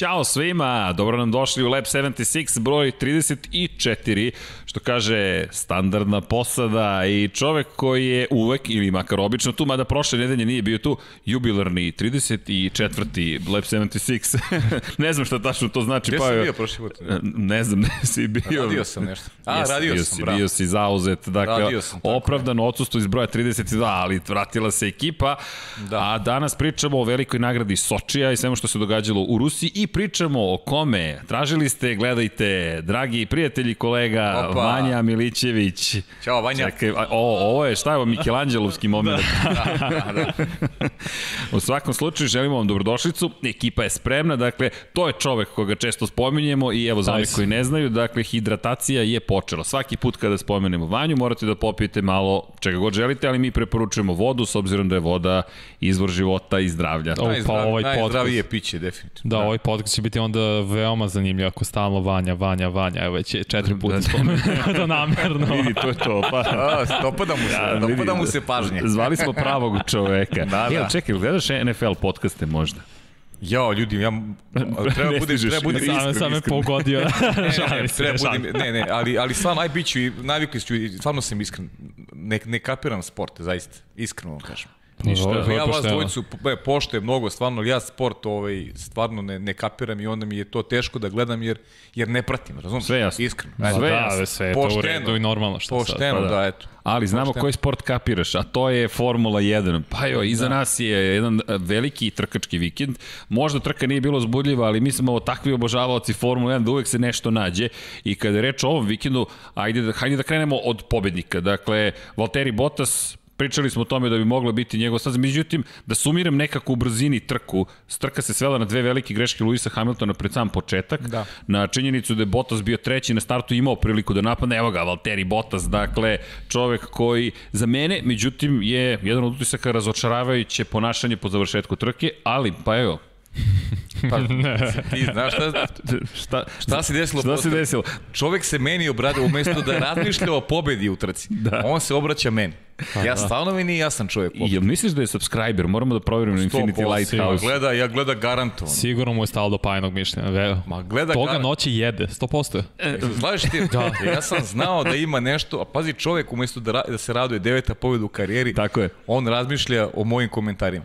Ćao svima, dobro nam došli u Lab 76, broj 34, što kaže standardna posada i čovek koji je uvek, ili makar obično tu, mada prošle nedelje nije bio tu, jubilarni 34. Lab 76. ne znam šta tačno to znači. Gde pa, sam bio prošli put? Ne znam, ne si bio. Radio sam nešto. A, Jesi, radio bio sam, si, bravo. Bio si zauzet, dakle, sam, tako opravdano odsustvo iz broja 32, ali vratila se ekipa. Da. A danas pričamo o velikoj nagradi Sočija i svemu što se događalo u Rusiji i pričamo o kome. Tražili ste, gledajte, dragi prijatelji kolega Opa. Vanja Milićević. Ćao, Vanja. Čekaj, o, ovo je, šta je ovo, Mikelanđelovski moment. Da, da. U svakom slučaju želimo vam dobrodošlicu, ekipa je spremna, dakle, to je čovek koga često spominjemo i evo za one koji ne znaju, dakle, hidratacija je počela. Svaki put kada spomenemo vanju morate da popijete malo čega god želite, ali mi preporučujemo vodu s obzirom da je voda izvor života i zdravlja. O, pa ovaj najzdravije piće, definitivno. Da, ovaj podcast će biti onda veoma zanimljiv ako stalno Vanja, Vanja, Vanja. Evo već je četiri puta Da. spomenuo to namerno. Vidi, to je to. Pa, A, dopada mu se, Ja, dopada vidi, mu se pažnje. Zvali smo pravog čoveka. Da, Jel, da. čekaj, gledaš NFL podcaste možda? Jao, ljudi, ja treba stižeš. treba budem Sam, iskren, sam me pogodio. Ne, ne, Šalim ne, se, treba budem, ne, ne, ali, ali stvarno, aj bit ću i navikli ću i stvarno sam iskren. Ne, ne kapiram sport, zaista. Iskreno vam kažem. Ništa. Ja, je vas pošteno. dvojicu po- poštujem mnogo, stvarno, ja sport ovaj, stvarno ne, ne kapiram i onda mi je to teško da gledam jer, jer ne pratim, razumiješ? Sve jasno. Iskreno. Sve da, jasno. sve je to u Pošteno. redu i normalno. Što sad? Pošteno, Pa da. da, eto. Ali znamo Pošteno. koji sport kapiraš, a to je Formula 1. Pa jo, iza da. nas je jedan e, veliki trkački vikend. Možda trka nije bilo zbudljiva, ali mi smo takvi obožavaoci Formula 1 da uvek se nešto nađe. I kada je reč o ovom vikendu, ajde da, hajde da krenemo od pobednika. Dakle, Valtteri Bottas, pričali smo o tome da bi moglo biti njegov staza. Međutim, da sumiram nekako u brzini trku, trka se svela na dve velike greške Luisa Hamiltona pred sam početak. Da. Na činjenicu da je Bottas bio treći na startu imao priliku da napadne. Evo ga, Valtteri Bottas, dakle, čovek koji za mene, međutim, je jedan od utisaka razočaravajuće ponašanje po završetku trke, ali, pa evo, Pa, ti znaš šta, šta, šta se desilo? Šta se desilo? Čovek se meni obrada, umesto da razmišlja o pobedi u trci. Da. On se obraća meni. Ja stvarno mi nije jasan čovjek. I jel misliš da je subscriber? Moramo da provjerimo na Infinity Lighthouse. Gleda, ja gleda garantovan. Sigurno mu je stalo do pajnog mišljenja. Ve, Ma gleda Toga gar- noći jede, 100%. Slažeš ti? da. Ja sam znao da ima nešto, a pazi čovjek umesto da, ra- da se raduje deveta pobjeda u karijeri, Tako je. on razmišlja o mojim komentarima.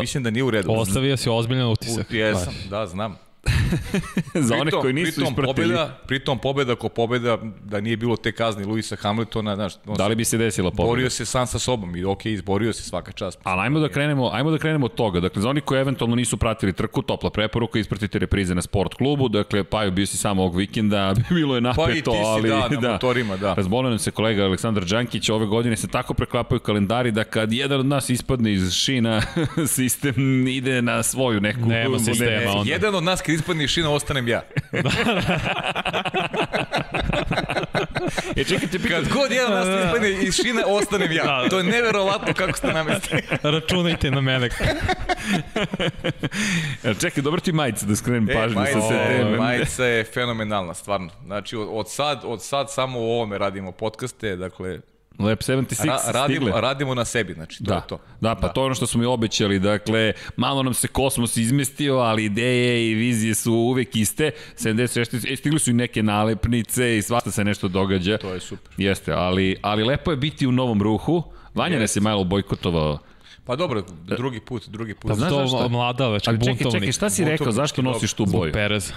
Mislim da nije u redu. Ostavio si ozbiljan utisak. Jesam, da, znam. Za one koji nisu pritom ispratili. pobjeda, pritom pobjeda ko pobjeda, da nije bilo te kazne Luisa Hamiltona, znaš, on Da li bi se desila pobjeda? borio se sam sa sobom i ok, izborio se svaka čast. Ali ajmo da krenemo, ajmo da krenemo od toga. Dakle, za oni koji eventualno nisu pratili trku, topla preporuka, ispratite reprize na sport klubu. Dakle, Paju bio si samo ovog vikenda, bilo je napeto, Pa i ti si, ali da, na motorima, da. Razbolio nam se kolega Aleksandar Đankić, ove godine se tako preklapaju kalendari da kad jedan od nas ispadne iz šina, sistem ide na svoju neku... Nema sistema, onda. jedan od nas kad ispadne šina, ostanem ja. E, čekajte, pitam, Kad god jedan nas ispadne iz šina, ostanem ja. To je neverovatno kako ste namestili. Računajte na mene. e, čekaj, dobro ti majice da skrenem pažnju sa majica, te je, teme. majica je fenomenalna, stvarno. Znači, od, od, sad, od sad samo u ovome radimo podcaste, dakle, Lab 76 ra, radimo, stigle. radimo na sebi, znači, to Da, je to. da, pa to je ono što smo i obećali, dakle, malo nam se kosmos izmestio, ali ideje i vizije su uvek iste, 76, e, stigli su i neke nalepnice i svašta se nešto događa. To je super. Jeste, ali, ali lepo je biti u novom ruhu, Vanja nas je malo bojkotovao. Pa dobro, drugi put, drugi put. Pa znaš To zašto? Ali čekaj, buntovnik. čekaj, šta si rekao, zašto nosiš tu Zbog boju? Perez.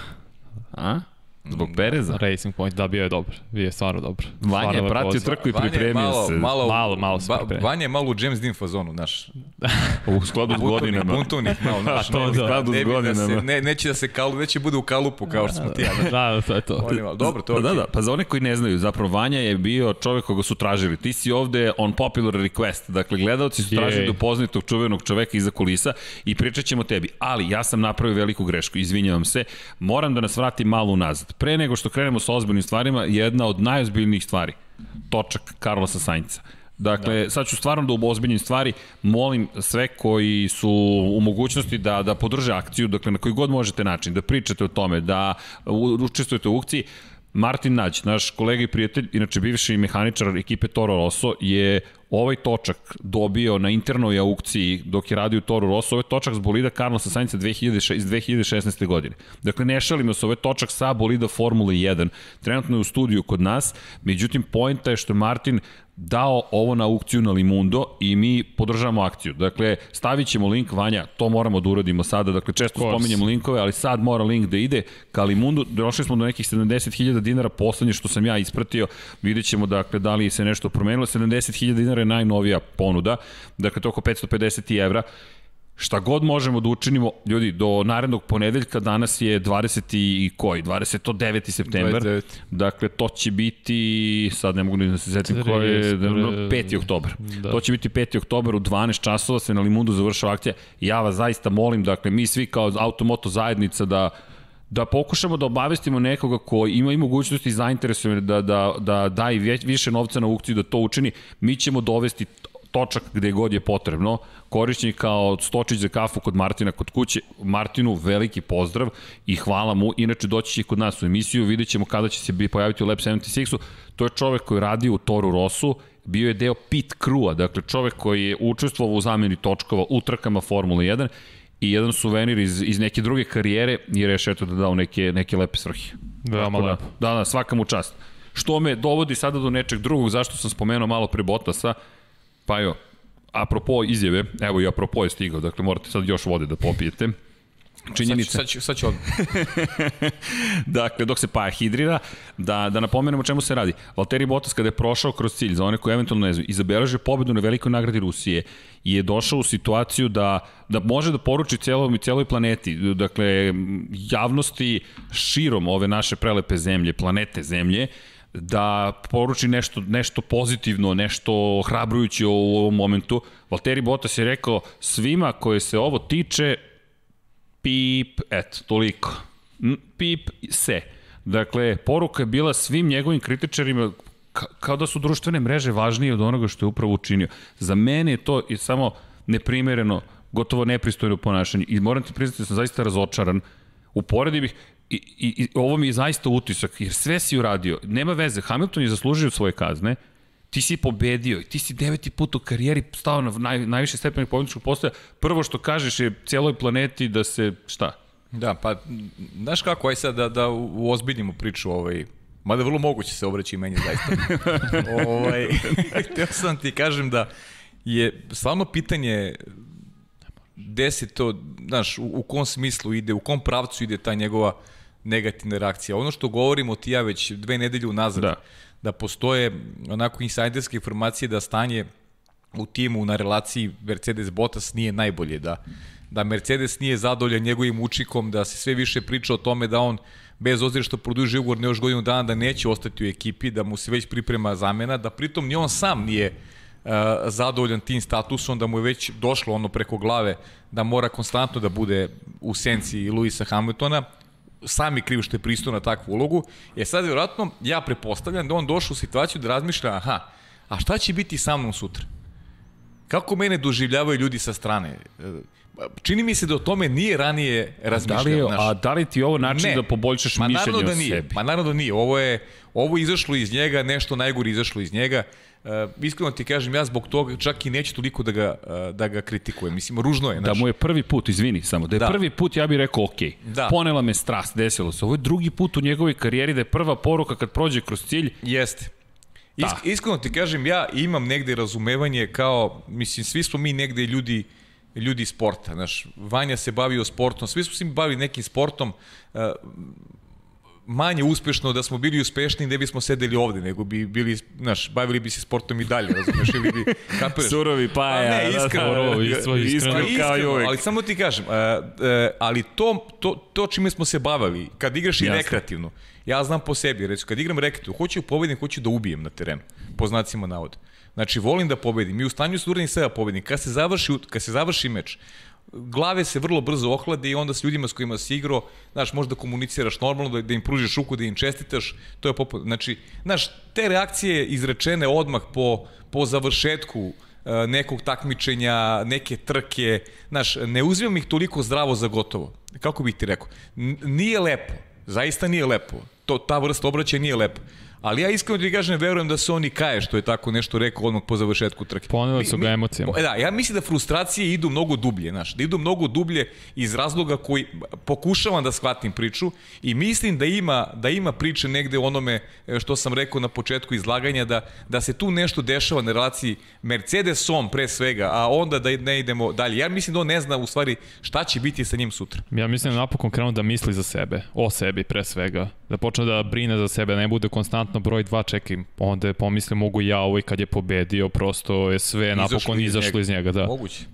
A? Zbog Pereza? Racing Point, da, bio je dobar. Bio je stvarno dobar. Vanja je pratio trku i pripremio malo, se. Malo, Malo, malo se pripremio. Vanja je malo u James Dean fazonu, znaš. U skladu s godinama. buntovnik, malo, znaš. to ne, da. ne, Skladu s bi da se, godinama. ne, neće da se kalu, neće bude u kalupu kao što smo ti. Da, da, to je to. On je malo- Dobro, to je okej. da, da, pa za one koji ne znaju, zapravo Vanja je bio čovek koga su tražili. Ti si ovde on popular request, dakle gledalci su tražili da upoznaju tog čuvenog čoveka iza kulisa i pričat ćemo tebi. Ali ja sam napravio veliku grešku, izvinjavam se, moram da nas vratim malo unazad. Pre nego što krenemo sa ozbiljnim stvarima, jedna od najozbiljnijih stvari, točak Carlosa Sainca. Dakle, da. sad ću stvarno da ozbiljnim stvari, molim sve koji su u mogućnosti da, da podrže akciju, dakle na koji god možete način, da pričate o tome, da učestvujete u aukciji, Martin Nać, naš kolega i prijatelj, inače bivši mehaničar ekipe Toro Rosso, je ovaj točak dobio na internoj aukciji dok je radio Toro Rosso, ovaj točak s bolida Carlosa Sainca 2006, iz 2016. godine. Dakle, ne šalimo se, ovaj točak sa bolida Formule 1, trenutno je u studiju kod nas, međutim, pojenta je što Martin dao ovo na aukciju na Limundo i mi podržavamo akciju. Dakle, stavit ćemo link, Vanja, to moramo da uradimo sada, dakle, često spominjemo linkove, ali sad mora link da ide ka Limundo, došli smo do nekih 70.000 dinara, poslednje što sam ja ispratio, vidjet ćemo, dakle, da li se nešto promenilo, 70.000 dinara je najnovija ponuda, dakle, to oko 550 evra, šta god možemo da učinimo, ljudi, do narednog ponedeljka, danas je 20. i koji, 29. september, 29. dakle, to će biti, sad ne mogu ni da se setim koji je, 5. oktober. Da. To će biti 5. oktober u 12 časova, se na Limundu završava akcija. Ja vas zaista molim, dakle, mi svi kao automoto zajednica da da pokušamo da obavestimo nekoga ko ima i mogućnosti i zainteresovan da, da, da da i više novca na aukciju da to učini, mi ćemo dovesti točak gde god je potrebno, korišćen kao stočić za kafu kod Martina kod kuće. Martinu veliki pozdrav i hvala mu. Inače doći će kod nas u emisiju, vidjet ćemo kada će se pojaviti u Lab 76-u. To je čovek koji radi u Toru Rosu, bio je deo pit crew-a, dakle čovek koji je učestvovao u zameni točkova u trkama Formule 1 i jedan suvenir iz, iz neke druge karijere i rešio eto da dao neke, neke lepe svrhe. Veoma lepo. Da, da, svaka mu čast. Što me dovodi sada do nečeg drugog, zašto sam spomenuo malo pre Botasa, pa jo, apropo izjave, evo i apropo je stigao, dakle morate sad još vode da popijete. Činjenica. Sad, ću, sad ću odmah. dakle, dok se paja hidrira, da, da napomenemo čemu se radi. Valtteri Bottas kada je prošao kroz cilj, za one koji eventualno ne znaju, i zabeleže pobedu na velikoj nagradi Rusije, je došao u situaciju da, da može da poruči celom, celoj planeti, dakle, javnosti širom ove naše prelepe zemlje, planete zemlje, da poruči nešto, nešto pozitivno, nešto hrabrujuće u ovom momentu. Valtteri Bottas je rekao svima koje se ovo tiče, pip, eto, toliko. Pip se. Dakle, poruka je bila svim njegovim kritičarima kao da su društvene mreže važnije od onoga što je upravo učinio. Za mene je to je samo neprimereno, gotovo nepristojno ponašanje i moram ti priznati da sam zaista razočaran. Uporedi bih, I, i, ovo mi je zaista utisak, jer sve si uradio. Nema veze, Hamilton je zaslužio svoje kazne, ti si pobedio i ti si deveti put u karijeri stao na naj, najviše stepeni pobedničkog postoja. Prvo što kažeš je cijeloj planeti da se, šta? Da, pa, znaš kako, aj sad da, da uozbiljimo priču ovaj, Mada vrlo moguće se obreći i meni zaista. ovaj, htio sam ti kažem da je stvarno pitanje gde se to, znaš, u, u kom smislu ide, u kom pravcu ide ta njegova negativna reakcija. Ono što govorimo ti ja već dve nedelje unazad, da, da postoje onako insajderske informacije da stanje u timu na relaciji Mercedes-Bottas nije najbolje, da, da Mercedes nije zadovoljan njegovim učikom, da se sve više priča o tome da on bez ozira što produži ugovor ne još godinu dana da neće ostati u ekipi, da mu se već priprema zamena, da pritom ni on sam nije uh, zadovoljan tim statusom, da mu je već došlo ono preko glave da mora konstantno da bude u senci Luisa Hamiltona, sami kriv što je pristuo na takvu ulogu. Je sad, vjerojatno, ja prepostavljam da on došao u situaciju da razmišlja, aha, a šta će biti sa mnom sutra? Kako mene doživljavaju ljudi sa strane? Čini mi se da o tome nije ranije razmišljao. Da li je, a da li ti ovo način ne. da poboljšaš Ma, mišljenje da o nije. sebi? Ma naravno da nije. Ovo je ovo izašlo iz njega, nešto najgore izašlo iz njega. Uh, iskreno ti kažem, ja zbog toga čak i neću toliko da ga, uh, da ga kritikujem. Mislim, ružno je. Znaš. Da mu je prvi put, izvini samo, da je da. prvi put ja bih rekao ok, da. ponela me strast, desilo se. Ovo je drugi put u njegovoj karijeri da je prva poruka kad prođe kroz cilj. Jeste. Da. Isk, iskreno ti kažem, ja imam negde razumevanje kao, mislim, svi smo mi negde ljudi ljudi sporta, znaš, Vanja se bavio sportom, svi smo se bavili nekim sportom, uh, manje uspešno da smo bili uspešni ne bismo sedeli ovde, nego bi bili, znaš, bavili bi se sportom i dalje, razumeš, ili bi kapiraš. Surovi pa ja, ne, iskreno, da, da, iskreno, iskreno, iskreno, kao i uvek. Ali samo ti kažem, uh, uh, ali to, to, to čime smo se bavili, kad igraš Jasne. i rekreativno, ja znam po sebi, recimo, kad igram rekreativno, hoću pobedim, hoću da ubijem na terenu, po znacima navoda. Znači, volim da pobedim i u stanju su uradim sve da pobedim. Kad se završi, kad se završi meč, glave se vrlo brzo ohlade i onda s ljudima s kojima si igrao, znaš, možda komuniciraš normalno, da, da im pružiš ruku, da im čestitaš, to je popo... Znači, znaš, te reakcije izrečene odmah po, po završetku e, nekog takmičenja, neke trke, znaš, ne uzimam ih toliko zdravo za gotovo. Kako bih ti rekao? N nije lepo. Zaista nije lepo. To, ta vrsta obraćaja nije lepo. Ali ja iskreno ti kažem, verujem da se on i kaje što je tako nešto rekao odmah po završetku trke. Poneli su ga emocijama. E da, ja mislim da frustracije idu mnogo dublje, znaš, da idu mnogo dublje iz razloga koji pokušavam da shvatim priču i mislim da ima da ima priče negde onome e, što sam rekao na početku izlaganja da da se tu nešto dešava na relaciji Mercedesom pre svega, a onda da ne idemo dalje. Ja mislim da on ne zna u stvari šta će biti sa njim sutra. Ja mislim da napokon krenu da misli za sebe, o sebi pre svega. Da počne da brine za sebe, ne bude konstantno broj dva čekim. Onda je pomisli mogu ja ovo i kad je pobedio, prosto je sve napokon izašlo iz njega. Da. Moguće.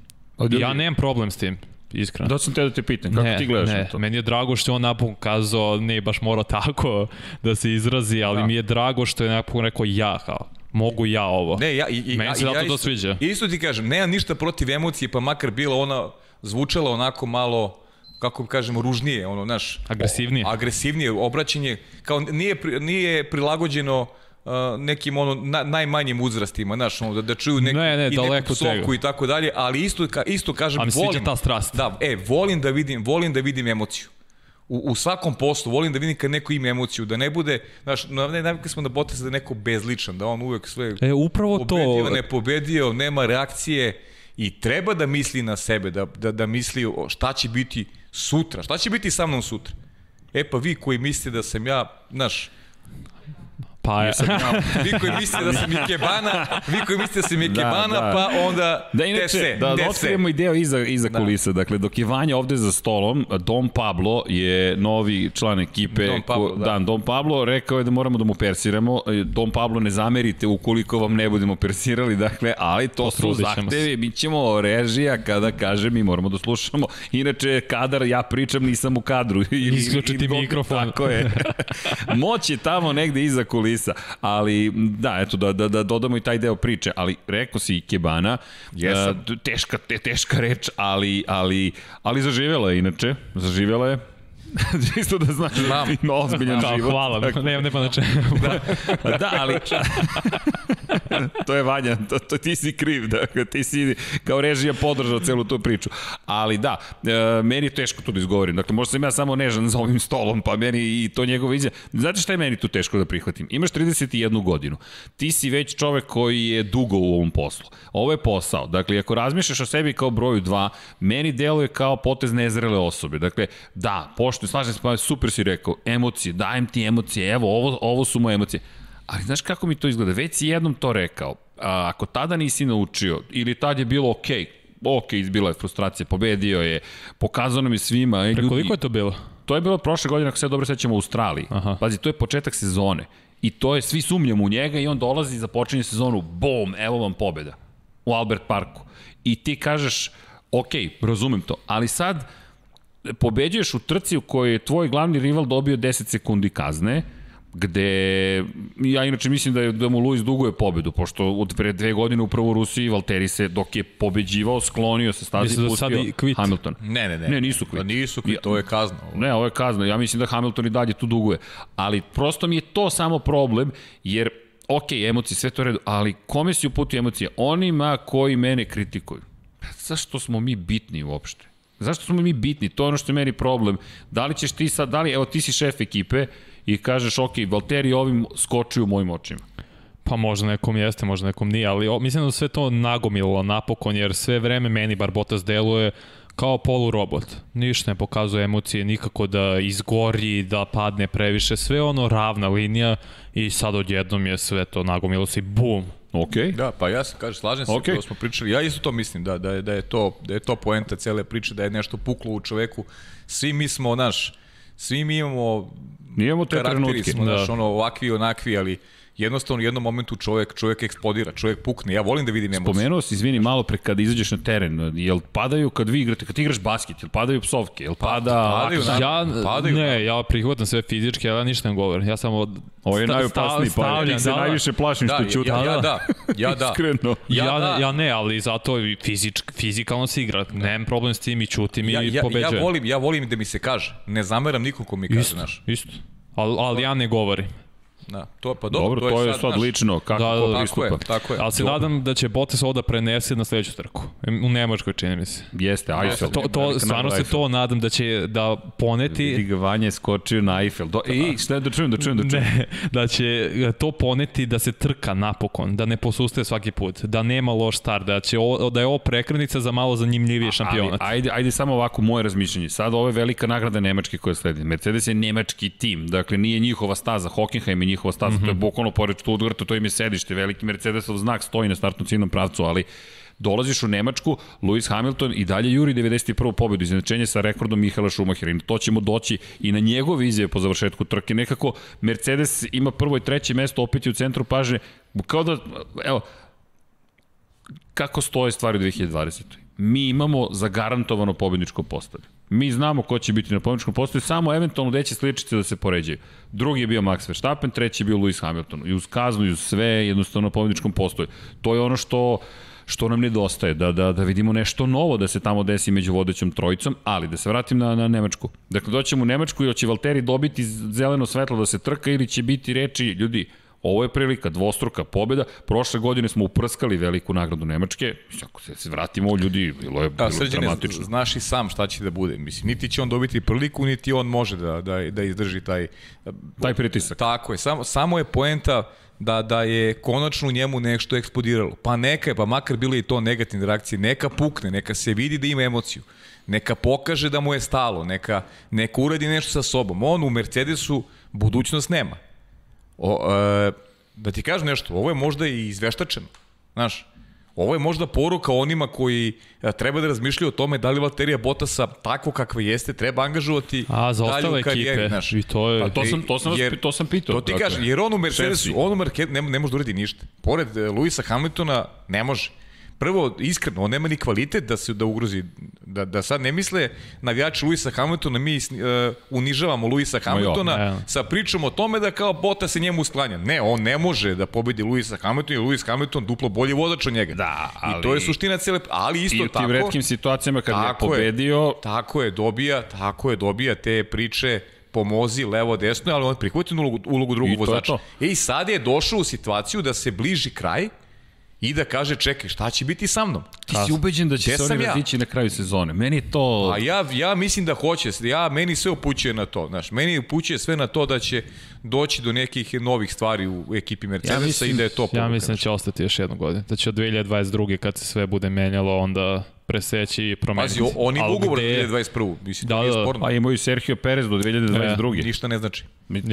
Ja nemam problem s tim, iskreno. Da sam te da te pitam, kako ne, ti gledaš ne. na to? Meni je drago što je on napokon kazao, ne baš mora tako da se izrazi, ali Da. mi je drago što je napokon rekao ja, kao, mogu ja ovo. Ne, ja, i, i, Meni ja, se i zato ja to isto, sviđa. Isto ti kažem, nemam ništa protiv emocije, pa makar bila ona zvučala onako malo kako kažemo ružnije, ono, znaš, Agresivnije. o- agresivnije obraćanje, kao nije nije prilagođeno uh, nekim ono na, najmanjim uzrastima, znaš, ono, da, da čuju neki, Ne, ne, i neku psovku i tako dalje, ali isto, ka, isto kažem, A mi se sviđa volim, ta strast. Da, e, volim da vidim, volim da vidim emociju. U, u svakom poslu volim da vidim kad neko ima emociju, da ne bude, znaš, na, ne, navikli smo na Bottas da je neko bezličan, da on uvek sve E, upravo to. pobedio, ne pobedio, nema reakcije i treba da misli na sebe, da, da, da misli o šta će biti sutra, šta će biti sa mnom sutra. E pa vi koji mislite da sam ja, znaš, Pa je. vi koji mislite da sam Ikebana, vi koji mislite da sam Ikebana, Da, da. pa onda Da, te inače, se, da, da otkrijemo ideo iza, iza Da. kulisa. Dakle, dok je Vanja ovde za stolom, Dom Pablo je novi član ekipe. Dom Pablo, ko, da. da. Dom Pablo rekao je da moramo da mu persiramo. E, Dom Pablo ne zamerite ukoliko vam ne budemo persirali, dakle, ali to su zahtevi. Mi ćemo režija kada kaže mi moramo da slušamo. Inače, kadar ja pričam, nisam u kadru. Isključiti mikrofon. Tako je. Moć je tamo negde iza kulisa. Ali, da, eto, da, da, da dodamo i taj deo priče. Ali, rekao si Ikebana, Jesam. E, teška, te, teška reč, ali, ali, ali zaživjela je inače. Zaživjela je. Čisto da znaš Znam. da ima ozbiljan Kao, život. hvala, nema, nema na čemu. Da, da, ali... to je Vanja, to, to ti si kriv, da, ti si kao režija podržao celu tu priču. Ali da, e, meni je teško to da izgovorim. Dakle, možda sam ja samo nežan za ovim stolom, pa meni i to njegova izja. Znate šta je meni tu teško da prihvatim? Imaš 31 godinu. Ti si već čovek koji je dugo u ovom poslu. Ovo je posao. Dakle, ako razmišljaš o sebi kao broju 2, meni deluje kao potez nezrele osobe. Dakle, da, pošto, slažem se, pa super si rekao, emocije, dajem ti emocije, evo, ovo, ovo su moje emocije. Ali znaš kako mi to izgleda? Već si jednom to rekao. A, ako tada nisi naučio, ili tad je bilo okej, okay, ok, izbila je frustracija, pobedio je, pokazao nam je svima. E, Pre ljudi, koliko je to bilo? To je bilo prošle godine, ako se dobro sećam, u Australiji. Aha. Pazi, to je početak sezone. I to je, svi sumnjamo u njega i on dolazi za počinje sezonu, bom, evo vam pobeda. U Albert Parku. I ti kažeš, ok, razumem to, ali sad pobeđuješ u trci u kojoj je tvoj glavni rival dobio 10 sekundi kazne, gde ja inače mislim da, je, da mu Luis duguje pobedu, pošto od pre dve godine upravo u Rusiji Valteri se dok je pobeđivao sklonio se stazi Mislim i da sad pustio i quit. Hamilton. Ne, ne, ne. Ne, nisu Pa kvit. nisu kvit, to je kazna. Ovo. Ne, ovo je kazna. Ja mislim da Hamilton i dalje tu duguje. Ali prosto mi je to samo problem, jer ok, emocije, sve to redu, ali kome si uputio emocije? Onima koji mene kritikuju. Zašto smo mi bitni uopšte? Zašto smo mi bitni? To je ono što je meni problem. Da li ćeš ti sad, da li, evo ti si šef ekipe i kažeš, ok, Valtteri ovim skoči u mojim očima. Pa možda nekom jeste, možda nekom nije, ali o, mislim da sve to nagomilo napokon, jer sve vreme meni bar Bottas deluje kao polurobot. Ništa ne pokazuje emocije, nikako da izgori, da padne previše, sve ono ravna linija i sad odjednom je sve to nagomilo se i bum. Ok. Da, pa ja se kažem, slažem se, okay. to smo pričali. Ja isto to mislim, da, da, je, da, je to, da je to poenta cele priče, da je nešto puklo u čoveku. Svi mi smo, naš, svi mi imamo Nijemo te karakteri trenutke. smo, Da. znaš, ono, ovakvi, onakvi, ali jednostavno u jednom momentu čovek, čovek eksplodira, čovek pukne. Ja volim da vidim emociju. Pomenuo si, izvini, malo pre kada izađeš na teren, jel padaju kad vi igrate, kad ti igraš basket, jel padaju psovke, jel pada... padaju, naravno. Ja, Padaju, ne, ja prihvatam sve fizički, ali ja ništa ne govorim. Ja samo Ovo je sta- najopasniji, sta- pa stavljam, ti se da, da. najviše plašim Da, što ja, ćuti. ja, ja, da, ja da. Iskreno. Ja, Ja ja, da. ja ne, ali zato fizičk, fizikalno se igra. Nemam problem s tim i čutim Ja, i ja, pobeđujem. ja, volim, ja volim da mi se kaže. Ne zameram nikom ko mi kaže, Isto, znaš. isto. Ali, ali ja ne govorim. Da, to, pa dobro, Dobro, to je sad, znaš, lično, kako Da, da, da. Tako je, pristupa. tako je. Ali se nadam da će Bottas ovo da prenese na sledeću trku. U Nemačkoj čini mi se. Jeste, Eiffel. To, to, stvarno se to nadam da će da poneti Vidi ga Vanja je skočio na Eiffel. Do, ej, šta je da čujem, da čujem, da čujem. Ne, da će to poneti da se trka napokon, da ne posustaje svaki put, da nema loš start, da, će ovo, da je ovo prekrenica za malo zanimljivije šampionat. Ali, ajde, ajde samo ovako moje razmišljanje. Sad ovo je velika nagrada Nemačke koja sledi. Mercedes je nemački tim, dakle nije njihova staza, Hockenheim je njihova staza, mm -hmm. to je bukvalno pored Stuttgarta, to im je sedište, veliki Mercedesov znak stoji na startnom ciljnom pravcu, ali dolaziš u Nemačku, Lewis Hamilton i dalje juri 91. pobedu, iznenačenje sa rekordom Mihaela Schumachera. I to ćemo doći i na njegove izjave po završetku trke. Nekako Mercedes ima prvo i treće mesto opet je u centru pažnje, kao da, evo, kako stoje stvari u 2020. Mi imamo zagarantovano pobedničko postavlje. Mi znamo ko će biti na pobedničkom postavlju, samo eventualno gde će sličice da se poređaju. Drugi je bio Max Verstappen, treći je bio Lewis Hamilton. I uz kaznu i uz sve jednostavno na pobedničkom postavlju. To je ono što što nam nedostaje, da, da, da vidimo nešto novo da se tamo desi među vodećom trojicom, ali da se vratim na, na Nemačku. Dakle, doćemo u Nemačku i hoće Valteri dobiti zeleno svetlo da se trka ili će biti reči, ljudi, Ovo je prilika, dvostruka pobjeda. Prošle godine smo uprskali veliku nagradu Nemačke. Ako se, se vratimo ljudi, bilo je, bilo Da, dramatično. znaš i sam šta će da bude. Mislim, niti će on dobiti priliku, niti on može da, da, da izdrži taj... Taj pritisak. Tako je, samo, samo je poenta da, da je konačno u njemu nešto eksplodiralo. Pa neka je, pa makar bile i to negativne reakcije, neka pukne, neka se vidi da ima emociju. Neka pokaže da mu je stalo, neka, neka uradi nešto sa sobom. On u Mercedesu budućnost nema. O, e, da ti kažem nešto, ovo je možda i izveštačeno. Znaš, ovo je možda poruka onima koji e, treba da razmišljaju o tome da li Valterija Botasa tako kakva jeste treba angažovati A, za dalje u karijeri, ekipe, znaš. i to je... Pa to sam, to sam, vas, Jer- to sam pitao. To ti dakle. kažem, jer on u Mercedesu, on u Mercedesu ne, ne može da uradi ništa. Pored e, Luisa Hamiltona ne može. Prvo, iskreno, on nema ni kvalitet da se da ugrozi, da, da sad ne misle navijači Luisa Hamiltona, mi uh, unižavamo Luisa Hamiltona Ne. sa pričom o tome da kao Bota se njemu sklanja. Ne, on ne može da pobedi Luisa Hamiltona i Luis Hamilton duplo bolji vozač od njega. Da, I to je ali- suština cele, ali isto I u tim tako. redkim situacijama kad je Tako je. pobedio, Tako je, dobija, tako je, dobija te priče pomozi levo desno, ali on prihvati ulogu, ulogu drugog vozača. E i sad je došao u situaciju da se bliži kraj i da kaže čekaj, šta će biti sa mnom? ti si ubeđen da će Gde se oni ja? na kraju sezone. Meni je to... A ja, ja mislim da hoće, ja, meni sve upućuje na to, znaš, meni upućuje sve na to da će doći do nekih novih stvari u ekipi Mercedesa Ja mislim, i da je to ja mislim da će ostati još jednu godinu. Da će od 2022. kad se sve bude menjalo, onda preseći i promeniti. Pazi, oni Ali ugovor gde- 2021. Mislim, Da, da, nije da. sporno. Pa imao i Sergio Perez do 2022. Ništa ne znači.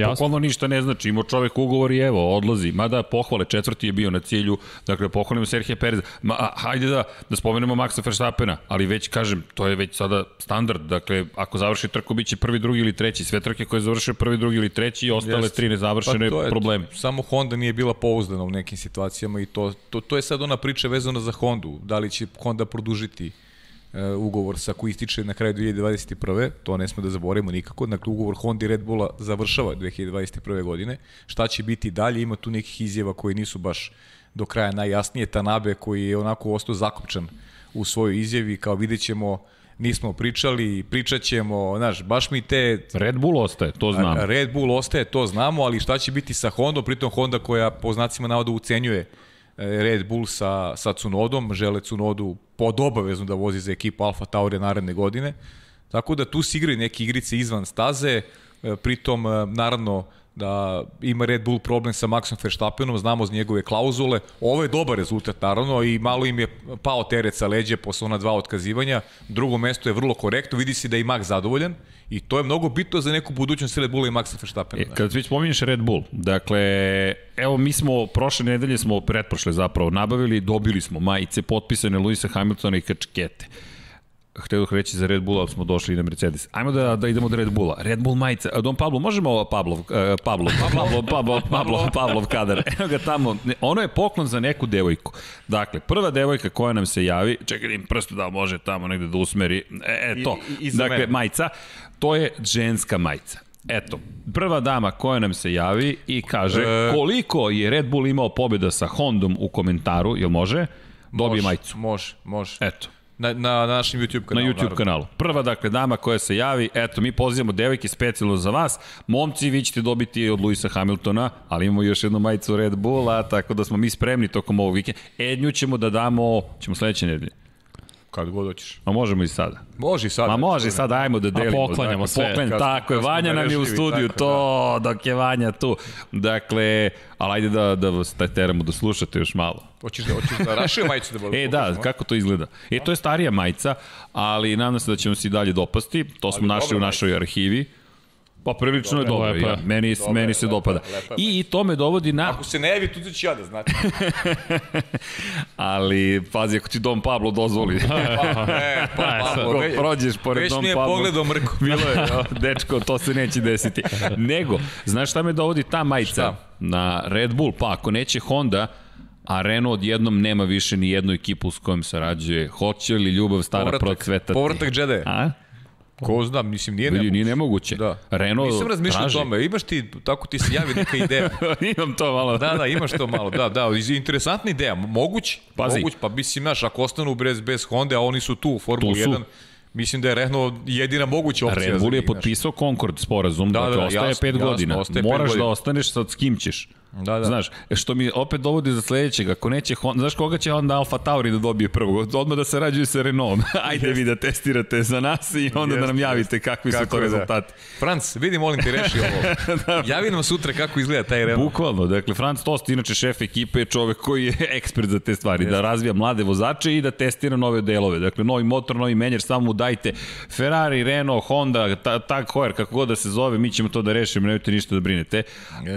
Bukvalno ništa ne znači, imao čovek ugovor i evo, odlazi. Mada pohvale, četvrti je bio na cilju, dakle pohvalimo Serhije Perez. Ma, a, hajde da, da spomenemo Maxa Verstappena, ali već kažem, to je već sada standard, dakle ako završi trku biće prvi, drugi ili treći, sve trke koje završe prvi, drugi ili treći i ostale Jeste. tri nezavršene Pa je. Samo Honda nije bila pouzdana u nekim situacijama i to, to, to je sad ona priča vezana za Hondu. Da li će Honda produžiti e, ugovor sa koji ističe na kraju 2021. To ne smo da zaboravimo nikako. Dakle, ugovor Honda i Red Bulla završava 2021. godine. Šta će biti dalje? Ima tu nekih izjava koje nisu baš do kraja najjasnije. Tanabe koji je onako ostao zakopčan u svojoj izjavi, kao vidjet ćemo nismo pričali, pričat ćemo, znaš, baš mi te Red Bull ostaje, to znam. Red Bull ostaje, to znamo, ali šta će biti sa Hondom, pritom Honda koja po znacima navoda ucenjuje e, Red Bull sa, sa Cunodom, žele Cunodu pod obavezno da vozi za ekipu Alfa Tauri naredne godine. Tako da tu se igraju neke igrice izvan staze, e, pritom e, naravno da ima Red Bull problem sa Maxom Verstappenom, znamo z njegove klauzule. Ovo je dobar rezultat naravno i malo im je pao teret sa leđe posle ona dva otkazivanja. Drugo mesto je vrlo korektno, vidi se da je Max zadovoljan i to je mnogo bitno za neku budućnost Red Bulla i Maxa Verstappena. E, kad već pominješ Red Bull, dakle, evo mi smo prošle nedelje smo pretprošle zapravo nabavili, dobili smo majice potpisane Luisa Hamiltona i kačkete. Htio bih reći za Red Bull, ali smo došli i na Mercedes. Ajmo da, da idemo do Red Bulla. Red Bull majica. Don Pablo, možemo ovo Pavlov, uh, Pavlov, Pavlov, Pavlov, Pavlov, Pavlov kadar. Evo ga tamo. Ono je poklon za neku devojku. Dakle, prva devojka koja nam se javi, čekaj da im prstu da može tamo negde da usmeri. E, e to. I- i- dakle, mene. majica, to je ženska majica. Eto, prva dama koja nam se javi i kaže E. koliko je Red Bull imao pobjeda sa Hondom u komentaru, jel može? Dobije Može, majicu. Može, može. Eto. Na, na, na našem YouTube kanalu. Na YouTube naravno. kanalu. Prva, dakle, dama koja se javi, eto, mi pozivamo devojke specijalno za vas. Momci, vi ćete dobiti od Luisa Hamiltona, ali imamo još jednu majicu Red Bulla, tako da smo mi spremni tokom ovog vikenda. Ednju ćemo da damo, ćemo sledeće nedelje. Kad god hoćeš. A možemo i sada. Može i sad. Ma može sad, ajmo da delimo. poklanjamo dakle, sve. Poklanj, Kad tako je, Vanja nam je u studiju, tako, to, dok je Vanja tu. Dakle, ali ajde da, da vas taj teramo da slušate još malo. Hoćeš da, hoćeš da rašio majicu da bude. E, da, kako to izgleda? E, to je starija majica, ali nadam se da ćemo se i dalje dopasti. To smo Ali našli u našoj arhivi. Pa prilično je dobro, lepa ja. meni, Dobra meni se lepa dopada. lepa I, I to me dovodi na... Ako se ne javi, tu ću ja da znate. Ali, pazi, ako ti Dom Pablo dozvoli. E, pa, Aj, sad. Pablo, Ako već, prođeš pored već Dom mi je Pablo. pogledao mrku. Bilo je, dečko, to se neće desiti. Nego, znaš šta me dovodi ta majica? Šta? Na Red Bull, pa ako neće Honda, a Renault odjednom nema više ni jednu ekipu s kojom sarađuje. Hoće li ljubav stara procvetati? povratak Jedi. A? Ko zna, mislim, nije nemoguće. nije nemoguće. Da. Renault Nisam razmišljao o tome, imaš ti, tako ti se javi neka ideja. Imam to malo. Da, da, imaš to malo, da, da, interesantna ideja, moguć, Pazi. moguć, pa mislim, znaš, ako ostanu bez, bez Honda, a oni su tu u Formuli Tu su. 1, mislim da je Renault jedina moguća opcija. Red Bull je potpisao Concord sporazum, Da, da, da, da, ostaje jasno, pet jasno, godina. ostaje pet Moraš godina. da ostaneš sad s kim ćeš. Da, da. Znaš, što mi opet dovodi za sledećeg, ako neće Honda, znaš koga će onda Alfa Tauri da dobije prvog? Odmah da se rađuje sa Renaultom. Ajde vi da testirate za nas i onda da nam javite kakvi su Kako to je, da. rezultati. Franc, vidi, molim te, reši ovo. Javi nam sutra kako izgleda taj Renault. Bukvalno, dakle, Franz Tost, inače šef ekipe, je čovek koji je ekspert za te stvari, da razvija mlade vozače i da testira nove delove. Dakle, novi motor, novi menjer, samo mu dajte Ferrari, Renault, Honda, ta, Tag Heuer, kako god da se zove, mi ćemo to da rešimo, nemojte ništa da brinete.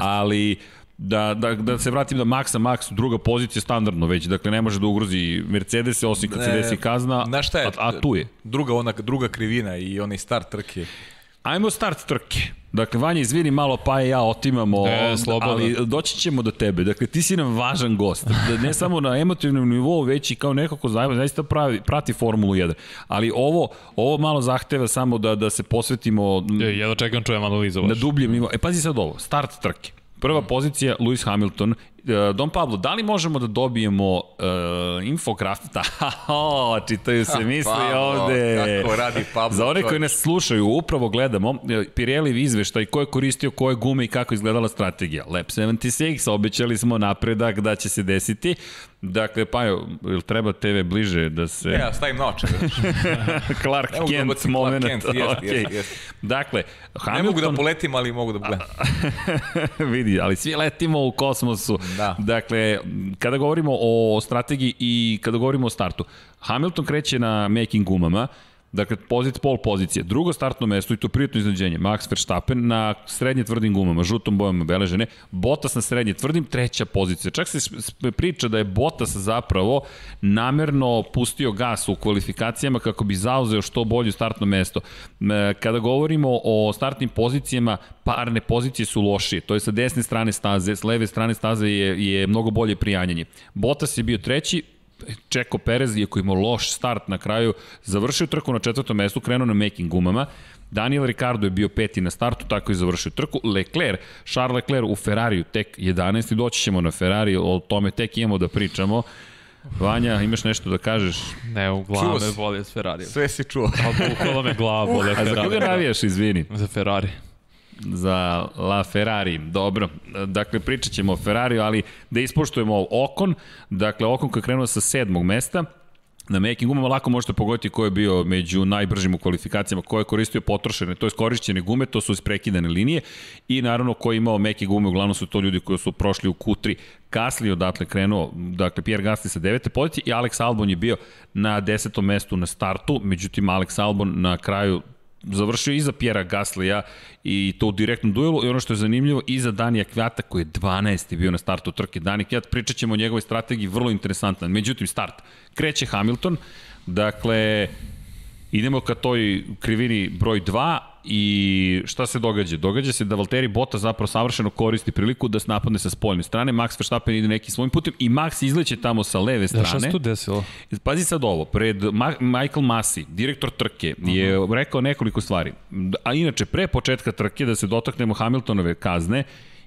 Ali da, da, da se vratim da Maxa, Max druga pozicija standardno već, dakle ne može da ugrozi Mercedes osim kad se Ne, desi kazna, Znaš šta je? a, a tu je. Druga, ona, druga krivina i onaj start trke. Ajmo start trke. Dakle, Vanja, izvini malo, pa ja otimamo, E, slobodno. ali doći ćemo do tebe. Dakle, ti si nam važan gost. Da ne samo na emotivnom nivou, već i kao neko ko zaista, zaista pravi, prati Formulu 1. Ali ovo, ovo malo zahteva samo da, da se posvetimo E, Jedno čekam čujem analizu na dubljem nivou. E, pazi sad ovo, start trke. Prva pozicija, Lewis Hamilton. E, Don Pablo, da li možemo da dobijemo uh, infograf? Da, o, čitaju se misli Pablo, ovde. kako radi Pablo, Za one koji nas slušaju, upravo gledamo e, Pirelli izveštaj ko je koristio koje gume i kako izgledala strategija. Lab 76, obećali smo napredak da će se desiti. Dakle, pa jo, treba TV bliže da se... Ne, ja stavim naoče. Clark Ne da Kent ubacim moment. Clark Kent, jest, Okej. jest, jest. Dakle, Ne mogu da Hamilton... poletim, ali mogu da gledam. vidi, ali svi letimo u kosmosu. Da. Dakle, kada govorimo o strategiji i kada govorimo o startu, Hamilton kreće na making gumama, Dakle, pozit, pol pozicije. Drugo startno mesto, i to prijatno iznenađenje, Max Verstappen na srednje tvrdim gumama, žutom bojom obeležene, Bottas na srednje tvrdim, treća pozicija. Čak se priča da je Bottas zapravo namerno pustio gas u kvalifikacijama kako bi zauzeo što bolje startno mesto. Kada govorimo o startnim pozicijama, parne pozicije su lošije. To je sa desne strane staze, s leve strane staze je, je mnogo bolje prijanjanje. Bottas je bio treći, Čeko Perez, iako imao loš start na kraju, završio trku na četvrtom mestu, krenuo na making gumama. Daniel Ricardo je bio peti na startu, tako je završio trku. Leclerc, Charles Leclerc u Ferrariju tek 11. i doći ćemo na Ferrari, o tome tek imamo da pričamo. Vanja, imaš nešto da kažeš? Ne, u glavu me boli s Ferrari. Sve si čuo. A bukvalo me glava boli A za koga Ferrari. navijaš, izvini? Za Ferrari. Za La Ferrari. Dobro, dakle pričat ćemo o Ferrariju, ali da ispoštujemo Okon, dakle Okon koji je krenuo sa sedmog mesta, Na making gumama lako možete pogoditi ko je bio među najbržim u kvalifikacijama, ko je koristio potrošene, to je korišćene gume, to su isprekidane linije i naravno ko je imao meke gume, uglavnom su to ljudi koji su prošli u Q3. Gasly odatle krenuo, dakle Pierre Gasly sa devete pozicije i Alex Albon je bio na desetom mestu na startu, međutim Alex Albon na kraju završio iza Pjera Gaslija i to u direktnom duelu i ono što je zanimljivo iza Danija Kvjata koji je 12. bio na startu trke. Dani Kvjat, pričat ćemo o njegovoj strategiji, vrlo interesantan. Međutim, start. Kreće Hamilton, dakle, idemo ka toj krivini broj 2 i šta se događa? Događa se da Valtteri Bottas zapravo savršeno koristi priliku da se napadne sa spoljne strane, Max Verstappen ide neki svojim putem i Max izleće tamo sa leve Da, strane. šta se tu desilo? Pazi sad ovo, pred Ma Michael Masi, direktor trke, je rekao nekoliko stvari. A inače, pre početka trke, da se dotaknemo Hamiltonove kazne,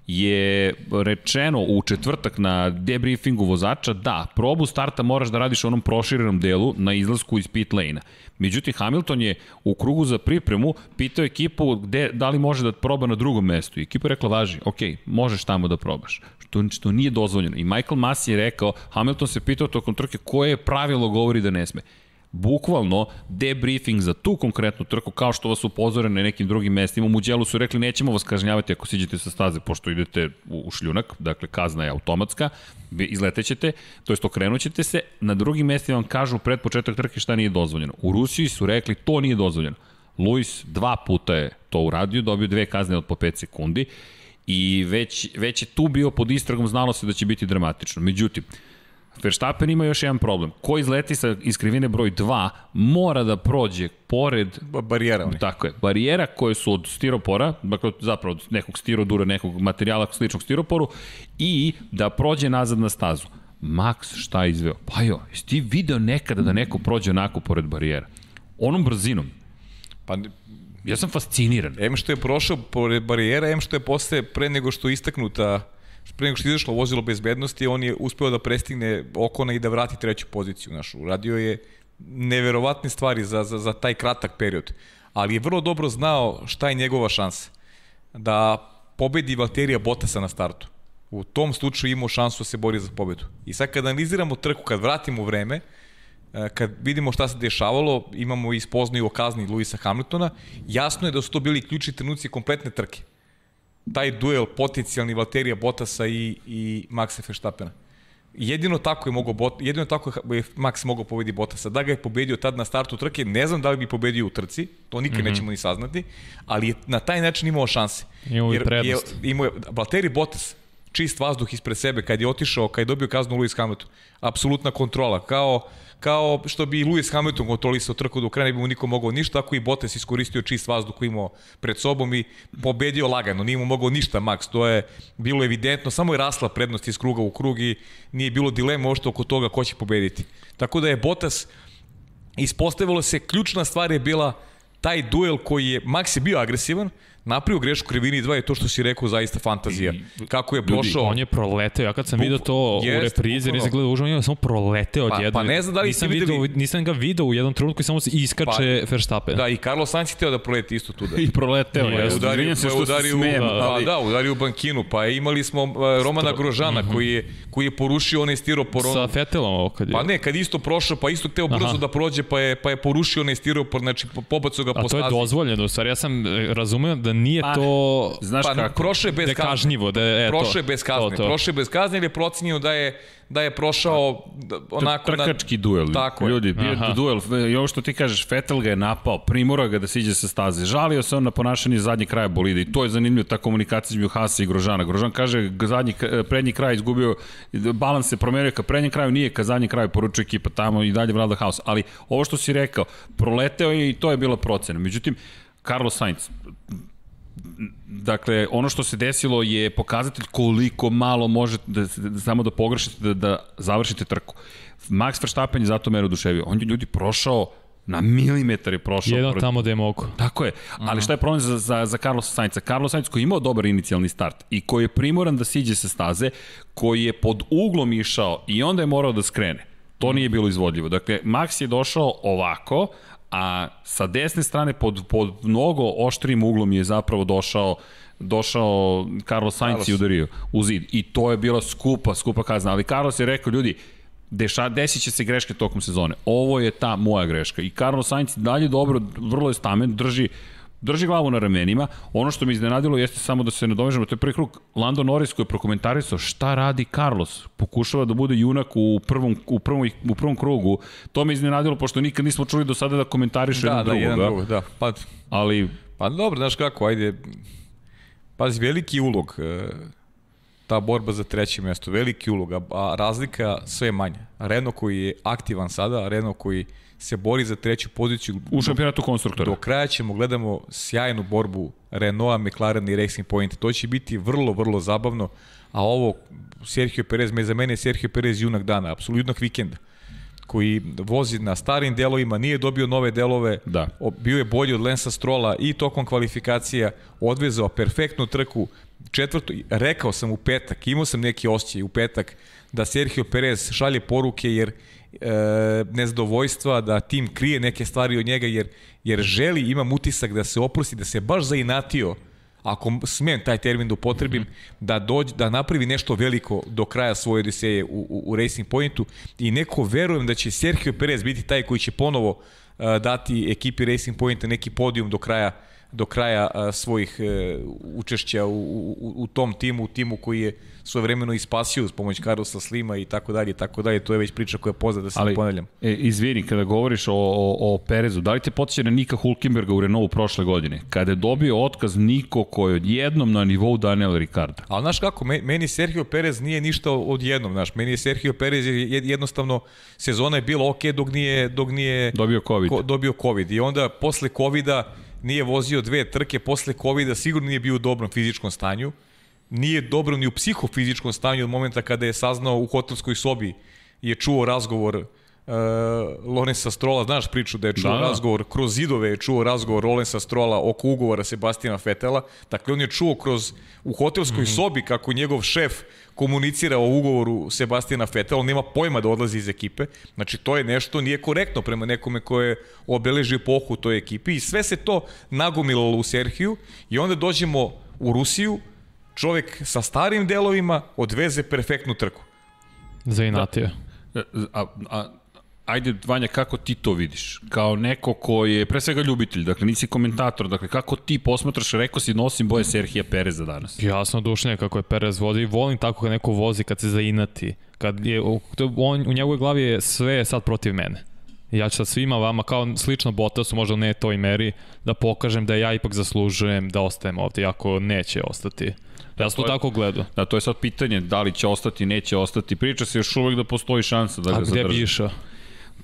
je rečeno u četvrtak na debriefingu vozača da probu starta moraš da radiš u onom proširenom delu na izlasku iz pit lane-a. Međutim, Hamilton je u krugu za pripremu pitao ekipu gde, da li može da proba na drugom mestu. I ekipa je rekla, važi, ok, možeš tamo da probaš. Što, što nije dozvoljeno. I Michael Masi je rekao, Hamilton se pitao tokom trke koje pravilo govori da ne sme bukvalno debriefing za tu konkretnu trku, kao što vas upozore na nekim drugim mestima. U Muđelu su rekli nećemo vas kažnjavati ako siđete sa staze, pošto idete u, u šljunak, dakle kazna je automatska, izletećete, to jest okrenut ćete se, na drugim mestima vam kažu pred početak trke šta nije dozvoljeno. U Rusiji su rekli to nije dozvoljeno. Luis dva puta je to uradio, dobio dve kazne od po 5 sekundi i već, već je tu bio pod istragom, znalo se da će biti dramatično. Međutim, Verstappen ima još jedan problem. Ko izleti sa iskrivine broj 2 mora da prođe pored Ba barijera oni. Tako je. Barijera koje su od stiropora, dakle zapravo od nekog stirodura, nekog materijala sličnog stiroporu i da prođe nazad na stazu. Max šta je izveo? Pa jo, jesi ti video nekada da neko prođe onako pored barijera? Onom brzinom. Pa Ja sam fasciniran. M što je prošao pored barijera, M što je posle pre nego što je istaknuta pre nego što je izašlo vozilo bezbednosti, on je uspeo da prestigne Okona i da vrati treću poziciju našu. Radio je neverovatne stvari za, za, za taj kratak period, ali je vrlo dobro znao šta je njegova šansa. Da pobedi Valterija Bottasa na startu. U tom slučaju imao šansu da se bori za pobedu. I sad kad analiziramo trku, kad vratimo vreme, e, kad vidimo šta se dešavalo, imamo i spoznaju o kazni Luisa Hamiltona, jasno je da su to bili ključni trenuci kompletne trke taj duel potencijalni Valterija Bottasa i, i Maxa Verstappena. Jedino tako je mogao Bot, jedino tako je Max mogao pobediti Bottasa. Da ga je pobedio tad na startu trke, ne znam da li bi pobedio u trci, to nikad mm -hmm. nećemo ni saznati, ali je na taj način imao šanse. Imao i prednost. Je, imao je, Valtteri Bottas, čist vazduh ispred sebe, kad je otišao, kad je dobio kaznu Lewis Hamilton, apsolutna kontrola, kao kao što bi Lewis Hamilton kontrolisao trku do kraja, ne bi mu niko mogao ništa, tako i Bottas iskoristio čist vazduh koji imao pred sobom i pobedio lagano, nije mu mogao ništa Max, to je bilo evidentno, samo je rasla prednost iz kruga u krug i nije bilo dilema ošto oko toga ko će pobediti. Tako da je Bottas ispostavilo se, ključna stvar je bila taj duel koji je, Max je bio agresivan, napravio grešku krivini 2 je to što si rekao zaista fantazija. Kako je prošao... On je proleteo, ja kad sam vidio to jest, u reprizi, nisam gledao uživo, on je samo proleteo odjedno. Pa, pa ne znam da li nisam, videli... video, nisam ga video u jednom trenutku i samo se iskače pa, Verstappen. Da, i Carlos Sainz je teo da proleti isto tu. Da. I proleteo je. Udario, se što udario, se smijem, da, ali... da, udario u bankinu, pa imali smo uh, Romana Grožana mm -hmm. koji, je, koji je porušio onaj stiropor. On... Sa Fetelom ovo kad je. Pa ne, kad isto prošao, pa isto teo brzo Aha. da prođe, pa je, pa je porušio onaj stiropor, znači pobacio ga po A to je dozvoljeno, stvari, ja sam e, razumeo da nije pa, to znaš pa, kako? Prošao je bez kazne. kažnjivo, da je. Prošao je bez kazne. To, to. Prošao je bez kazne ili je procenio da je da je prošao onako na trkački duel. Tako Ljudi, bio Aha. duel. I ovo što ti kažeš, Vettel ga je napao, primora ga da siđe sa staze. Žalio se on na ponašanje zadnji kraja bolida i to je zanimljivo ta komunikacija između Hasa i Grožana. Grožan kaže zadnji prednji kraj izgubio balans se promenio ka prednjem kraju, nije ka zadnji kraju poručuje ekipa tamo i dalje vlada haos. Ali ovo što si rekao, proleteo je i to je bila procena. Međutim, Carlos Sainz, dakle, ono što se desilo je pokazatelj koliko malo možete da, da samo da pogrešite, da, da završite trku. Max Verstappen je zato mene oduševio. On je ljudi prošao na milimetar je prošao. Jedno tamo gde je mogo. Tako je. Ali šta je problem za, za, za Carlos Sainca? Carlos Sainz koji je imao dobar inicijalni start i koji je primoran da siđe sa staze, koji je pod uglom išao i onda je morao da skrene. To nije bilo izvodljivo. Dakle, Max je došao ovako, a sa desne strane pod, pod mnogo oštrim uglom je zapravo došao došao Carlos Sainz Carlos. i udario u zid. I to je bila skupa, skupa kazna. Ali Carlos je rekao, ljudi, deša, desit će se greške tokom sezone. Ovo je ta moja greška. I Carlos Sainz dalje dobro, vrlo je stamen, drži drži glavu na ramenima. Ono što me iznenadilo jeste samo da se nadovežemo, to je prvi krug Lando Norris koji je prokomentarisao šta radi Carlos. Pokušava da bude junak u prvom, u prvom, u prvom krugu. To me iznenadilo pošto nikad nismo čuli do sada da komentariše da, jedan da, drugog. Jedan drugog, da. Pa, Ali... Pa dobro, znaš kako, ajde. Pazi, veliki ulog. E, ta borba za treće mesto, veliki ulog, a razlika sve manja. Renault koji je aktivan sada, Renault koji se bori za treću poziciju. U šampionatu konstruktora. Do kraja ćemo gledamo sjajnu borbu Renaulta, McLaren i Racing Point. To će biti vrlo, vrlo zabavno. A ovo, Sergio Perez, me za mene Sergio Perez junak dana, apsolutno junak vikenda koji vozi na starim delovima, nije dobio nove delove, da. bio je bolji od Lensa Strola i tokom kvalifikacija, odvezao perfektnu trku, četvrto, rekao sam u petak, imao sam neki osjećaj u petak da Sergio Perez šalje poruke jer e, nezadovoljstva, da tim krije neke stvari od njega jer, jer želi, imam utisak da se oprosti, da se baš zainatio ako smem taj termin da upotrebim, da, dođe, da napravi nešto veliko do kraja svoje odiseje u, u, u Racing Pointu i neko verujem da će Sergio Perez biti taj koji će ponovo uh, dati ekipi Racing Pointa neki podijum do kraja do kraja a, svojih e, učešća u, u, u tom timu, u timu koji je svoje vremeno ispasio uz pomoć Carlosa Slima i tako dalje, tako dalje, to je već priča koja je poznata, da se Ali, ne ponavljam. E, izvini, kada govoriš o, o, o Perezu, da li te podsjeća na Nika Hulkenberga u Renaultu prošle godine? Kada je dobio otkaz Niko koji je odjednom na nivou Daniela Ricarda. Ali znaš kako, meni Sergio Perez nije ništa odjednom, znaš, meni je Sergio Perez jednostavno, sezona je bila ok dok nije, dok nije dobio COVID. Ko, dobio COVID i onda posle COVID-a nije vozio dve trke posle COVID-a, sigurno nije bio u dobrom fizičkom stanju, nije dobro ni u psihofizičkom stanju od momenta kada je saznao u hotelskoj sobi je čuo razgovor uh, Lorenza Strola, znaš priču da je čuo da. razgovor, kroz zidove je čuo razgovor Lorenza Strola oko ugovora Sebastina Fetela, dakle on je čuo kroz, u hotelskoj mm -hmm. sobi kako njegov šef komunicira o ugovoru Sebastina Fetela, on nema pojma da odlazi iz ekipe, znači to je nešto, nije korektno prema nekome ko je obeležio epohu u toj ekipi i sve se to nagomilalo u Serhiju i onda dođemo u Rusiju, čovek sa starim delovima odveze perfektnu trku. Zainatio. Da. A, a, ajde, Vanja, kako ti to vidiš? Kao neko ko je, pre svega ljubitelj, dakle nisi komentator, dakle kako ti posmatraš, rekao si nosim boje Serhija Pereza danas? Jasno dušnje kako je Perez vodi, volim tako kad neko vozi kad se zainati, kad je, on, u njegovoj glavi je sve sad protiv mene. Ja ću sad svima vama, kao slično Bottasu, možda ne toj meri, da pokažem da ja ipak zaslužujem da ostajem ovde, ako neće ostati. Ja sam to tako gledao. Da, to je sad pitanje, da li će ostati, neće ostati. Priča se još uvek da postoji šansa da ga zadrži. A gde bi išao?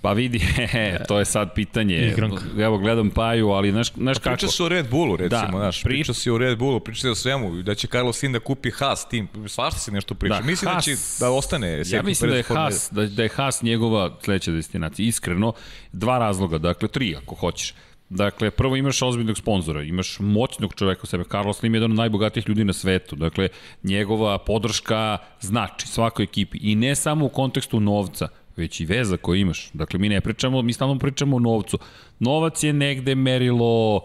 Pa vidi, he, to je sad pitanje. Igranka. Evo, gledam Paju, ali znaš, znaš kako... Priča se o Red Bullu, recimo, da, znaš. Pri... Priča se o Red Bullu, priča se o svemu, da će Carlos Slim da kupi Haas tim, svašta se nešto priča. Da, mislim Haas, da će da ostane Ja mislim da je Haas, da, da je Haas njegova sledeća destinacija. Iskreno, dva razloga, dakle, tri ako hoćeš. Dakle, prvo imaš ozbiljnog sponzora, imaš moćnog čoveka u sebe. Carlos Slim je jedan od najbogatijih ljudi na svetu. Dakle, njegova podrška znači svakoj ekipi. I ne samo u kontekstu novca, već i veza koju imaš. Dakle, mi ne pričamo, mi stalno pričamo o novcu. Novac je negde merilo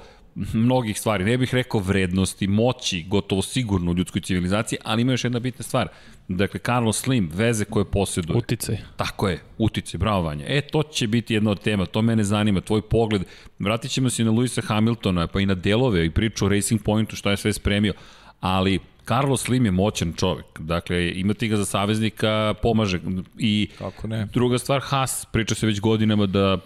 mnogih stvari. Ne bih rekao vrednosti, moći, gotovo sigurno u ljudskoj civilizaciji, ali ima još jedna bitna stvar. Dakle, Carlos Slim, veze koje posjeduje. Uticaj. Tako je, uticaj, bravo Vanja. E, to će biti jedna od tema, to mene zanima, tvoj pogled. Vratit ćemo se na Luisa Hamiltona, pa i na delove i priču o Racing Pointu, šta je sve spremio. Ali, Carlos Slim je moćan čovek. Dakle, imati ga za saveznika pomaže. I Kako ne? druga stvar, Haas, priča se već godinama da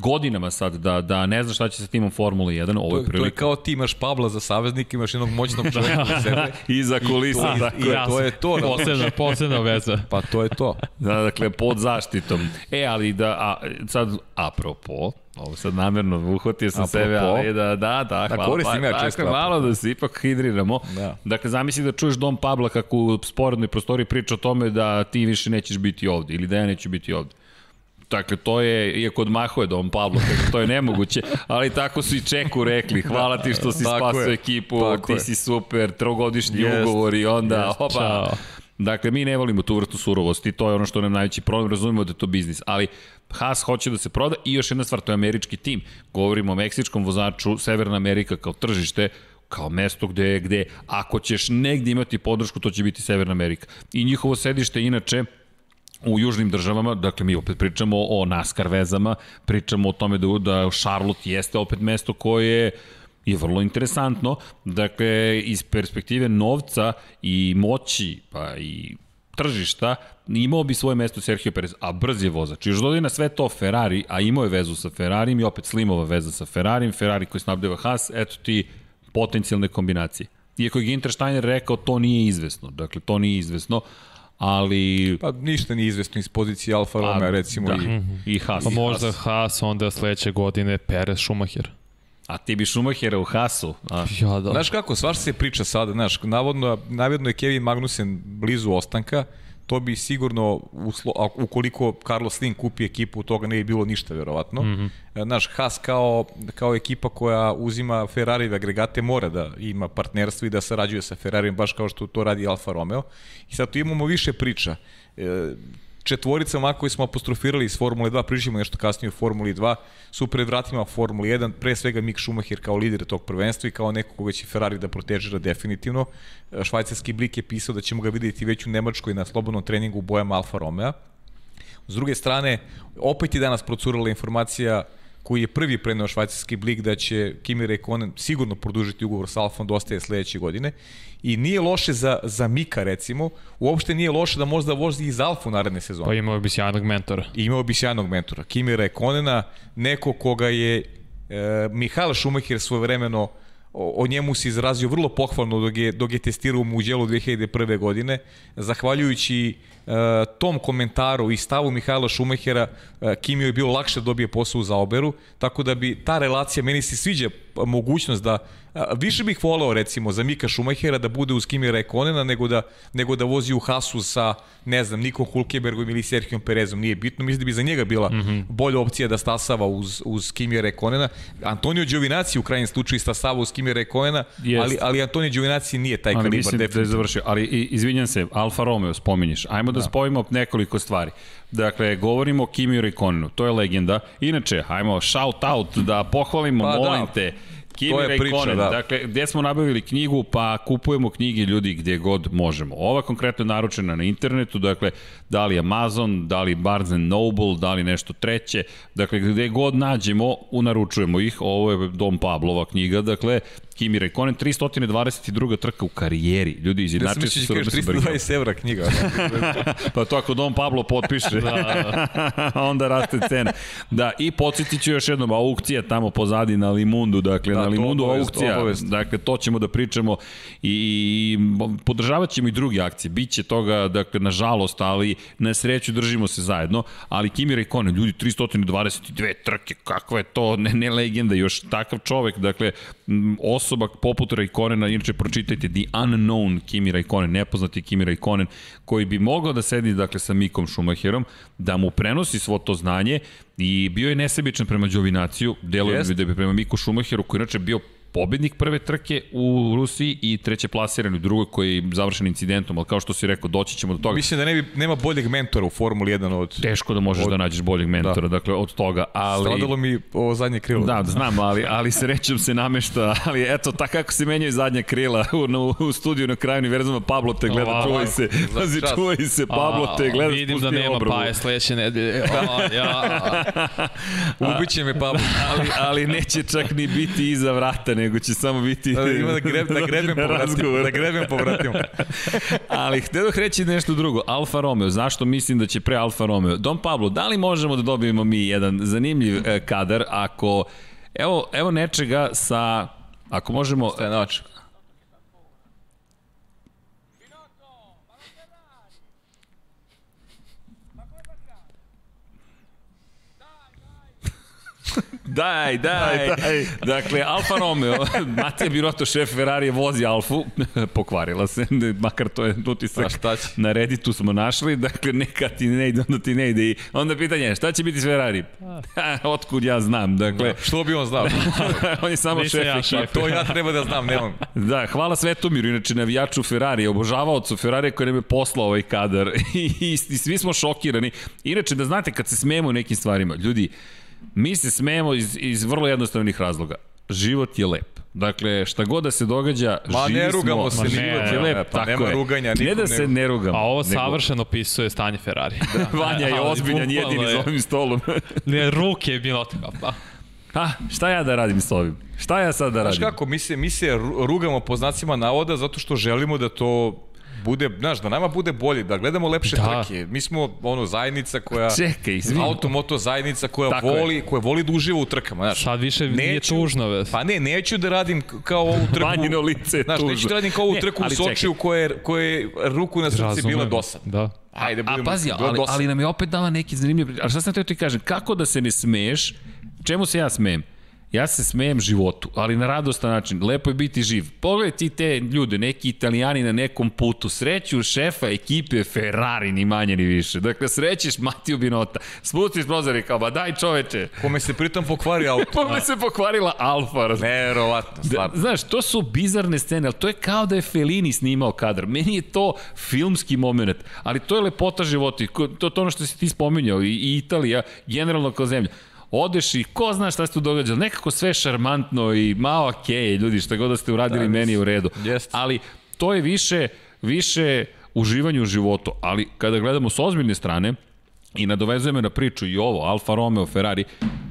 godinama sad da, da ne zna šta će sa timom Formula 1, ovo je prilika. To je kao ti imaš Pabla za saveznik, imaš jednog moćnog čovjeka za sebe. I za kulisa, I, tako i, je. To je to. Posebna, posebna veza. Pa to je to. Da, dakle, pod zaštitom. E, ali da, a, sad, apropo, Ovo sad namerno uhvatio sam Apropo, sebe, ali da, da, da, da hvala. Koristim pa, ja često. Dakle, malo da se ipak hidriramo. Da. Dakle, zamisli da čuješ Dom Pabla kako u sporednoj prostoriji priča o tome da ti više nećeš biti ovde ili da ja neću biti ovde. Dakle, to je, iako odmahuje Dom Pablo, to je nemoguće, ali tako su i Čeku rekli, hvala ti što si spasao ekipu, tako ti je. si super, trogodišnji jest, ugovor i onda, jest, opa. Čao. Dakle, mi ne volimo tu vrstu surovosti, to je ono što nam najveći problem, razumemo da je to biznis, ali Haas hoće da se proda i još jedna stvar, to je američki tim. Govorimo o meksičkom vozaču, Severna Amerika kao tržište, kao mesto gde, gde ako ćeš negde imati podršku, to će biti Severna Amerika. I njihovo sedište inače u južnim državama, dakle mi opet pričamo o NASCAR vezama, pričamo o tome da, da Charlotte jeste opet mesto koje je vrlo interesantno. Dakle, iz perspektive novca i moći, pa i tržišta, imao bi svoje mesto Sergio Perez, a brz je vozač. Još dodaj na sve to Ferrari, a imao je vezu sa Ferrarijem i opet Slimova veza sa Ferrarijem, Ferrari koji snabdeva Haas, eto ti potencijalne kombinacije. Iako je Ginter Steiner rekao, to nije izvesno. Dakle, to nije izvesno, ali... Pa ništa nije izvesno iz pozicije Alfa Romeo, pa, recimo, da. i, i Haas. Pa možda Haas, onda sledeće godine Perez Schumacher. A ti bi Schumachera u Hasu? A? Ja, da. Znaš kako, svaš se priča sada, znaš, navodno, navodno je Kevin Magnussen blizu ostanka, to bi sigurno, uslo, ukoliko Carlos Slim kupi ekipu, toga ne bi bilo ništa, verovatno. Mm -hmm. Naš Haas kao, kao ekipa koja uzima Ferrari agregate mora da ima partnerstvo i da sarađuje sa Ferrarijem, baš kao što to radi Alfa Romeo. I sad tu imamo više priča. E, četvorica maka koji smo apostrofirali iz Formule 2, prišimo nešto kasnije u Formuli 2, su pred vratima Formuli 1, pre svega Mick Schumacher kao lider tog prvenstva i kao neko koga će Ferrari da protežira definitivno. Švajcarski blik je pisao da ćemo ga vidjeti već u Nemačkoj na slobodnom treningu u bojama Alfa Romeo. S druge strane, opet je danas procurala informacija koji je prvi preneo švajcarski blik da će Kimi Räikkönen sigurno produžiti ugovor sa Alfom dosta je sledeće godine i nije loše za, za Mika recimo, uopšte nije loše da možda vozi iz Alfu naredne sezone. Pa imao bi sjajnog mentora. I imao bi sjajnog mentora. Kimi Räikkönena, neko koga je e, Mihael Schumacher svojevremeno o, o njemu se izrazio vrlo pohvalno dok je, dok je testirao u Muđelu 2001. godine, zahvaljujući tom komentaru i stavu Mihajla Šumehera, uh, Kimi je bilo lakše da dobije posao za oberu, tako da bi ta relacija, meni se sviđa mogućnost da Više bih voleo recimo za Mika Šumahera da bude uz Kimi Rekonena nego da, nego da vozi u Hasu sa, ne znam, Nikom Hulkebergom ili Serhijom Perezom. Nije bitno, mislim da bi za njega bila mm -hmm. bolja opcija da stasava uz, uz Kimi Rekonena. Antonio Giovinazzi u krajnjem slučaju stasava uz Kimi Rekonena, ali, ali Antonio Giovinazzi nije taj ali kalibar. Mislim da je završio, ali izvinjam se, Alfa Romeo spominješ. Ajmo da, da spojimo nekoliko stvari. Dakle, govorimo o Kimi Rekonenu, to je legenda. Inače, ajmo shout out da pohvalimo, pa, molim da. te, Kimi to je priča, da. Dakle, gde smo nabavili knjigu, pa kupujemo knjige ljudi gde god možemo. Ova konkretno je naručena na internetu, dakle, da li Amazon, da li Barnes Noble, da li nešto treće, dakle, gde god nađemo, unaručujemo ih. Ovo je Dom Pablova knjiga, dakle, Kimi Raikkonen, 322. trka u karijeri. Ljudi, izjednačili su se 320 evra knjiga. pa to ako Don Pablo potpiše, da, da. onda raste cena. Da, i podsjetit ću još jednom, aukcija tamo pozadi na Limundu, dakle, da, na Limundu obavest, aukcija, obavest. dakle, to ćemo da pričamo i, i podržavat ćemo i druge akcije. Biće toga, dakle, nažalost, ali na sreću držimo se zajedno, ali Kimi Raikkonen, ljudi, 322 trke, kakva je to, ne, ne legenda, još takav čovek, dakle, os osoba poput Raikonena, inače pročitajte The Unknown Kimi Raikkonen, nepoznati Kimi Raikkonen, koji bi mogao da sedi dakle, sa Mikom Schumacherom, da mu prenosi svo to znanje i bio je nesebičan prema Đovinaciju, deluje da bi prema Miku Schumacheru, koji inače bio pobednik prve trke u Rusiji i treće plasiran u drugoj koji je završen incidentom, ali kao što si rekao, doći ćemo do toga. Mislim da ne bi, nema boljeg mentora u Formuli 1 od... Teško da možeš od, da nađeš boljeg mentora, da. dakle od toga, ali... Stradalo mi ovo zadnje krilo. Da, znam, ali, ali srećom se namešta, ali eto, tako kako se menjaju zadnja krila u, u, u studiju na kraju univerzuma, Pablo te gleda, čuvaj se, pazi, čuvaj se, Pablo te gleda, Vidim da nema obravu. paje sledeće nedelje. ja. Ubiće me Pablo. ali, ali neće čak ni biti iza vrata, ne nego će samo biti da, ima da, greb, da grebem povratimo. Da grebem povratimo. Ali htio reći nešto drugo. Alfa Romeo, zašto mislim da će pre Alfa Romeo? Don Pablo, da li možemo da dobijemo mi jedan zanimljiv e, kadar ako Evo, evo nečega sa, ako možemo... Stajanovač. Daj, daj, daj. Dakle, Alfa Romeo, Matija Biroto, šef Ferrari, vozi Alfu, pokvarila se, makar to je utisak. šta će? Na Redditu smo našli, dakle, neka ti ne ide, onda ti ne ide. I onda pitanje, šta će biti s Ferrari? Otkud ja znam, dakle. Da, što bi on znao? on je samo šef. Ja šef. to ja treba da znam, ne on. Da, hvala Svetomiru, inače navijaču Ferrari, obožavaocu Ferrari koji nam je poslao ovaj kadar i, i, i svi smo šokirani. Inače, da znate, kad se smemo nekim stvarima, ljudi, Mi se smejemo iz, iz vrlo jednostavnih razloga. Život je lep. Dakle, šta god da se događa, Ma ne rugamo se, ne, život je lep, pa tako nema je. ruganja. Ne da se ne rugamo. A ovo savršeno opisuje stanje Ferrari. Da. Vanja je ozbiljan jedini za ovim stolom. ne, ruke je bilo tako, pa. Pa, šta ja da radim s ovim? Šta ja sad da radim? Znaš kako, mi se, mi se rugamo po znacima navoda zato što želimo da to bude, znaš, da nama bude bolje, da gledamo lepše da. trke. Mi smo ono zajednica koja Čekaj, izvini. Automoto zajednica koja Tako voli, je. koja voli da uživa u trkama, znaš. Sad više neću, nije tužno, ves. Pa ne, neću da radim kao ovu trku. Vanjino lice je znaš, tužno. neću da radim kao ovu trku ne, u Sočiju koje koje ruku na srce bila dosadna. Da. Ajde, budemo, a pazi, ali, ali nam je opet dala neki zanimljiv... Ali šta sam teo ti kažem, kako da se ne smeješ, čemu se ja smejem? Ja se smejem životu, ali na radostan način. Lepo je biti živ. Pogledaj ti te ljude, neki italijani na nekom putu, sreću šefa ekipe Ferrari, ni manje ni više. Dakle, srećeš Matiju Binota. Spusti prozor i kao, ba daj čoveče. Kome se pritom pokvari auto. Pogledaj se pokvarila Alfa. Neverovatno, Da, stvarno. znaš, to su bizarne scene, ali to je kao da je Fellini snimao kadar. Meni je to filmski moment, ali to je lepota života. To, to ono što si ti spominjao i, i Italija, generalno kao zemlja. Odeš i ko zna šta se tu događalo. Nekako sve šarmantno i malo okej, ljudi, šta god da ste uradili, Da, meni je u redu. Jeste. Ali to je više, više uživanje u životu. Ali kada gledamo s ozbiljne strane, I nadovezujemo na priču i ovo, Alfa Romeo, Ferrari.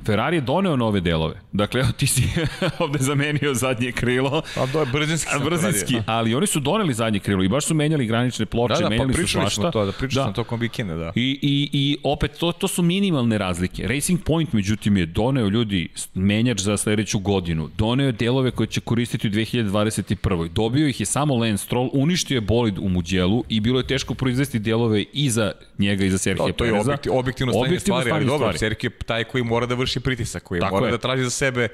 Ferrari je doneo nove delove. Dakle, evo ti si ovde zamenio zadnje krilo. A to je brzinski to Brzinski, radio. ali oni su doneli zadnje krilo i baš su menjali granične ploče, Da, da, pa menjali su pričali svašta. smo to, da pričali da. smo tokom vikenda, da. I, i, I opet, to, to su minimalne razlike. Racing Point, međutim, je doneo ljudi menjač za sledeću godinu. Doneo je delove koje će koristiti u 2021. Dobio ih je samo Lance Stroll, uništio je bolid u Muđelu i bilo je teško proizvesti delove i za njega i za Serhije Da, Pereza. Objekti, objektivno stanje Objektivno stvari, ali dobro. Sergio je taj koji mora da vrši pritisak, koji Tako mora je. da traži za sebe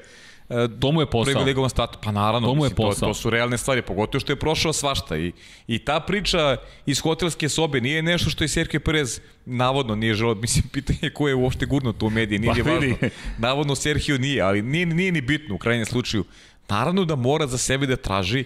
e, To mu je posao. privilegovan status. Pa naravno, To mu je mislim, to, posao. to su realne stvari, pogotovo što je prošao svašta. I, I ta priča iz hotelske sobe nije nešto što je Sergio Perez navodno nije želeo, mislim, pitanje je ko je uopšte gurno to u mediji, nije Pa važno. Navodno Sergio nije, ali nije, nije ni bitno u krajnjem slučaju. Naravno da mora za sebe da traži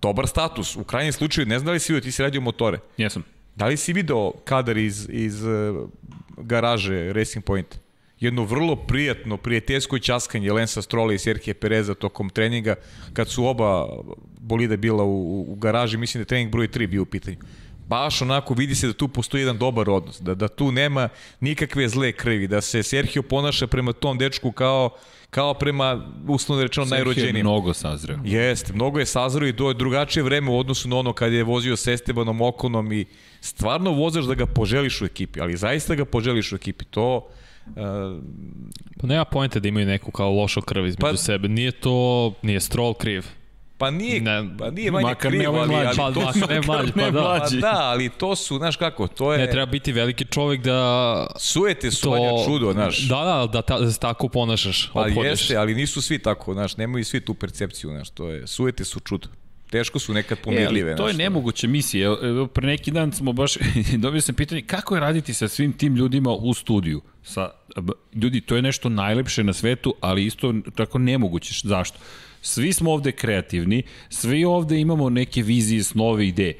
dobar status. U krajnjem slučaju, ne znam da li si vidio, ti si radio motore. Jesam. Da li si video kadar iz, iz uh, garaže Racing Point? Jedno vrlo prijatno, prijateljsko časkanje Lensa Strola i Serhije Pereza tokom treninga, kad su oba bolida bila u, u garaži, mislim da je trening broj 3 bio u pitanju. Baš onako vidi se da tu postoji jedan dobar odnos, da, da tu nema nikakve zle krvi, da se Sergio ponaša prema tom dečku kao, kao prema, uslovno rečeno, Sergio je najrođenijim. mnogo sazreo. Jeste, mnogo je sazreo i do je drugačije vreme u odnosu na ono kad je vozio s Estebanom Okonom i stvarno vozaš da ga poželiš u ekipi, ali zaista ga poželiš u ekipi. To, uh, Pa nema pojente da imaju neku kao lošu krv između Pa- sebe. Nije to, nije Stroll kriv. Pa nije, Ne, pa nije manje makar ne krivo, ovaj ali, mlađi. ali Pa, to makar su, ne mlađi, pa ne da. mlađi. pa da, ali to su, znaš kako, to je, Ne, treba biti veliki čovjek da sujete su to... vanja čudo, znaš. Da, da, da, ta, da se tako ponašaš, Pa ophodiš. jeste, ali nisu svi tako, znaš, nemaju svi tu percepciju, znaš, to je, sujete su čudo. Teško su nekad E, pomirljive. ali to je znaš, nemoguća misija. Evo, evo, pre neki dan smo baš, dobio sam pitanje, kako je raditi sa svim tim ljudima u studiju? Sa, ljudi, to je nešto najlepše na svetu, ali isto tako nemoguće. Zašto? Svi smo ovde kreativni, svi ovde imamo neke vizije, snove, ideje.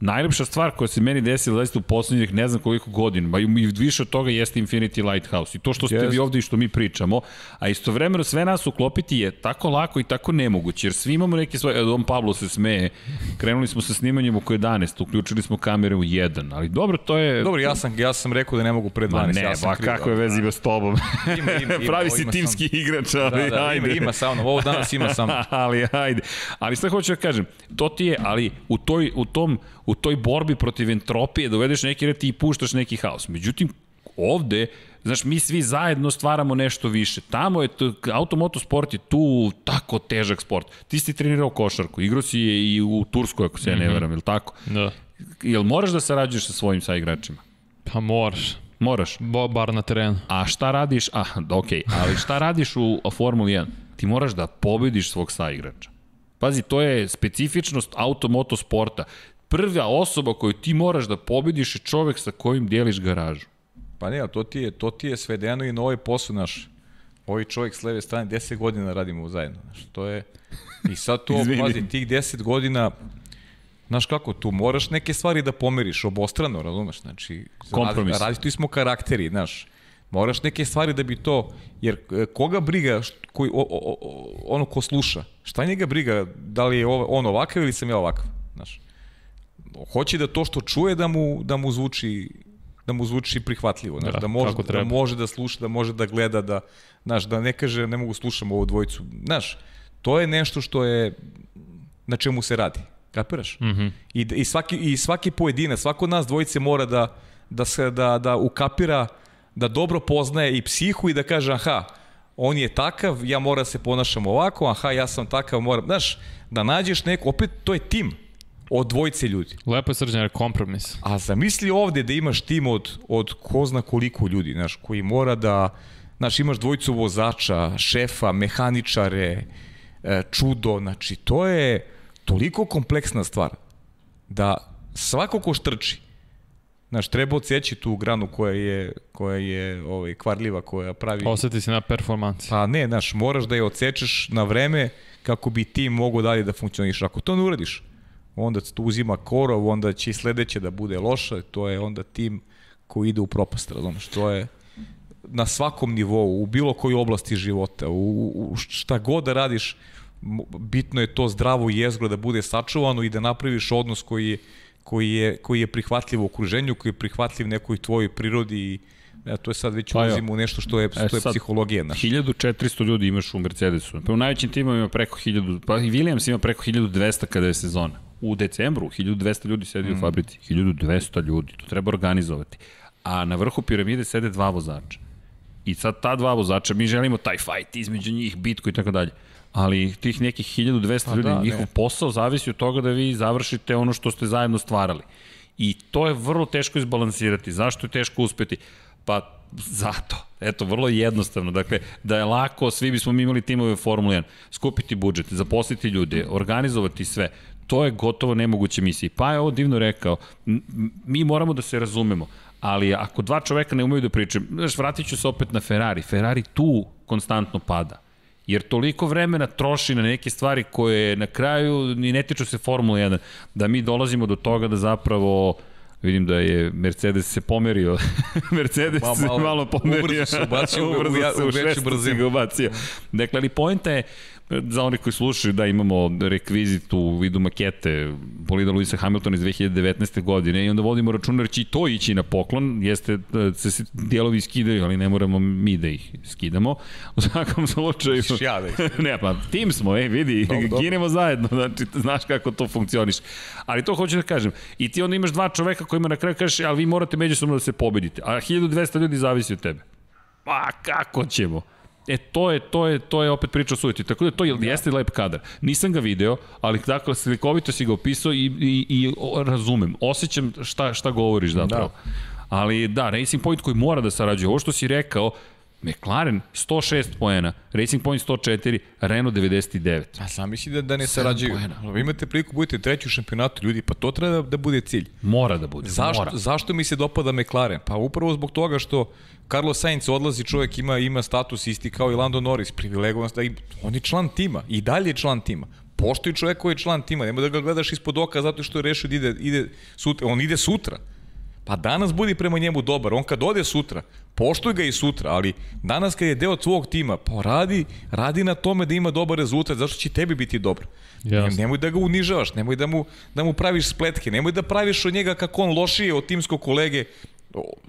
Najlepša stvar koja se meni desila zaista u poslednjih ne znam koliko godina, ba i više od toga jeste Infinity Lighthouse i to što ste Jeste. vi ovde i što mi pričamo, a istovremeno sve nas uklopiti je tako lako i tako nemoguće, jer svi imamo neke svoje, evo, Don Pablo se smeje, krenuli smo sa snimanjem oko 11, uključili smo kamere u 1, ali dobro, to je... Dobro, ja sam, ja sam rekao da ne mogu pre 12. Ma ne, ja sam ba kriv, kako je vezi ima s tobom. Ima, ima, ima, Pravi si timski igrač, ali Da, da, ajde. ima, ima sa mnom, ovo danas ima sa mnom. ali ajde. Ali šta hoću da kažem, to ti je, ali u toj, u tom, u toj borbi protiv entropije dovedeš neki red i puštaš neki haos. Međutim, ovde, znaš, mi svi zajedno stvaramo nešto više. Tamo je, to, automoto sport je tu tako težak sport. Ti si trenirao košarku, igrao si je i u Turskoj, ako se ja ne veram, ili tako? Da. Jel moraš da sarađuješ sa svojim saigračima? Pa moraš. Moraš. Bo, bar na terenu. A šta radiš, a, ok, ali šta radiš u Formuli 1? Ti moraš da pobediš svog saigrača. Pazi, to je specifičnost automoto sporta. Prva osoba koju ti moraš da pobediš je čovek sa kojim dijeliš garažu. Pa ne, to ti je, to ti je svedeno i na ovaj posao naš. Ovaj čovjek s leve strane 10 godina radimo zajedno. Znaš, to je... I sad to, pazi, tih 10 godina, znaš kako, tu moraš neke stvari da pomeriš obostrano, razumeš? Znači, Kompromis. Radi, različiti smo karakteri, znaš. Moraš neke stvari da bi to, jer e, koga briga koji, o, o, o, ono ko sluša, šta njega briga da li je on ovakav ili sam ja ovakav, znaš. Hoće da to što čuje da mu, da mu zvuči da mu zvuči prihvatljivo, znaš, Da, da, može, da može da sluša, da može da gleda, da, znaš, da ne kaže ne mogu slušam ovu dvojicu. Znaš, to je nešto što je na čemu se radi. Kapiraš? Mm -hmm. I, i, svaki, I svaki pojedinac, svako od nas dvojice mora da, da, se, da, da ukapira, da dobro poznaje i psihu i da kaže, aha, on je takav, ja moram da se ponašam ovako, aha, ja sam takav, moram, znaš, da nađeš neko, opet to je tim od dvojice ljudi. Lepo je srđan, kompromis. A zamisli ovde da imaš tim od, od ko zna koliko ljudi, znaš, koji mora da, znaš, imaš dvojicu vozača, šefa, mehaničare, e, čudo, znači, to je toliko kompleksna stvar da svako ko štrči, Znaš, treba odsjeći tu granu koja je, koja je ovaj, kvarljiva, koja pravi... Oseti se na performanci. Pa ne, znaš, moraš da je odsečeš na vreme kako bi ti mogo dalje da funkcioniš. Ako to ne uradiš, onda tu uzima korov, onda će i sledeće da bude loša, to je onda tim koji ide u propast, razumeš, to je na svakom nivou, u bilo kojoj oblasti života, u, u šta god da radiš, bitno je to zdravo jezgro da bude sačuvano i da napraviš odnos koji je koji je, koji je prihvatljiv u okruženju, koji je prihvatljiv nekoj tvojoj prirodi i Ja, to je sad već pa ulazimo u nešto što je, e, što je sad, psihologija. Naša. 1400 ljudi imaš u Mercedesu. Pa u najvećim timovima preko 1000, pa i Williams ima preko 1200 kada je sezona. U decembru 1200 ljudi sedi mm. u fabrici. 1200 ljudi, to treba organizovati. A na vrhu piramide sede dva vozača. I sad ta dva vozača, mi želimo taj fight između njih, bitku i tako dalje ali tih nekih 1200 pa ljudi, da, njihov ne. posao zavisi od toga da vi završite ono što ste zajedno stvarali. I to je vrlo teško izbalansirati. Zašto je teško uspeti? Pa zato. Eto, vrlo jednostavno. Dakle, da je lako, svi bismo mi imali timove Formula 1. Skupiti budžet, zaposliti ljude, organizovati sve. To je gotovo nemoguće misija. Pa je ovo divno rekao, mi moramo da se razumemo, ali ako dva čoveka ne umeju da pričaju, znaš, vratit ću se opet na Ferrari. Ferrari tu konstantno pada jer toliko vremena troši na neke stvari koje na kraju ni ne tiču se Formula 1, da mi dolazimo do toga da zapravo vidim da je Mercedes se pomerio. Mercedes Ma, malo, se malo pomerio. Ubrzo se ubacio, ubrzo se u, u, u veću brzinu. Ubacio. Dakle, ali pojenta je, za oni koji slušaju, da imamo rekvizit u vidu makete bolida Luisa Hamiltona iz 2019. godine i onda vodimo računar će i to ići na poklon, jeste da se dijelovi skidaju, ali ne moramo mi da ih skidamo. U svakom slučaju... Ja da ih Ne, pa tim smo, ej, vidi, ginemo zajedno, znači, znaš kako to funkcioniš. Ali to hoću da kažem. I ti onda imaš dva čoveka kojima na kraju kažeš, ali vi morate međusobno da se pobedite. A 1200 ljudi zavisi od tebe. Pa kako ćemo? E, to je, to je, to je opet priča o sujeti. Tako da to je, da. jeste lep kadar. Nisam ga video, ali dakle, slikovito si ga opisao i, i, i razumem. Osjećam šta, šta govoriš zapravo. Da. Ali da, Racing Point koji mora da sarađuje. Ovo što si rekao, McLaren 106 poena, Racing Point 104, Renault 99. A sam misli da, da ne sarađuju. Vi imate priliku, budete treći u šampionatu ljudi, pa to treba da, da bude cilj. Mora da bude, zašto, mora. Zašto mi se dopada McLaren? Pa upravo zbog toga što Carlos Sainz odlazi, čovjek ima ima status isti kao i Lando Norris, privilegovan da on je član tima i dalje je član tima. Poštuj čovjek koji je član tima, nema da ga gledaš ispod oka zato što je rešio da ide, ide sutra, on ide sutra. Pa danas budi prema njemu dobar, on kad ode sutra, poštuj ga i sutra, ali danas kad je deo tvog tima, pa radi, radi na tome da ima dobar rezultat, zašto će tebi biti dobro. Yes. Nemoj da ga unižavaš, nemoj da mu, da mu praviš spletke, nemoj da praviš od njega kako on lošije od timskog kolege,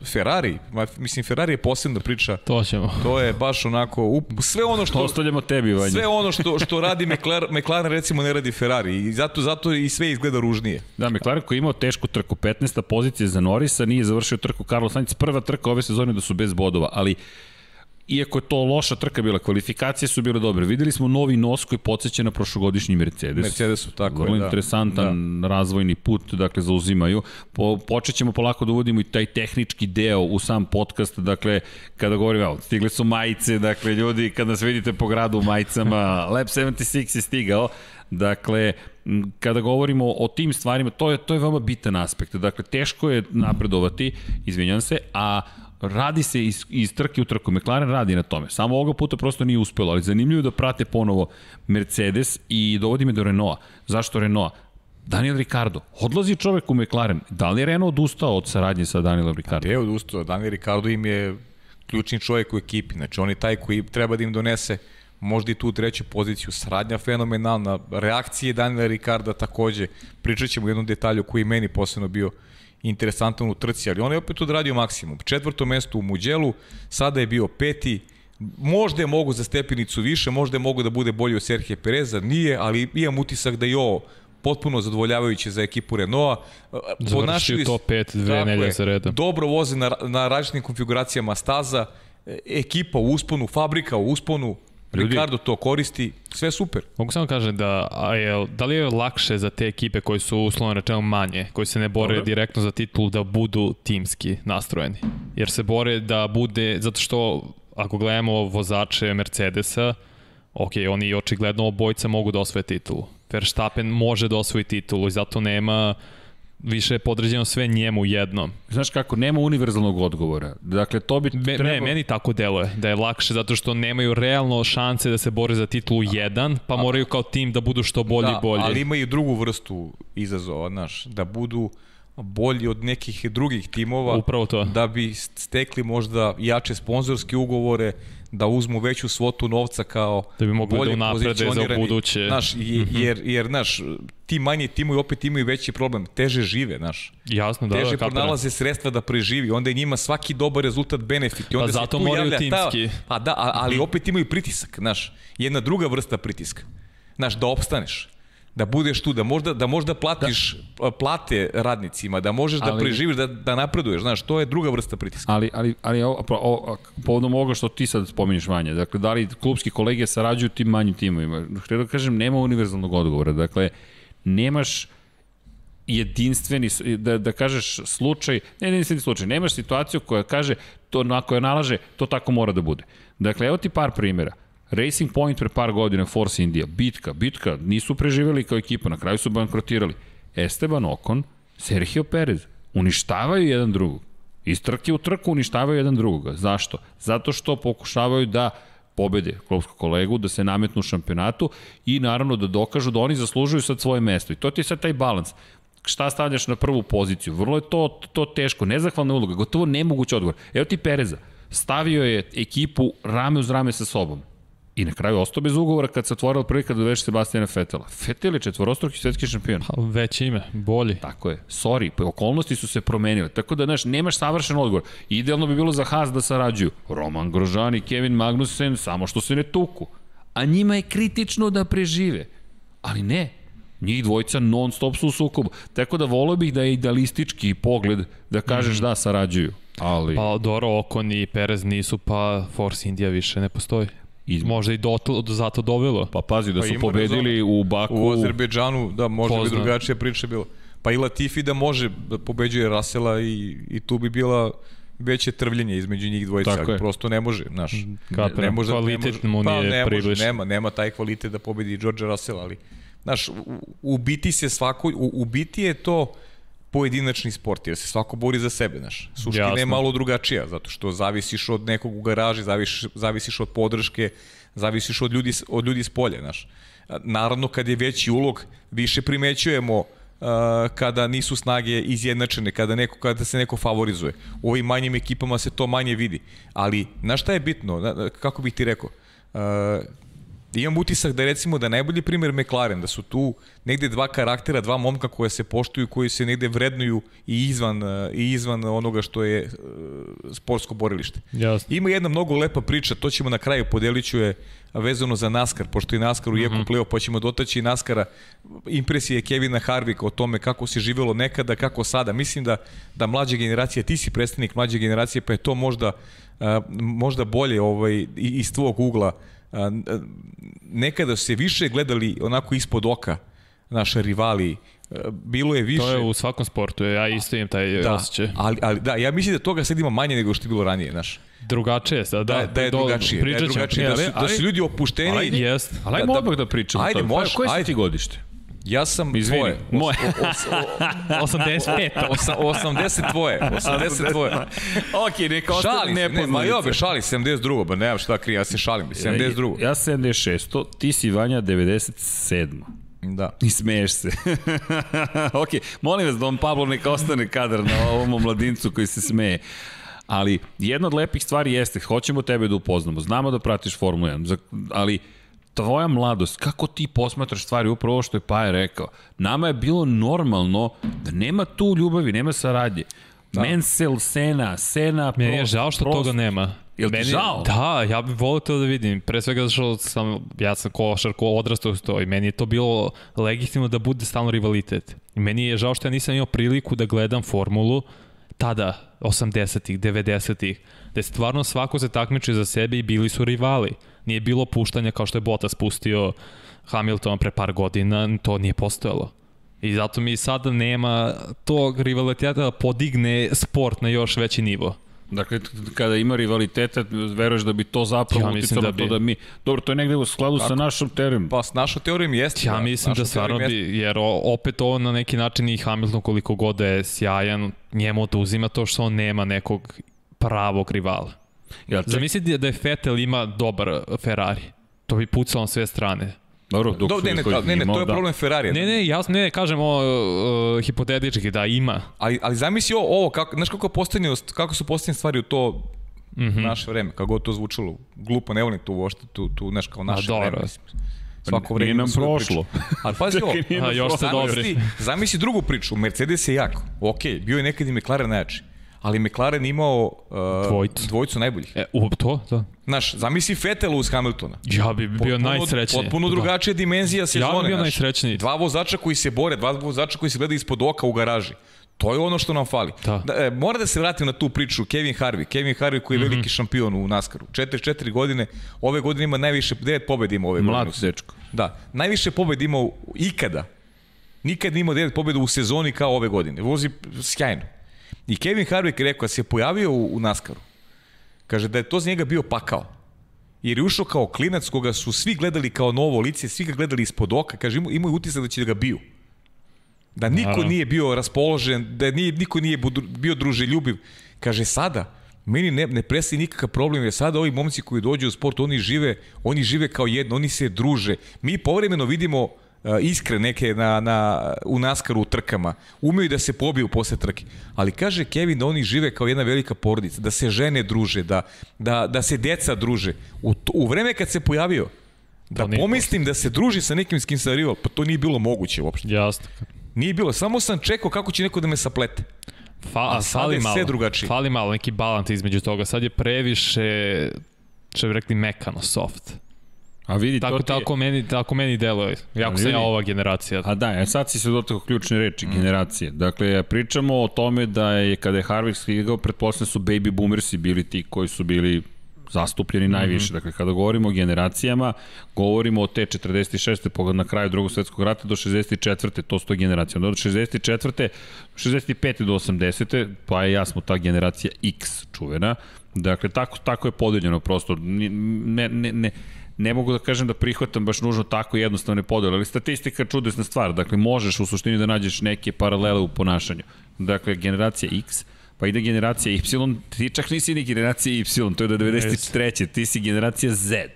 Ferrari, mislim Ferrari je posebna priča. To ćemo. To je baš onako up, sve ono što ostavljamo tebi, Vanja. Sve ono što što radi McLaren, McLaren recimo ne radi Ferrari i zato zato i sve izgleda ružnije. Da, McLaren koji je imao tešku trku, 15. pozicija za Norisa, nije završio trku Carlos Sainz, prva trka ove sezone da su bez bodova, ali iako je to loša trka bila, kvalifikacije su bile dobre. Videli smo novi nos koji podsjeća na prošlogodišnji Mercedes. Mercedesu, tako Vrlo je, da. interesantan da. razvojni put, dakle, zauzimaju. Po, počet ćemo polako da uvodimo i taj tehnički deo u sam podcast, dakle, kada govorimo, evo, stigle su majice, dakle, ljudi, kad nas vidite po gradu u majicama, Lab 76 je stigao, Dakle, kada govorimo o tim stvarima, to je, to je veoma bitan aspekt. Dakle, teško je napredovati, izvinjam se, a radi se iz, iz trke u trku. McLaren radi na tome. Samo ovoga puta prosto nije uspelo, ali zanimljivo da prate ponovo Mercedes i dovodi me do Renaulta. Zašto Renaulta? Daniel Ricardo. Odlazi čovek u McLaren. Da li je Renault odustao od saradnje sa Danielom Ricardo? Pa je odustao. Daniel Ricardo im je ključni čovjek u ekipi. Znači on je taj koji treba da im donese možda i tu treću poziciju. Saradnja fenomenalna. Reakcije Daniela Ricarda takođe. Pričat ćemo jednom detalju koji meni posebno bio uh, interesantan u trci, ali on je opet odradio maksimum. Četvrto mesto u Muđelu, sada je bio peti, možda je mogu za stepenicu više, možda je mogu da bude bolji od Serhije Pereza, nije, ali imam utisak da je ovo potpuno zadovoljavajuće za ekipu Renaulta. Završio top 5 dve nelje za redom. Dobro voze na, na različitim konfiguracijama staza, e, ekipa u usponu, fabrika u usponu, Ljudi, Ricardo to koristi, sve super. Mogu samo kažem da, a je, da li je lakše za te ekipe koji su uslovno rečeno manje, koji se ne bore Dobre. direktno za titulu da budu timski nastrojeni? Jer se bore da bude, zato što ako gledamo vozače Mercedesa, ok, oni očigledno obojca mogu da osvoje titulu. Verstappen može da osvoji titulu i zato nema više je podređeno sve njemu jednom. Znaš kako, nema univerzalnog odgovora. Dakle, to bi Me, treba... Ne, meni tako deluje, da je lakše zato što nemaju realno šanse da se bore za titulu jedan, pa moraju kao tim da budu što bolji da, i bolji. ali imaju drugu vrstu izazova, znaš, da budu bolji od nekih drugih timova Upravo to. da bi stekli možda jače sponzorske ugovore, da uzmu veću svotu novca kao Da bi mogli da bolje unaprede za buduće. Znaš, je, jer, jer, znaš, ti manji timovi opet imaju veći problem, teže žive, znaš. Jasno, da, teže da, pronalaze sredstva da preživi, onda je njima svaki dobar rezultat benefit. I onda Pa zato moraju javlja timski. Ta, pa da, ali opet imaju pritisak, znaš, jedna druga vrsta pritiska. Znaš, da opstaneš da budeš tu, da možda, da možda platiš da. plate radnicima, da možeš da Ali- preživiš, da, da napreduješ, znaš, to je druga vrsta pritiska. Ali, ali, ali o, o, o, povodom ovoga što ti sad spominješ Vanja, dakle, da li klubski kolege sarađuju tim manjim timovima? Htio da kažem, nema univerzalnog odgovora. Dakle, nemaš jedinstveni, da, da kažeš slučaj, ne jedinstveni slučaj, nemaš situaciju koja kaže, to, koja nalaže, to tako mora da bude. Dakle, evo ti par primjera. Racing Point pre par godina, Force India, bitka, bitka, nisu preživeli kao ekipa, na kraju su bankrotirali. Esteban Ocon, Sergio Perez, uništavaju jedan drugog. Iz trke u trku uništavaju jedan drugoga. Zašto? Zato što pokušavaju da pobede klubskog kolegu, da se nametnu u šampionatu i naravno da dokažu da oni zaslužuju sad svoje mesto. I to ti je sad taj balans šta stavljaš na prvu poziciju. Vrlo je to, to teško, nezahvalna uloga, gotovo nemoguć odgovor. Evo ti Pereza, stavio je ekipu rame uz rame sa sobom. I na kraju ostao bez ugovora kad se otvorila prilika da doveš Sebastijana Fetela. Fetel je četvorostruki svetski šampion. Pa, Već ime, bolji. Tako je. Sorry, pa okolnosti su se promenile. Tako da, znaš, nemaš savršen odgovor. Idealno bi bilo za Haas da sarađuju. Roman Grožan i Kevin Magnussen, samo što se ne tuku. A njima je kritično da prežive. Ali ne, njih dvojica non stop su u sukobu. Tako da volio bih da je idealistički pogled da kažeš da sarađuju. Ali... Pa Doro, Okon i Perez nisu, pa Force India više ne postoji. Iz- Možda i do, do, zato dovelo. Pa pazi da Pa su pobedili u Baku. U Azerbejdžanu, da, možda bi drugačija priča bila. Pa i Latifi da može da pobeđuje Rasela i, i tu bi bila veće trvljenje između njih dvojica, Tako ali je. prosto ne može, znaš. Kapiram, ne može, kvalitet ne mu može, pa, nije ne može, približan. nema, nema taj kvalitet da pobedi George Russell, ali znaš, u, u biti se svako, u, u biti je to pojedinačni sport, jer se svako bori za sebe, znaš. Suština je Jasno. malo drugačija, zato što zavisiš od nekog u garaži, zavisiš, zavisiš od podrške, zavisiš od ljudi, od ljudi s polja, znaš. Naravno, kad je veći ulog, više primećujemo uh, kada nisu snage izjednačene, kada, neko, kada se neko favorizuje. U ovim manjim ekipama se to manje vidi. Ali, znaš šta je bitno? Kako bih ti rekao? Uh, imam utisak da recimo da najbolji primer McLaren, da su tu negde dva karaktera, dva momka koje se poštuju, koji se negde vrednuju i izvan, uh, i izvan onoga što je uh, sportsko borilište. Jasno. Ima jedna mnogo lepa priča, to ćemo na kraju, podelit ću je vezano za NASCAR, pošto je NASCAR u jeku mm -hmm. pleo, pa ćemo dotaći i NASCARa impresije Kevina Harvika o tome kako se živelo nekada, kako sada. Mislim da, da mlađa generacija, ti si predstavnik mlađe generacije, pa je to možda, a, možda bolje ovaj, iz tvog ugla. Nekada se više gledali onako ispod oka naše rivali, bilo je više... To je u svakom sportu, ja isto imam taj da, osjećaj. ali, ali da, ja mislim da toga sad ima manje nego što je bilo ranije, znaš. Drugačije je sad, da. Da, da je drugačije, da je pričat ćemo. drugačije, da su, da su ljudi opušteni. Ajde. Jest. Ali ajmo Da, da- odmah da pričamo. Ajde, možeš, Koje si ajde. ti godište? Ja sam Izvini, tvoje. moje. Os, os, 85. Osam- 80 tvoje, 80 tvoje. ok, neka Šali se, ne, ma jobe, šali 72. Ba nemam šta krije, ja se šalim, 72. Ja 76. Ti si Vanja 97. Da. I smeješ se. ok, molim vas, Don Pablo neka ostane kadar na ovom omladincu koji se smeje. Ali jedna od lepih stvari jeste, hoćemo tebe da upoznamo, znamo da pratiš Formulu 1, za- ali tvoja mladost, kako ti posmatraš stvari, upravo ovo što je Paja rekao, nama je bilo normalno da nema tu ljubavi, nema saradnje. Da. Mansell, Sena, Sena, Meni je žao što prost. toga nema. Jel ti Meni, žao? Da, ja bih volio to da vidim. Pre svega zato što sam, ja sam košar, ko odrastao uz to i meni je to bilo legitimno da bude stalno rivalitet. I meni je žao što ja nisam imao priliku da gledam formulu tada, 80-ih, 90-ih, gde stvarno svako se takmiči za sebe i bili su rivali. Nije bilo puštanja kao što je Bottas pustio Hamiltona pre par godina, to nije postojalo. I zato mi sada nema tog rivaliteta da podigne sport na još veći nivo. Dakle, kada ima rivaliteta, veruješ da bi to zapravo Ja uticalo da to bi. da mi... Dobro, to je negde u skladu sa našom teorijom. Pa s našom teorijom jeste. Ja mislim da stvarno bi, jer opet ovo na neki način i Hamilton koliko god da je sjajan, njemu oduzima to što on nema nekog pravog rivala. Ja, ček, Zamislite da je Vettel ima dobar Ferrari. To bi pucalo na sve strane. dobro, dok Do, ne, ne, koji ne, ne, to je da. problem Ferrarija. Ne, ne, jasno, ne, kažemo uh, hipotetički da ima. Ali, ali zamisli ovo, ovo kako, znaš kako, je postavljeno, kako su postavljene stvari u to mm. -hmm. naše vreme, kako god to zvučalo. Glupo, ne volim tu uopšte, tu, tu, znaš, kao naše dobro. vreme. Mislim. Svako Nije vreme ima nam prošlo. Ali pazi ovo, nije A, još ste dobri. zamisli, zamisli drugu priču, Mercedes je jak, ok, bio je nekad i McLaren najjači, ali McLaren imao uh, Dvojicu. dvojicu najboljih. E, u, to, to. Znaš, zamisli Fetela uz Hamiltona. Ja bi bio Potpuno- najsrećniji. Potpuno Da. drugačija dimenzija sezone. Ja bi bio znaš. najsrećniji. Dva vozača koji se bore, dva vozača koji se gleda ispod oka u garaži. To je ono što nam fali. Da. Da, e, mora da se vratim na tu priču Kevin Harvey. Kevin Harvey koji je Mhm. veliki šampion u NASCAR-u. 44 godine, ove godine ima najviše, 9 pobjeda ima ove Mlad godine. dečko. Da, najviše pobjeda ima ikada. Nikad nije imao 9 pobjeda u sezoni kao ove godine. Vozi sjajno. I Kevin Harvick je rekao, kad se pojavio u, u NASCAR-u, kaže da je to za njega bio pakao. Jer je ušao kao klinac koga su svi gledali kao novo lice, svi ga gledali ispod oka, kaže imao, imao je utisak da će da ga biju. Da niko Naravno. nije bio raspoložen, da nije, niko nije bio druželjubiv. Kaže sada, meni ne, ne prestaje nikakav problem, jer sada ovi momci koji dođu u sport, oni žive, oni žive kao jedno, oni se druže. Mi povremeno vidimo iskre neke na, na, u naskaru u trkama. Umeju da se pobiju posle trke. Ali kaže Kevin da oni žive kao jedna velika porodica, da se žene druže, da, da, da se deca druže. U, u vreme kad se pojavio, da pomislim da se druži sa nekim s kim sam rival, pa to nije bilo moguće uopšte. Jasno. Nije bilo, samo sam čekao kako će neko da me saplete. Fa, A sada fali je sve malo, drugačije. Fali malo neki balans između toga. Sad je previše, što bi rekli, mekano, soft. A vidi, Tako, to ti tako, meni, tako meni deluje. Jako sam ja ova generacija. A da, e, sad si se dotakao ključne reči, Mm. generacije. Dakle, pričamo o tome da je kada je Harvick stigao, pretpostavljeno su baby boomersi bili ti koji su bili zastupljeni Mhm. najviše. Dakle, kada govorimo o generacijama, govorimo o te 46. pogled na kraju drugog svetskog rata do 64. To su to generacije. Onda od 64. 65. do 80. pa je jasno ta generacija X čuvena. Dakle, tako, tako je podeljeno prosto. Ne, ne, ne, ne mogu da kažem da prihvatam baš nužno tako jednostavne podele, ali statistika je čudesna stvar. Dakle, možeš u suštini da nađeš neke paralele u ponašanju. Dakle, generacija X, pa ide generacija Y, ti čak nisi ni generacija Y, to je do 93. Ti si generacija Z.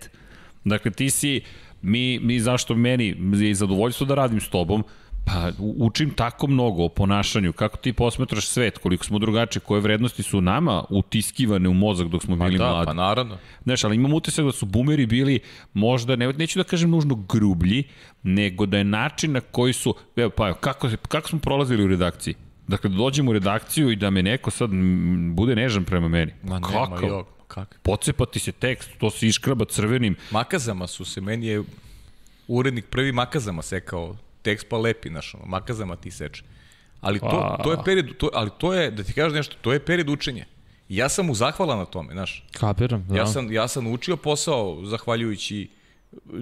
Dakle, ti si, mi, mi zašto meni je zadovoljstvo da radim s tobom, Pa učim tako mnogo o ponašanju, kako ti posmetraš svet, koliko smo drugačiji, koje vrednosti su nama utiskivane u mozak dok smo bili da, mladi. pa naravno. Znaš, ali imam utisak da su boomeri bili možda, ne, neću da kažem nužno grublji, nego da je način na koji su, evo pa evo, kako, se- kako smo prolazili u redakciji? Dakle, da dođem u redakciju i da me neko sad bude nežan prema meni. Ma nema Kako? jog, kak? Pocepati se tekst, to se iškraba crvenim. Makazama su se, meni je urednik prvi makazama sekao tekst pa lepi, znaš, ono, makazama ti seče. Ali to, to je period, to, ali to je, da ti kažeš nešto, to je period učenja. I ja sam mu zahvalan na tome, znaš. Kapiram, da. Ja sam, ja sam učio posao zahvaljujući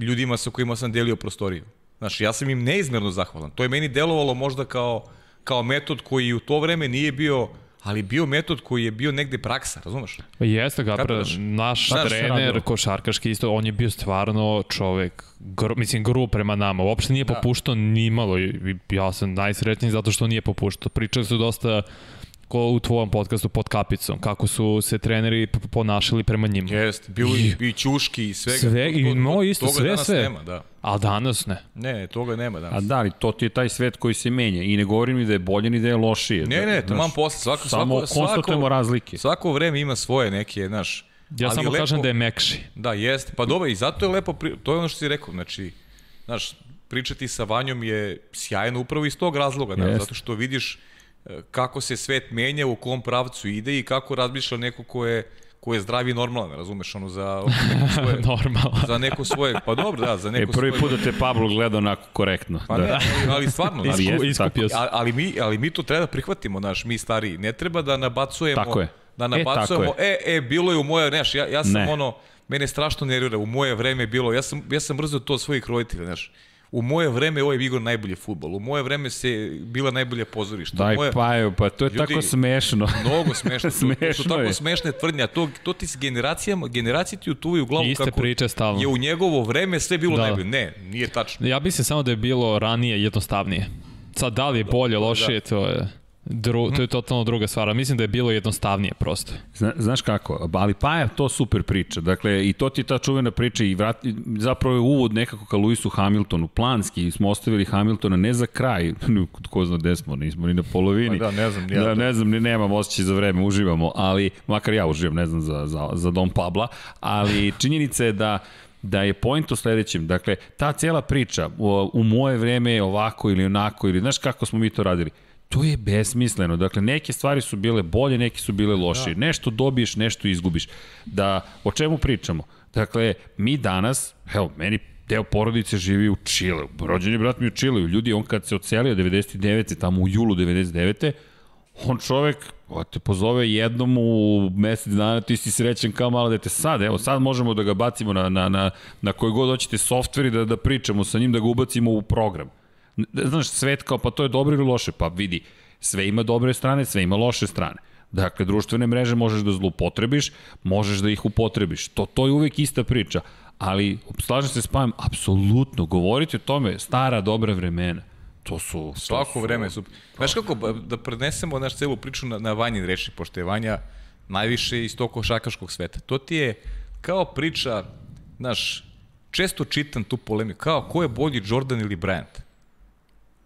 ljudima sa kojima sam delio prostoriju. Znaš, ja sam im neizmerno zahvalan. To je meni delovalo možda kao, kao metod koji u to vreme nije bio, ali bio metod koji je bio negde praksa, razumeš? Jeste, Kapiraš? naš Znaš trener, košarkaški isto, on je bio stvarno čovek, gru, mislim, gru prema nama. Uopšte nije popuštao ni malo. Ja sam najsrećniji zato što nije popuštao. Pričali su dosta ko u tvojom podcastu pod kapicom, kako su se treneri ponašali prema njima. Jeste, bilo i, i ćuški i svega. Sve, To- i to- moj to- isto, toga sve, danas sve. Nema, da. A danas ne. Ne, ne, toga nema A danas. da, ali to ti je taj svet koji se menja i ne govorim ni da je bolje ni da je lošije. Ne, Da, ne, znaš, taman posle. Svako, Samo svako, konstatujemo svako, razlike. svako vreme ima svoje neke, znaš. Ja ali samo lepo- kažem da je mekši. Da, jeste. Pa dobro, i zato je lepo, pri... to je ono što si rekao, znači, znaš, pričati sa Vanjom je sjajno upravo iz tog razloga, znaš, Jeste. zato što vidiš kako se svet menja, u kom pravcu ide i kako razmišlja neko ko je, ko je zdravi i normalan, razumeš, ono, za, neko svoje, Normalno. za neko svoje, pa dobro, da, za E, neko prvi svoje... put da te Pablo gleda onako korektno. Pa da. ne, ali, ali stvarno, Ali znaš, jeste iskupio tako. se. A- ali mi, ali mi to treba da prihvatimo, naš, mi stariji. Ne treba da nabacujemo, Tako je. da E, nabacujemo, tako e, e, bilo je u moje, znaš, ja, ja sam Ne. ono, mene strašno nervira, u moje vreme je bilo, ja sam, ja sam brzo to od svojih roditelja, znaš. U moje vreme ovo je igrao najbolji futbol, u moje vreme se bila najbolja pozorišta. Daj, moje... pa, evo, pa to je Ljudi, tako smešno. Mnogo smešno. to, to Smešno su tako smešne tvrdnje, a to, to ti s generacijama, generacije ti utuvaju u glavu Iste kako priče stalno. je u njegovo vreme sve bilo Da. najbolje. Ne, nije tačno. Ja mislim samo da je bilo ranije jednostavnije. Sad, da li je bolje, lošije, to je... Dru, to je totalno druga stvar. a Mislim da je bilo jednostavnije prosto. Zna, znaš kako, ali pa je to super priča. Dakle, i to ti je ta čuvena priča i vrat, zapravo je uvod nekako ka Lewisu Hamiltonu. Planski smo ostavili Hamiltona ne za kraj, ko zna gde smo, nismo ni na polovini. Pa da, ne znam, ja da, ne znam, ni nemam osjećaj za vreme, uživamo, ali, makar ja uživam, ne znam za, za, za Dom Pabla, ali činjenica je da da je point u sledećem. Dakle, ta cijela priča u, u moje vreme je ovako ili onako, ili znaš kako smo mi to radili, to je besmisleno. Dakle, neke stvari su bile bolje, neke su bile lošije. Da. Nešto dobiješ, nešto izgubiš. Da, o čemu pričamo? Dakle, mi danas, evo, meni deo porodice živi u Čileu. Rođen je brat mi u Čileu. Ljudi, on kad se ocelio 99. tamo u julu 99 on čovek o, te pozove jednom u mesec dana, ti si srećan kao malo dete. Sad, evo, sad možemo da ga bacimo na, na, na, na koji god hoćete softver i da, da pričamo sa njim, da ga ubacimo u program. Znaš, svet kao, pa to je dobro ili loše? Pa vidi, sve ima dobre strane, sve ima loše strane. Dakle, društvene mreže možeš da zloupotrebiš, možeš da ih upotrebiš. To, to je uvek ista priča. Ali, slažem se s apsolutno, govoriti o tome, stara, dobra vremena. To su... Svako su- vreme super. Znaš kako, da prenesemo naš celu priču na, na Vanjin reči, pošto je Vanja najviše iz tog košakaškog sveta. To ti je kao priča, znaš, često čitam tu polemiku, kao ko je bolji Jordan ili Bryant?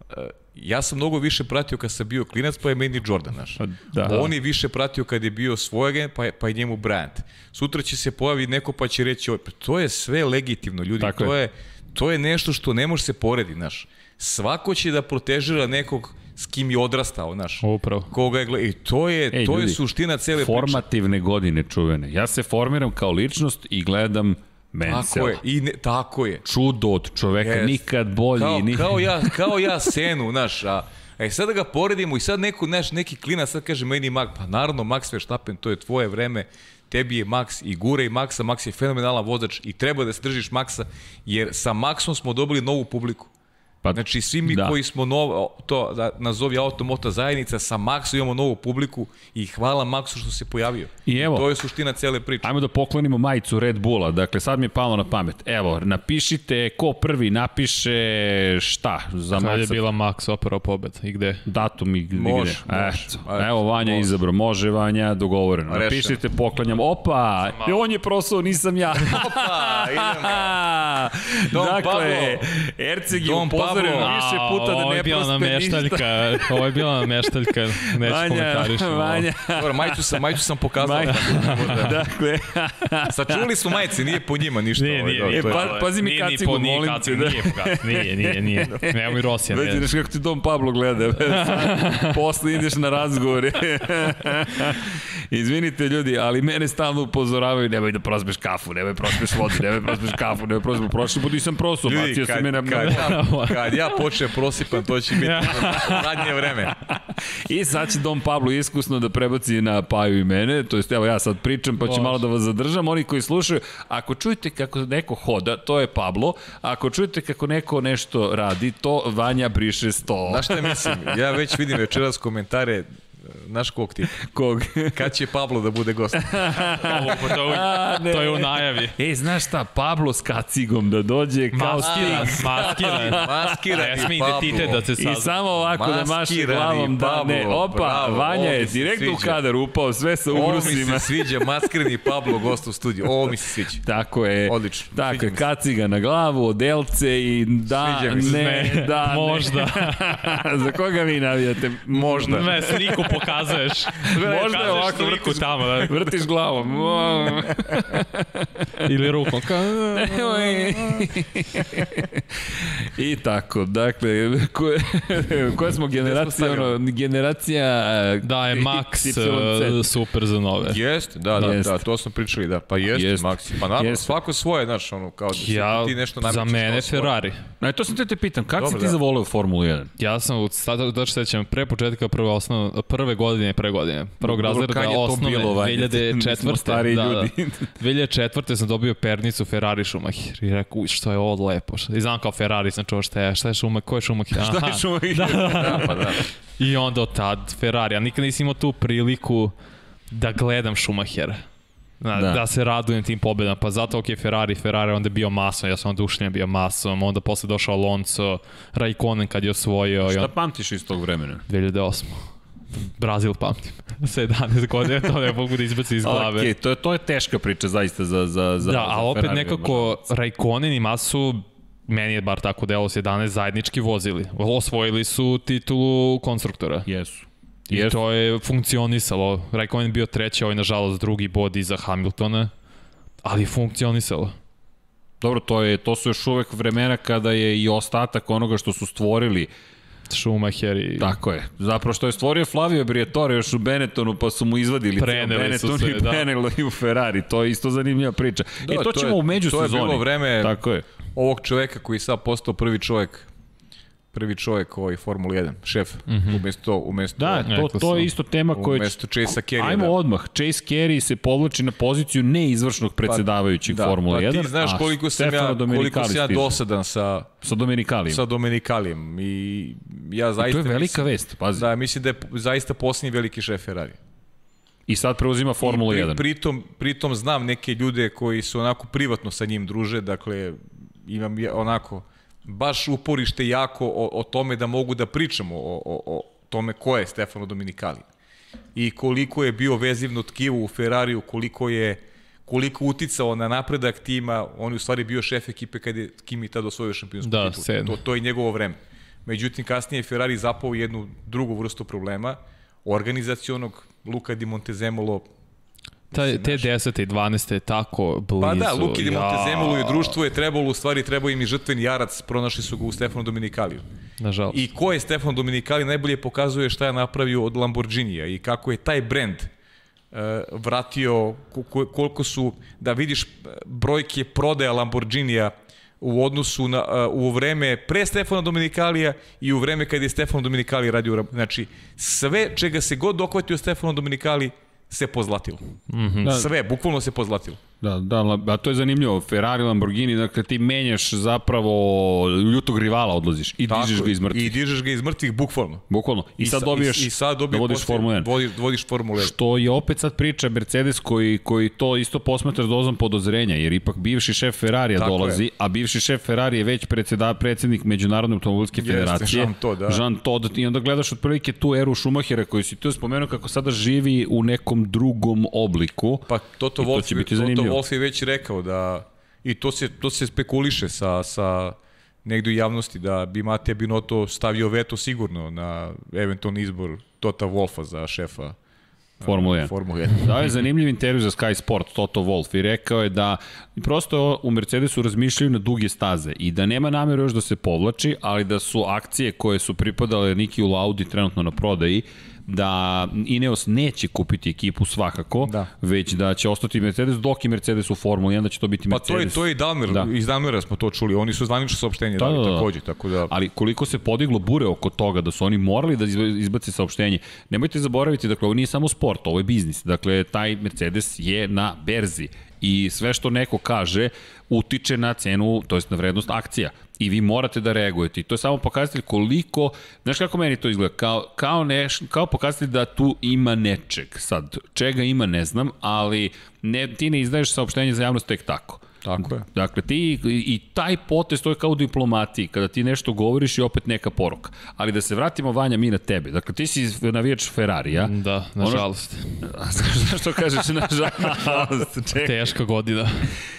E, ja sam mnogo više pratio kad sam bio klinac, pa je meni Jordan, znaš. da. On je više pratio kad je bio svojeg, pa je, pa je njemu Bryant. Sutra će se pojavi neko pa će reći, "Oj, pa to je sve legitimno, ljudi, Tako to je. je. to je nešto što ne može se poredi, znaš. Svako će da protežira nekog s kim je odrastao, znaš. Upravo. Koga je gleda. I to je, Ej, to je ljudi, suština cele priče. Formativne godine čuvene. Ja se formiram kao ličnost i gledam Mansell. Tako je, i ne, tako je. Čudo od čoveka, Jest. nikad bolji. Kao, ni... kao, ja, kao ja Senu, znaš, a, E sad da ga poredimo i sad neko, znaš, neki klina sad kaže meni Max, pa naravno Max Verstappen, to je tvoje vreme, tebi je Max i gure i Maxa, Max je fenomenalan vozač i treba da se držiš Maxa, jer sa Maxom smo dobili novu publiku. Pa, Znači, svi mi da. koji smo novo, to da nazovi automota zajednica, sa Maxom imamo novu publiku i hvala Maxu što se pojavio. I evo- to je suština cele priče. Ajmo da poklonimo majicu Red Bulla. Dakle, sad mi je palo na pamet. Evo, napišite ko prvi napiše šta za Kad je bila Max operao pobed i gde? datum i gde. Može, gde. može. Eto, evo Vanja može. izabro, može Vanja, dogovoreno. Rešeno. Napišite, poklanjam. Opa, i on je prosao, nisam ja. Opa, idemo. Don dakle, Pablo. Erceg je Don Pablo. više puta da ovo ne je bila prospe ništa. nameštaljka, ovo je bila nameštaljka, neću Vanja, komentarišem. ovo. Vanja. Dobro, majicu sam, majicu sam pokazao. Maj- da- dakle, Sačuvali su majice, nije po njima ništa. Nije, ovaj, nije, dobro, nije. je- pa- pazi mi kacigu, po- nije molim te, kacigu, da. Nije, kacigu, nije, nije, nije. Nemo i Rosija. Već ideš kako ti Dom Pablo gleda. Posle ideš na razgovore. Izvinite ljudi, ali mene stalno upozoravaju nemoj da prospeš kafu, nemoj prospeš vodu, nemoj prospeš kafu, nemoj prospeš... Prošli put nisam prosao, Ljudi, bacio sam me na... kad, ja, kad ja počnem prosipan, to će biti zadnje vreme. I sad će Dom Pablo iskusno da prebaci na Paju i mene, to jest evo ja sad pričam pa ću malo da vas zadržam, oni koji slušaju, ako čujete kako neko hoda, to je Pablo, ako čujete kako neko nešto radi, to Vanja briše sto. Znaš šta mislim? Ja već vidim večeras komentare Znaš kog ti? Kog? Kad će Pablo da bude gost? Ovo, pa to, A, ne. to je u najavi. Ej, znaš šta, Pablo s kacigom da dođe kao Maskiran, Sting. maskiran. A Maskirani ja smije Pablo. identitet da se I sazna. samo ovako da Maskirani glavom da ne. Pablo, Opa, bravo, Vanja je direktno u kadar upao, sve sa Ovo mi se sviđa, maskirani Pablo gost u studiju. Ovo mi se sviđa. Tako je. Odlično, Tako je, kaciga na glavu, odelce i da, mi se. ne, Ne, da, možda. Ne. Za koga vi navijate? Možda. Ne, sliku pokazuješ. Možda je ovako, vrtiš, tamo. Da. vrtiš glavom. Ili rukom. I tako, dakle, koje, koja smo generacija, ono, generacija... Da je Max uh, super za nove. Jeste, da, da, Jeste. da, to smo pričali, da. Pa jeste, Jeste. Maxi. Pa naravno, Jeste. svako svoje, znaš, ono, kao da Ja, ti nešto za namećeš mene. Ferrari. E, to sam te te pitam, kako si ti da. zavoleo Formulu 1? Ja sam, sad da se sećam, pre početka prve, osnov, prve prve godine, pre godine. Prvog razreda osnovne, bilo, vajde? Mi smo 2004. stariji da, ljudi. Da, 2004. sam dobio pernicu Ferrari Schumacher i rekao, uj, što je ovo lepo. Šta- I znam kao Ferrari, sam čuo šta je, šta je Schumacher, ko je Schumacher? Šta Aha. je Schumacher? Da, da, Da, pa da. I onda od tad Ferrari, a nikad nisam imao tu priliku da gledam Schumachera. Da, Da. da. da se radujem tim pobedama, pa zato ok, Ferrari, Ferrari onda je bio masom, ja sam odušljen bio masom, onda posle došao Alonso, Raikkonen kad je osvojio, Šta on, pamtiš iz tog vremena? 2008. Brazil pamtim. Sa 11 godina, to ne mogu da izbaci iz glave. Okay, to, je, to je teška priča zaista za, za, za da, ali opet Ferrari nekako Raikkonen i Masu meni je bar tako delo s 11 zajednički vozili. Osvojili su titulu konstruktora. Jesu. I Jesu. to je funkcionisalo. Raikkonen bio treći, ovaj nažalost drugi bod iza Hamiltona, ali funkcionisalo. Dobro, to, je, to su još uvek vremena kada je i ostatak onoga što su stvorili Schumacher i... Tako je. Zapravo što je stvorio Flavio Briatore još u Benettonu, pa su mu izvadili Preneli su Benetton se, i da. preneli u Ferrari. To je isto zanimljiva priča. Da, I to, to ćemo je- u međusezoni. to je bilo vreme- Tako je. Ovog čoveka koji je sad postao prvi čovjek prvi čovjek ovaj Formula 1, šef, mm -hmm. umesto, umesto, Da, to, Rekao to je isto tema koja... umesto Chase Carey. Ajmo da. odmah. Chase Carey se povlači na poziciju neizvršnog predsedavajućeg da, Formula 1. Pa ti znaš koliko sam ja, koliko sam ja dosadan sa, Sa Domenicalijem. sa Domenicalijem i ja I zaista to je velika mislim, vest, pazi. Da, mislim da je zaista posljednji veliki šef Ferrari. I sad preuzima Formulu I 1. Pritom, pritom znam neke ljude koji su onako privatno sa njim druže, dakle imam onako baš uporište jako o, o tome da mogu da pričamo o, o, o tome ko je Stefano Dominicali. I koliko je bio vezivno tkivo u Ferrariju, koliko je koliko uticao na napredak tima, on je u stvari bio šef ekipe kad je Kimi tada osvojio šampionsku Da, titulu. To, to je njegovo vreme. Međutim, kasnije je Ferrari zapao jednu drugu vrstu problema, organizacionog, Luka Di Montezemolo Ta, te 10. i 12. je tako blizu. Pa da, Luki Ja. Montezemolo i društvo je trebalo, u stvari trebao im i žrtveni jarac, pronašli su ga u Stefanu Dominikaliju. Nažalost. I ko je Stefan Dominikali najbolje pokazuje šta je napravio od Lamborghinija i kako je taj brend uh, vratio, ko- ko- koliko su, da vidiš eh, brojke prodaja Lamborghinija u odnosu na, uh, u vreme pre Stefana Dominikalija i u vreme kad je Stefan Dominikali radio. Znači, sve čega se god dohvatio Stefano Dominikali se pozlatilo. Mm -hmm. Sve, bukvalno se pozlatilo. Da, da, a to je zanimljivo. Ferrari, Lamborghini, dakle ti menjaš zapravo ljutog rivala odlaziš i dižeš ga iz mrtvih. I dižeš ga iz mrtvih, bukvalno. Bukvalno. I, sad sa- dobiješ i, i sad da dobiješ vodiš posle- Formulu 1. Vodiš, vodiš Formulu 1. Što je opet sad priča Mercedes koji, koji to isto posmatra s dozom podozrenja, jer ipak bivši šef Ferrarija Tako dolazi, je. a bivši šef Ferrari je već predseda, predsednik Međunarodne automobilske Jeste, federacije. Jean Todt, da. Jean Todt. I onda gledaš otprilike tu eru Schumachera koju si tu spomenuo kako sada živi u nekom drugom obliku. Pa Toto I to će biti Toto zanimljivo. Wolff je već rekao da i to se to se spekuliše sa sa negde u javnosti da bi Matija Binotto stavio veto sigurno na eventualni izbor Tota Wolfa za šefa Formula 1. Formula 1. Dao je zanimljiv intervju za Sky Sport, Toto Wolff, i rekao je da prosto u Mercedesu razmišljaju na duge staze i da nema nameru još da se povlači, ali da su akcije koje su pripadale Niki u Laudi trenutno na prodaji, da Ineos neće kupiti ekipu svakako, Da. već da će ostati Mercedes, dok je Mercedes u Formuli 1, da će to biti Pa to Mercedes. je to je i Dalmer, Da. iz Dalmera smo to čuli. Oni su zvanično saopštenje Da, dali da, da. takođe, tako da Ali koliko se podiglo bure oko toga da su oni morali da izba- izbace saopštenje. Nemojte zaboraviti, dakle, ovo nije samo sport, ovo je biznis. Dakle, taj Mercedes je na berzi i sve što neko kaže utiče na cenu, to jest na vrednost akcija. I vi morate da reagujete. I to je samo pokazatelj koliko, znaš kako meni to izgleda, kao, kao, neš, kao pokazatelj da tu ima nečeg. Sad, čega ima ne znam, ali ne, ti ne izdaješ saopštenje za javnost tek tako. Tako je. Dakle, ti i taj potez, to je kao u diplomatiji, kada ti nešto govoriš i opet neka poruka. Ali da se vratimo, Vanja, mi na tebe. Dakle, ti si navijač Ferrarija. Da, nažalost. A Zašto kažeš nažalost? Čekaj. Teška godina.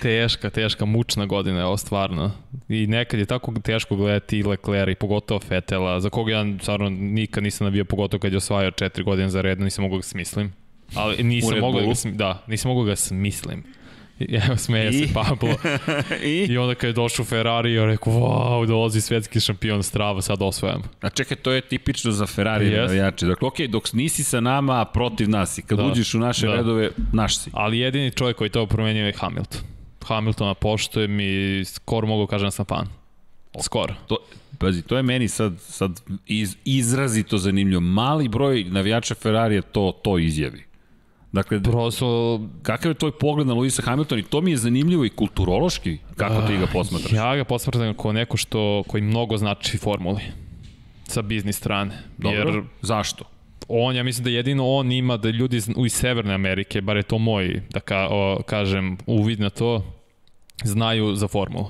Teška, teška, mučna godina je ovo stvarno. I nekad je tako teško gledati i Leclerc i pogotovo Fetela, za koga ja stvarno nikad nisam navio, pogotovo kad je osvajao četiri godine za redno, nisam mogao da ga smislim. Ali nisam Red mogao da ga, da, nisam mogao da ga smislim. Evo, smeje I? se Pablo. I? I onda kad je došao Ferrari, ja rekao, wow, dolazi svetski šampion strava, sad osvajam. A čekaj, to je tipično za Ferrari Yes. navijače. Dakle, okej, dok nisi sa nama, protiv nas i kad Da. uđeš u naše Da. redove, naš si. Ali jedini čovjek koji to promenio je Hamilton. Hamiltona poštujem i skoro mogu kažem da sam fan. Skoro. To, Pazi, to je meni sad, sad iz, izrazito zanimljivo. Mali broj navijača Ferrarija to, to izjavi. Dakle, Prosto, kakav je tvoj pogled na Luisa Hamilton i to mi je zanimljivo i kulturološki, kako ti ga posmatraš? ja ga posmatram kao neko što, koji mnogo znači formuli sa biznis strane. Dobro, Jer zašto? on, ja mislim da jedino on ima da ljudi iz, iz Severne Amerike, bar je to moj, da ka, o, kažem, uvid na to, znaju za formulu.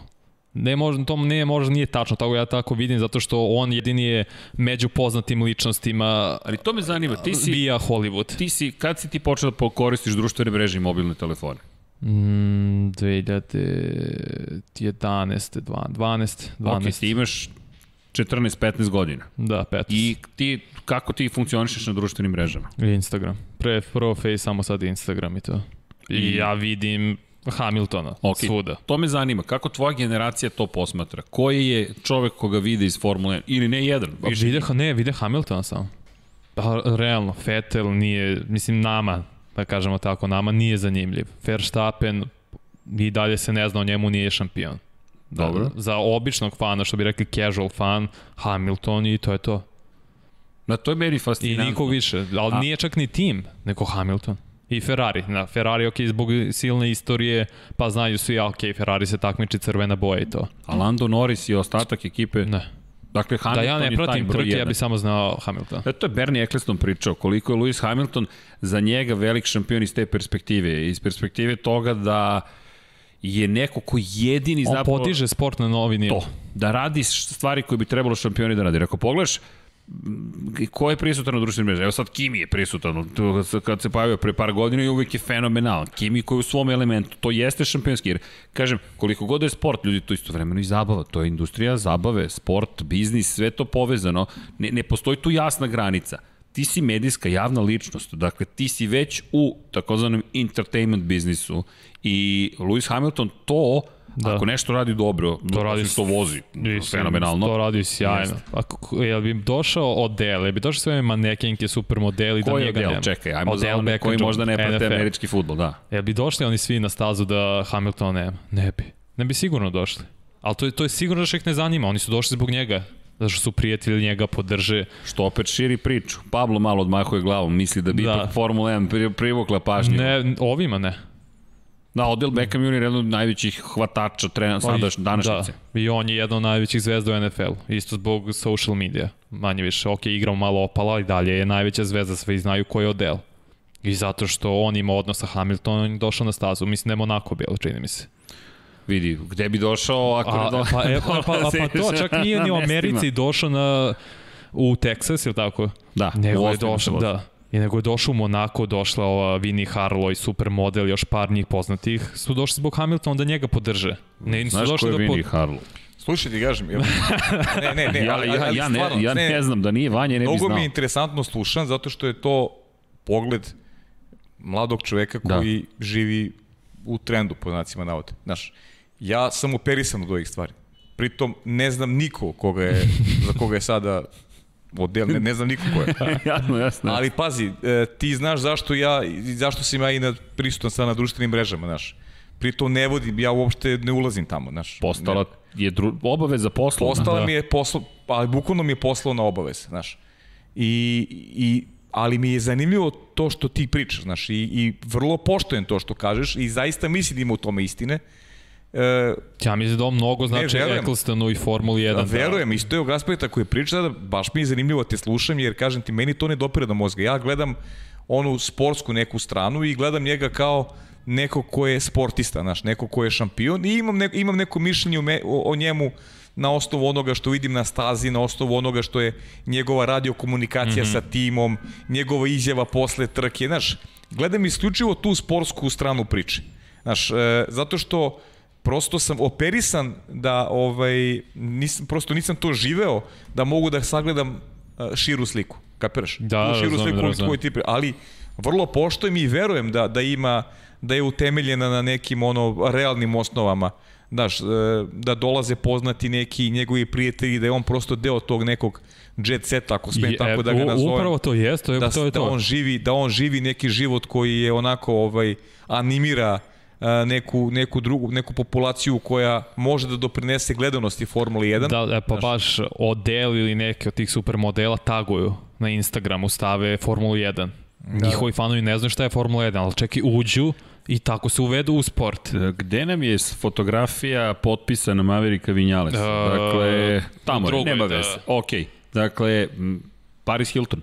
Ne možda, to ne, možda nije tačno, tako ja tako vidim, zato što on jedini je među poznatim ličnostima Ali to me zanima, ti si, via Hollywood. ti si, kad si ti počeo da koristiš društvene mreže i mobilne telefone? Mm, 2011. 12, 12. Ok, ti imaš 14-15 godina. Da, 15. I ti, kako ti funkcionišeš na društvenim mrežama? Instagram. Pre prvo Face, samo sad Instagram i to. I, I- ja vidim Hamiltona Ok, svuda. to me zanima. Kako tvoja generacija to posmatra? Koji je čovek koga vide iz Formule 1? Ili ne jedan? Pa Više. vide, ne, vide Hamiltona samo. Pa, realno, Vettel nije, mislim nama, da kažemo tako, nama nije zanimljiv. Verstappen i dalje se ne zna o njemu, nije šampion. Da, Dobro. Za običnog fana, što bi rekli casual fan, Hamilton i to je to. Da, to je meni I fascinantno. niko više, ali A- nije čak ni tim, nego Hamilton. I Ferrari. Na Ferrari, ok, zbog silne istorije, pa znaju svi, a ok, Ferrari se takmiči crvena boja i to. A Lando Norris i ostatak ekipe... Ne. Dakle, Da Hamilton ja ne pratim trke, ja jedan. bi samo znao Hamilton. E, to je Bernie Eccleston pričao, koliko je Lewis Hamilton za njega velik šampion iz te perspektive. Iz perspektive toga da je neko ko jedini On zapravo... podiže sport na novi nivo. to, da radi stvari koje bi trebalo šampioni da radi. Ako pogledaš, ko je prisutan na društvenim mrežama? Evo sad Kimi je prisutan, kad se pojavio pre par godina i uvijek je fenomenalan. Kimi koji je u svom elementu, to jeste šampionski. Jer, kažem, koliko god je sport, ljudi to istovremeno i zabava. To je industrija zabave, sport, biznis, sve to povezano. Ne, ne postoji tu jasna granica ti si medijska javna ličnost, dakle ti si već u takozvanom entertainment biznisu i Lewis Hamilton to Da. Da. Ako nešto radi dobro, To radi što vozi, Mislim, fenomenalno. To radi sjajno. Ako, jel bi došao Odell, jel bi došao sve manekenke, supermodeli da Ko je njega nema? Čekaj, ajmo za one koji možda ne prate NFL. američki futbol, da. Jel bi došli oni svi na stazu da Hamilton nema? Ne bi. Ne bi sigurno došli. Ali to je, to je sigurno da što ih ne zanima. Oni su došli zbog njega. Zato što su prijatelji njega, podrže. Što opet širi priču. Pablo malo odmahuje glavom, misli da bi Da. ipak Formula 1 pri- privukla pažnju. Ne, ovima ne. Da, Odell Beckham Jr. je jedan od najvećih hvatača trena, sadaš, današnjice. Da. I on je jedan od najvećih zvezda u NFL. Isto zbog social media. Manje više. Ok, igrao malo opala i dalje je najveća zvezda. Svi znaju ko je Odell. I zato što on ima odnos sa Hamiltonom, on je došao na stazu. Mislim da je Monako bio, čini mi se. Vidi, gde bi došao ako ne A, do... pa, e, pa, pa, a, pa to, čak nije ni u. Americi došao na, u Texas, ili tako? Da, Nego u je došao, da. I nego je došao u Monako, došla ova Vinnie Harlow, supermodel, još par njih poznatih, su došli zbog Hamiltona da njega podrže. Ne, nisu Znaš ko došli je da Vinnie pod... Harlow? Slušaj ti kažem, jel- ne, ne, ne, Ja, ali, ja, ali ja, ne, stvarno, ja ne, znam, da nije Vanja, ne bi Mnogo znao. mi je interesantno slušan zato što je to pogled mladog čoveka Da. koji živi u trendu, po znacima navode. Znaš, ja sam operisan od ovih stvari. Pritom ne znam niko koga je, za koga je sada odel, ne, ne znam niko ko je. jasno, jasno. Ali pazi, e, ti znaš zašto ja, zašto sam ja i na, prisutan sad na društvenim mrežama, znaš. Pritom ne vodim, ja uopšte ne ulazim tamo, znaš. Postala je dru... obaveza poslovna. Postala Da. mi je poslo, ali bukvalno mi je poslovna obaveza, znaš. I, i, ali mi je zanimljivo to što ti pričaš, znaš, i, i vrlo poštojem to što kažeš i zaista mislim da ima u tome istine. E, Ja mislim da on mnogo znači verujem. Ecclestonu i Formuli 1. da, verujem, isto je aspekta koji priča, sada baš mi je zanimljivo da te slušam, jer kažem ti, meni to ne dopire do mozga. Ja gledam onu sportsku neku stranu i gledam njega kao neko ko je sportista, znaš, neko ko je šampion i imam, ne, imam neko mišljenje o, me, o, o njemu na osnovu onoga što vidim na stazi, na osnovu onoga što je njegova radiokomunikacija mm -hmm. sa timom, njegova izjava posle trke, znaš, gledam isključivo tu sportsku stranu priče. Znaš, e, zato što prosto sam operisan da ovaj nisam prosto nisam to živeo da mogu da sagledam uh, širu sliku. Kapiraš? Da, tu širu razumem, sliku razumem. koju ti pri- ali vrlo poštujem i verujem da da ima da je utemeljena na nekim ono realnim osnovama. Daš, e, da dolaze poznati neki njegovi prijatelji, da je on prosto deo tog nekog jet seta, ako smijem Je, tako da ga nazovem Upravo to jeste, to je da, to. Je da to. on živi da on živi neki život koji je onako ovaj animira a, neku, neku drugu, neku populaciju koja može da doprinese gledanosti Formule 1. Da, e, pa baš odel ili neke od tih supermodela taguju na Instagramu, stave Formulu 1. Da. Njihovi fanovi ne znaju šta je Formula 1, ali čekaj, uđu i tako se uvedu u sport. Gde nam je fotografija potpisana Maverika Vinjales? Uh, dakle, tamo je, nema da. veze. Ok, dakle, Paris Hilton,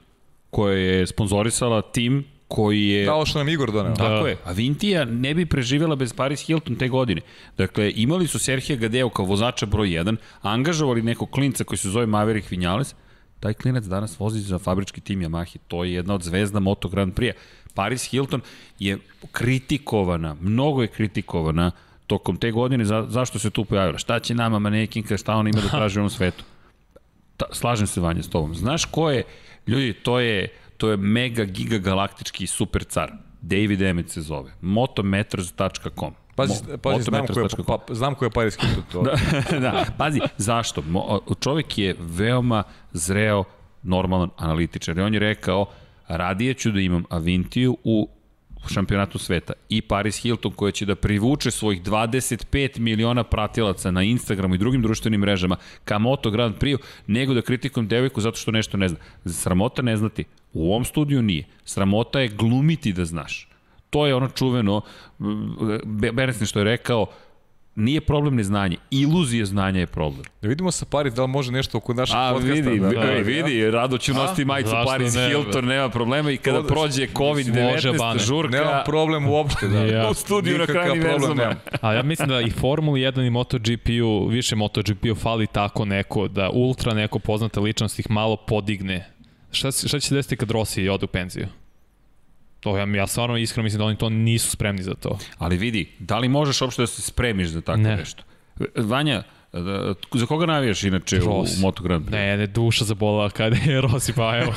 koja je sponzorisala tim koji je... Da, ovo što nam Igor doneo. Tako da. je. A Vintija ne bi preživjela bez Paris Hilton te godine. Dakle, imali su Serhija Gadeo kao vozača broj 1, angažovali nekog klinca koji se zove Maverick Vinales, taj klinac danas vozi za fabrički tim Yamaha. To je jedna od zvezda Moto Grand Prix. Paris Hilton je kritikovana, mnogo je kritikovana tokom te godine, za, zašto se tu pojavila? Šta će nama manekinka, šta ona ima da traži u ovom svetu? Ta, slažem se Vanja s tobom. Znaš ko je, ljudi, to je, to je mega giga galaktički super car. David Emmett se zove. motometers.com Pazi, pazi znam, ko je, pa, znam ko je Paris Hilton. To. da, da, pazi, zašto? Mo, čovjek je veoma zreo, normalan analitičar. I on je rekao, radije ću da imam Avintiju u šampionatu sveta i Paris Hilton koja će da privuče svojih 25 miliona pratilaca na Instagramu i drugim društvenim mrežama ka Moto Grand Prix nego da kritikujem devojku zato što nešto ne zna. Sramota ne znati. U ovom studiju nije. Sramota je glumiti da znaš. To je ono čuveno, Beresni što je rekao, nije problem neznanje, iluzija znanja je problem. Da vidimo sa Paris da li može nešto oko našeg A, podcasta. Vidi, da, da, da, vidi, rado ću nositi majicu Paris ne, Hilton, nema problema i kada prođe COVID-19 žurka. Nema problem uopšte, da. ja. U studiju na krajnji verzama. A ja mislim da i Formula 1 i MotoGP-u, više MotoGP-u fali tako neko, da ultra neko poznata ličnost ih malo podigne. Šta, šta će se desiti kad Rossi ode u penziju? To ja, ja stvarno iskreno mislim da oni to nisu spremni za to. Ali vidi, da li možeš uopšte da se spremiš za tako ne. nešto? Vanja, da, za koga navijaš inače Rossi. u Moto Grand Prix? Ne, ne, duša zabola kada je Rossi, pa evo.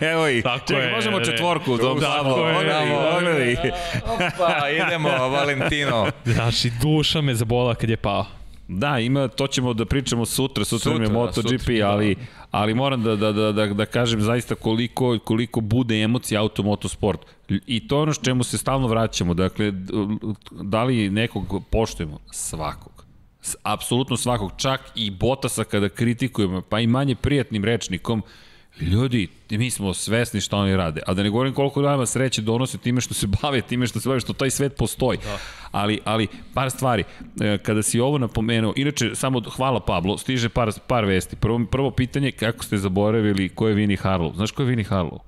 evo i, tako čekaj, je, možemo četvorku, u tom samo, ogledaj, Opa, idemo, Valentino. Znaš, i duša me zabola kad je pao. Da, ima, to ćemo da pričamo sutra, sutra, sutra je MotoGP, da, ali, da. ali moram da, da, da, da, da kažem zaista koliko, koliko bude emocija automotosport. I to je ono čemu se stalno vraćamo. Dakle, da li nekog poštujemo? Svakog. Apsolutno svakog. Čak i Botasa kada kritikujemo, pa i manje prijatnim rečnikom, ljudi, mi smo svesni šta oni rade. A da ne govorim koliko nama sreće donose time što se bave, time što se bave, što taj svet postoji. Da. Ali, ali par stvari. E, kada si ovo napomenuo, inače, samo hvala Pablo, stiže par, par vesti. Prvo, prvo pitanje, kako ste zaboravili ko je Vini Harlow? Znaš ko je Vini Harlow?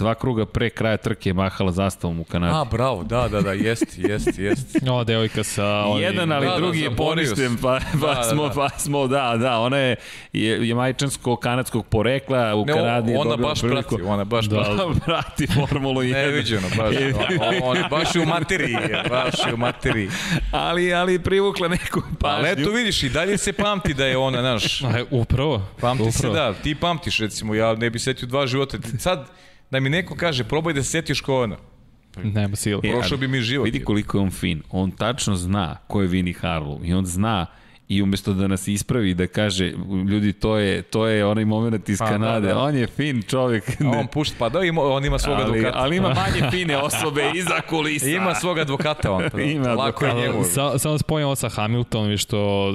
Dva kruga pre kraja trke je mahala zastavom u Kanadi. A, bravo, da, da, da, jest, jest, jest. O, devojka sa... Ovim... Jedan, ali da, da drugi da, je poništen, pa, pa, da, smo, da. pa smo, da, da, ona je, je, je majčansko-kanadskog porekla, u ne, Kanadi ona baš priliku. prati, ona baš da, prati. prati Formulu 1. Neviđeno, baš, on, on, baš u materiji, baš u materiji. ali, ali privukla neku pažnju. Ali eto vidiš, i dalje se pamti da je ona, znaš. Upravo. Pamti upravo. se, da, ti pamtiš, recimo, ja ne bi setio dva života. Sad, da mi neko kaže probaj da se setiš ko ono. Nema sila. Prošao bi mi život. Vidi koliko je on fin. On tačno zna ko je Vini Harlow i on zna i umesto da nas ispravi da kaže ljudi to je to je onaj momenat iz pa, da, Kanade da, da. on je fin čovjek A on pušta pa da ima, on ima svog ali, advokata ali ima manje fine osobe iza kulisa ima svog advokata on pa, ima lako je njemu sa, samo spojim ovo sa Hamiltonom što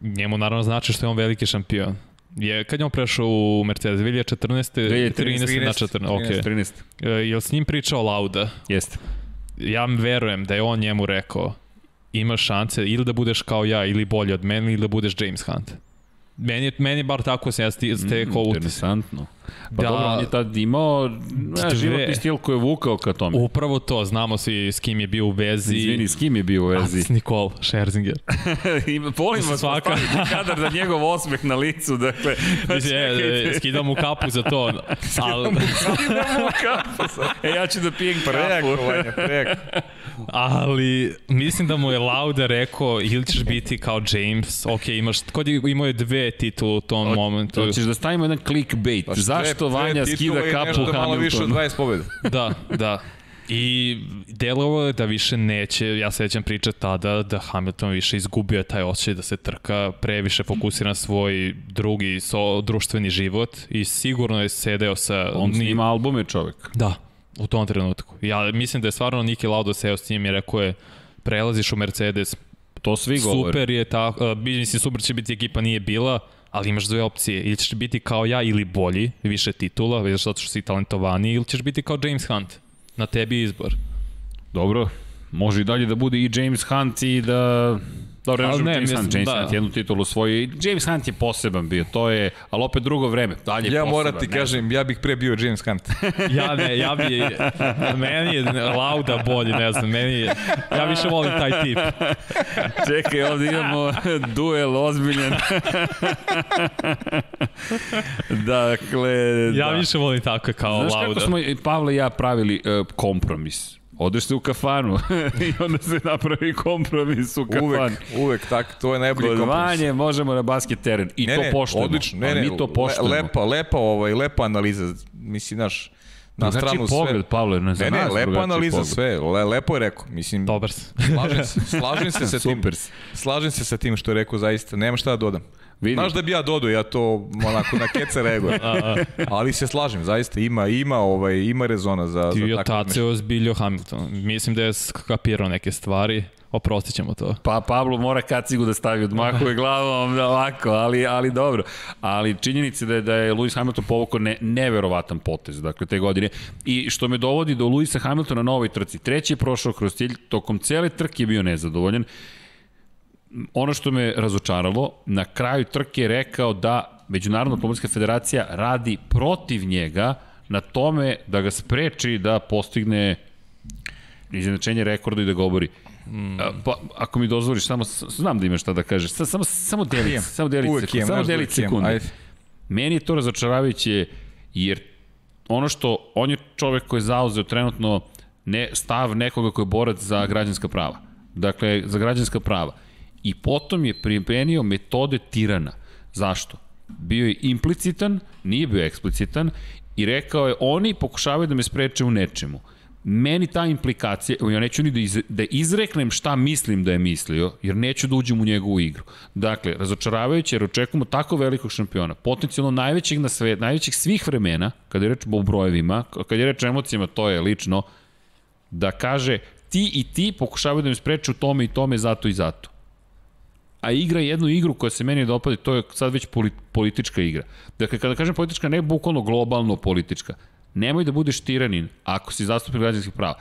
njemu naravno znači što je on veliki šampion Je, kad je on prešao u Mercedes? 2014. 2013. 13, na 14. Okay. 13. E, je li s njim pričao Lauda? Jeste. Ja verujem da je on njemu rekao imaš šanse ili da budeš kao ja ili bolji od mene ili da budeš James Hunt. Meni, meni bar tako se ja stekao mm, Interesantno. Pa da, dobro, on je tad imao ne, životni stil koji je vukao ka tome. Upravo to, znamo svi s kim je bio u vezi. Izvini, s kim je bio u vezi? A, s Nicole Scherzinger. Ima, volim vas Svaka... kadar da njegov osmeh na licu, dakle... je, skidam mu kapu za to. Al... skidam mu kapu. e, ja ću da pijem kapu. Preko, Vanja, preko. Ali mislim da mu je Lauda rekao ili ćeš biti kao James, ok, imaš, kod je, imao je dve titule u tom o, momentu. Hoćeš da stavimo jedan clickbait. Pa Zašto Vanja skida kapu Hamiltonu? malo više od 20 pobjeda. da, da. I delovo je da više neće, ja sećam priče tada da Hamilton više izgubio taj osjećaj da se trka, previše fokusira na svoj drugi so, društveni život i sigurno je sedeo sa... On ni... snima albume čovek. Da, u tom trenutku. Ja mislim da je stvarno Niki Lauda seo s njim i rekao je prelaziš u Mercedes, To svi govore. super je tako, uh, mislim super će biti ekipa nije bila, ali imaš dve opcije, ili ćeš biti kao ja ili bolji, više titula, vidiš zato što si talentovaniji, ili ćeš biti kao James Hunt. Na tebi je izbor. Dobro, može i dalje da bude i James Hunt i da... Dobro, ne ne, James mislim, Hunt, James da. Hunt jednu titulu svoju. James Hunt je poseban bio, to je, ali opet drugo vreme, dalje Ja poseban. moram ti ne. kažem, ja bih pre bio James Hunt. Ja ne, ja bi, meni je Lauda bolji, ne znam, meni je, ja više volim taj tip. Čekaj, ovde imamo duel ozbiljan. dakle, Ja da. više volim tako kao Znaš Lauda. kako smo i Pavle i ja pravili uh, kompromis? Odeš se u kafanu i onda se napravi kompromis u kafanu. uvek, uvek tak, to je najbolji Kod kompromis. Vanje možemo na basket teren i ne, to ne, poštujemo. Odlično, ne, ne, mi to poštujemo. Le, lepa, lepa, ovaj, lepa analiza, mislim, naš, na Drugačiji stranu sve. pogled, Pavle, ne za Ne, ne, nas lepa drugačiji analiza pogled. sve, le, lepo je rekao, mislim, Dobar si. slažem se, slažem se sa tim, slažem se sa tim što je rekao zaista, nema šta da dodam. Vidi. Znaš da bi ja dodao, ja to onako na keca reagujem. Ali se slažem, zaista ima ima ovaj ima rezona za Ti za je tako tace ozbiljio Hamilton. Mislim da je skapirao neke stvari. Oprostit ćemo to. Pa Pablo mora kacigu da stavi, odmahuje glavom da ovako, ali, ali dobro. Ali činjenica da je, da je Lewis Hamilton povukao ne, neverovatan potez, dakle, te godine. I što me dovodi do Lewisa Hamiltona na ovoj trci. Treći je prošao kroz cilj, tokom cele trke je bio nezadovoljan. Ono što me razočaralo, na kraju trke je rekao da Međunarodna automobilska federacija radi protiv njega na tome da ga spreči da postigne izjednačenje rekorda i da govori. Mm. Pa, ako mi dozvoliš, samo, znam da imaš šta da kažeš, Sa- samo, samo Imam. samo sekund, imam, samo da imam, sekunde. ajde. Meni je to razočaravajuće, jer ono što, on je čovek koji je zauzeo trenutno ne, stav nekoga koji je borac za građanska prava. Dakle, za građanska prava. I potom je primenio metode tirana. Zašto? Bio je implicitan, nije bio eksplicitan i rekao je, oni pokušavaju da me spreče u nečemu. Meni ta implikacija, ja neću ni da, iz, da izreknem šta mislim da je mislio, jer neću da uđem u njegovu igru. Dakle, razočaravajuće jer očekujemo tako velikog šampiona, potencijalno najvećeg na svet, najvećeg svih vremena, kada je reč o brojevima, kada je reč o emocijama, to je lično, da kaže ti i ti pokušavaju da me spreče u tome i tome, zato i zato. A igra jednu igru koja se meni dopada, to je sad već poli, politička igra. Dakle, kada kažem politička, ne bukvalno globalno politička. Nemoj da budeš tiranin ako si zastupnik građanskih prava.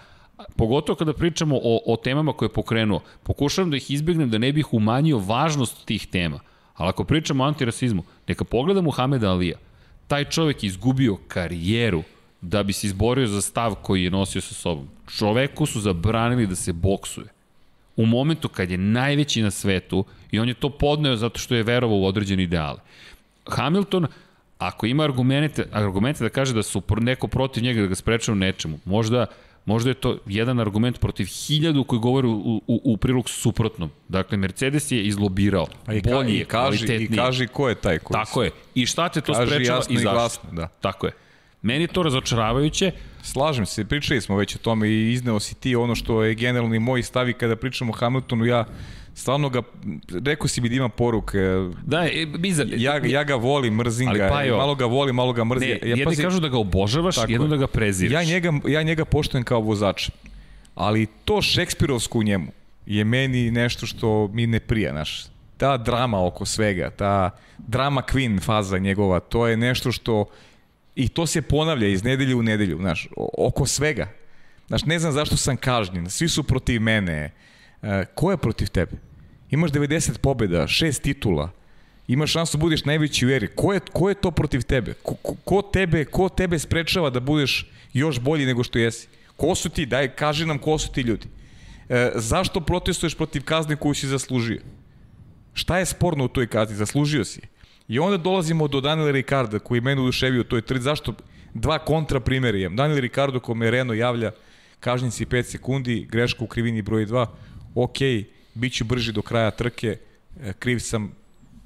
Pogotovo kada pričamo o, o temama koje je pokrenuo. Pokušavam da ih izbjegnem da ne bih umanjio važnost tih tema. Ali ako pričamo o antirasizmu, neka pogleda Muhameda Alija. Taj čovek je izgubio karijeru da bi se izborio za stav koji je nosio sa sobom. Čoveku su zabranili da se boksuje. U momentu kad je najveći na svetu i on je to podneo zato što je verovao u određene ideale. Hamilton, ako ima argumente, argumente da kaže da su neko protiv njega da ga spreče u nečemu, možda Možda je to jedan argument protiv hiljadu koji govore u, u, u prilog suprotnom. Dakle, Mercedes je izlobirao. A i, ka, bolji je, i kaži, i kaži ko je taj koji Tako je. I šta te to Kaži sprečava i zašto? glasno, da. Tako je. Meni je to razočaravajuće. Slažem se, pričali smo već o tome i izneo si ti ono što je generalni moj stav i kada pričamo o Hamiltonu, ja stvarno ga, rekao si mi da ima poruke, Da, e, bizar, ja, ja ga volim, mrzim Ali ga, pa jo. malo ga volim, malo ga mrzim. Ne, ja, jedni pazi, kažu da ga obožavaš, Tako jedno je. da ga preziraš. ja njega, ja njega poštujem kao vozača, ali to šekspirovsko u njemu je meni nešto što mi ne prija, naš. Ta drama oko svega, ta drama queen faza njegova, to je nešto što i to se ponavlja iz nedelje u nedelju, znaš, oko svega. Znaš, ne znam zašto sam kažnjen, svi su protiv mene. E, ko je protiv tebe? Imaš 90 pobjeda, šest titula, imaš šansu da budeš najveći u eri. Ko je, ko je to protiv tebe? Ko, ko, ko, tebe? ko tebe sprečava da budeš još bolji nego što jesi? Ko su ti? Daj, kaži nam ko su ti ljudi. E, zašto protestuješ protiv kazne koju si zaslužio? Šta je sporno u toj kazni? Zaslužio si. je. I onda dolazimo do Daniela Ricarda koji je mene uduševio u toj trci. Zašto? Dva kontra primjera imam. Daniel Ricardo kome Renault javlja kažnjen si 5 sekundi, greška u krivini broj 2. Ok, bit ću brži do kraja trke, e, kriv sam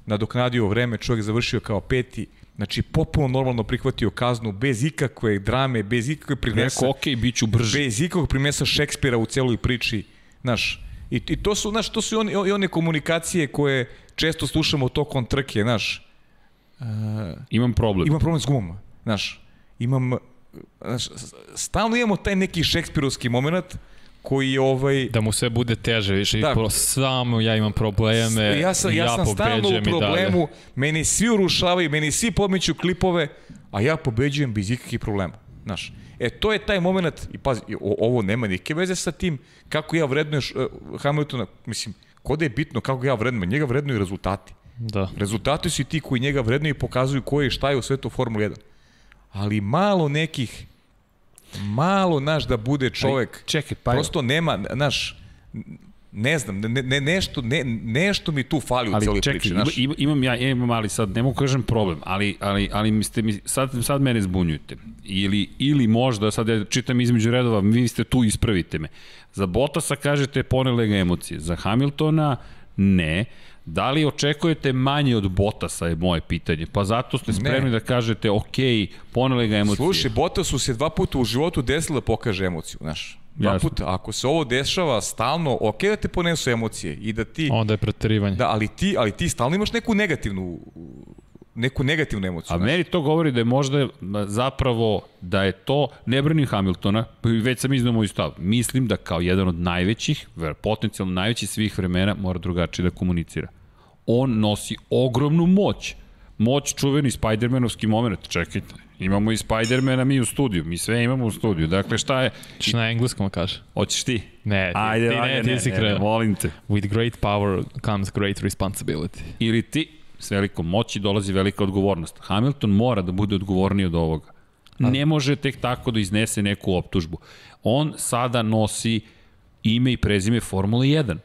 nadoknadio vreme, čovjek završio kao peti, znači potpuno normalno prihvatio kaznu bez ikakve drame, bez ikakve primesa Rekao, ok, bit ću brži. bez ikakvog primesa Šekspira u celoj priči, znaš, i, i to su, znaš, to su i one, i one komunikacije koje često slušamo tokom trke, znaš, Imam problem. imam problem s gumama, znaš, imam, znaš, stalno imamo taj neki šekspirovski moment koji ovaj Da mu sve bude teže, više Da. da. samo ja imam probleme, ja sam, ja, sam stalno u problemu, meni svi urušavaju, meni svi podmeću klipove, a ja pobeđujem bez ikakvih problema. Znaš, e to je taj moment, i pazi, ovo nema nike veze sa tim kako ja vrednuješ uh, Hamiltona, mislim, kod je bitno kako ja vrednujem, njega vrednuju rezultati. Da. Rezultati su i ti koji njega vrednuju i pokazuju ko je i šta je u svetu Formula 1. Ali malo nekih, malo, naš, da bude čovek, čekaj, pa- prosto nema, naš, ne znam, ne, ne, nešto, ne, nešto mi tu fali u ali cijeloj čekaj, priči, znaš. ima, imam ja, imam ali sad, ne mogu kažem problem, ali, ali, ali mi ste, mi, sad, sad mene zbunjujete. Ili, ili možda, sad ja čitam između redova, vi ste tu, ispravite me. Za Bottasa kažete ponele ga emocije, za Hamiltona ne. Da li očekujete manje od Bottasa je moje pitanje. Pa zato ste spremni da kažete, ok, ponele ga emocije. Slušaj, Bottasu se dva puta u životu desilo da pokaže emociju, znaš. Dva Jasno. puta. Ako se ovo dešava stalno, ok da te ponesu emocije i da ti... Onda je preterivanje. Da, ali ti, ali ti stalno imaš neku negativnu neku negativnu emociju. A znaš. meni to govori da je možda zapravo da je to, ne branim Hamiltona, već sam iznao moj stav. Mislim da kao jedan od najvećih, ver- potencijalno najvećih svih vremena mora drugačije da komunicira. On nosi ogromnu moć. Moć čuveni Spidermanovski moment. Čekajte, imamo i Spidermana mi u studiju. Mi sve imamo u studiju. Dakle, šta je? Što na engleskom kaže? Hoćeš ti? Ne, ti, Ajde, ti, ne, ajde, ti ne, si ne, krenuo. molim te. With great power comes great responsibility. ili ti s velikom moći dolazi velika odgovornost. Hamilton mora da bude odgovorniji od ovoga. Ne može tek tako da iznese neku optužbu. On sada nosi ime i prezime Formule 1.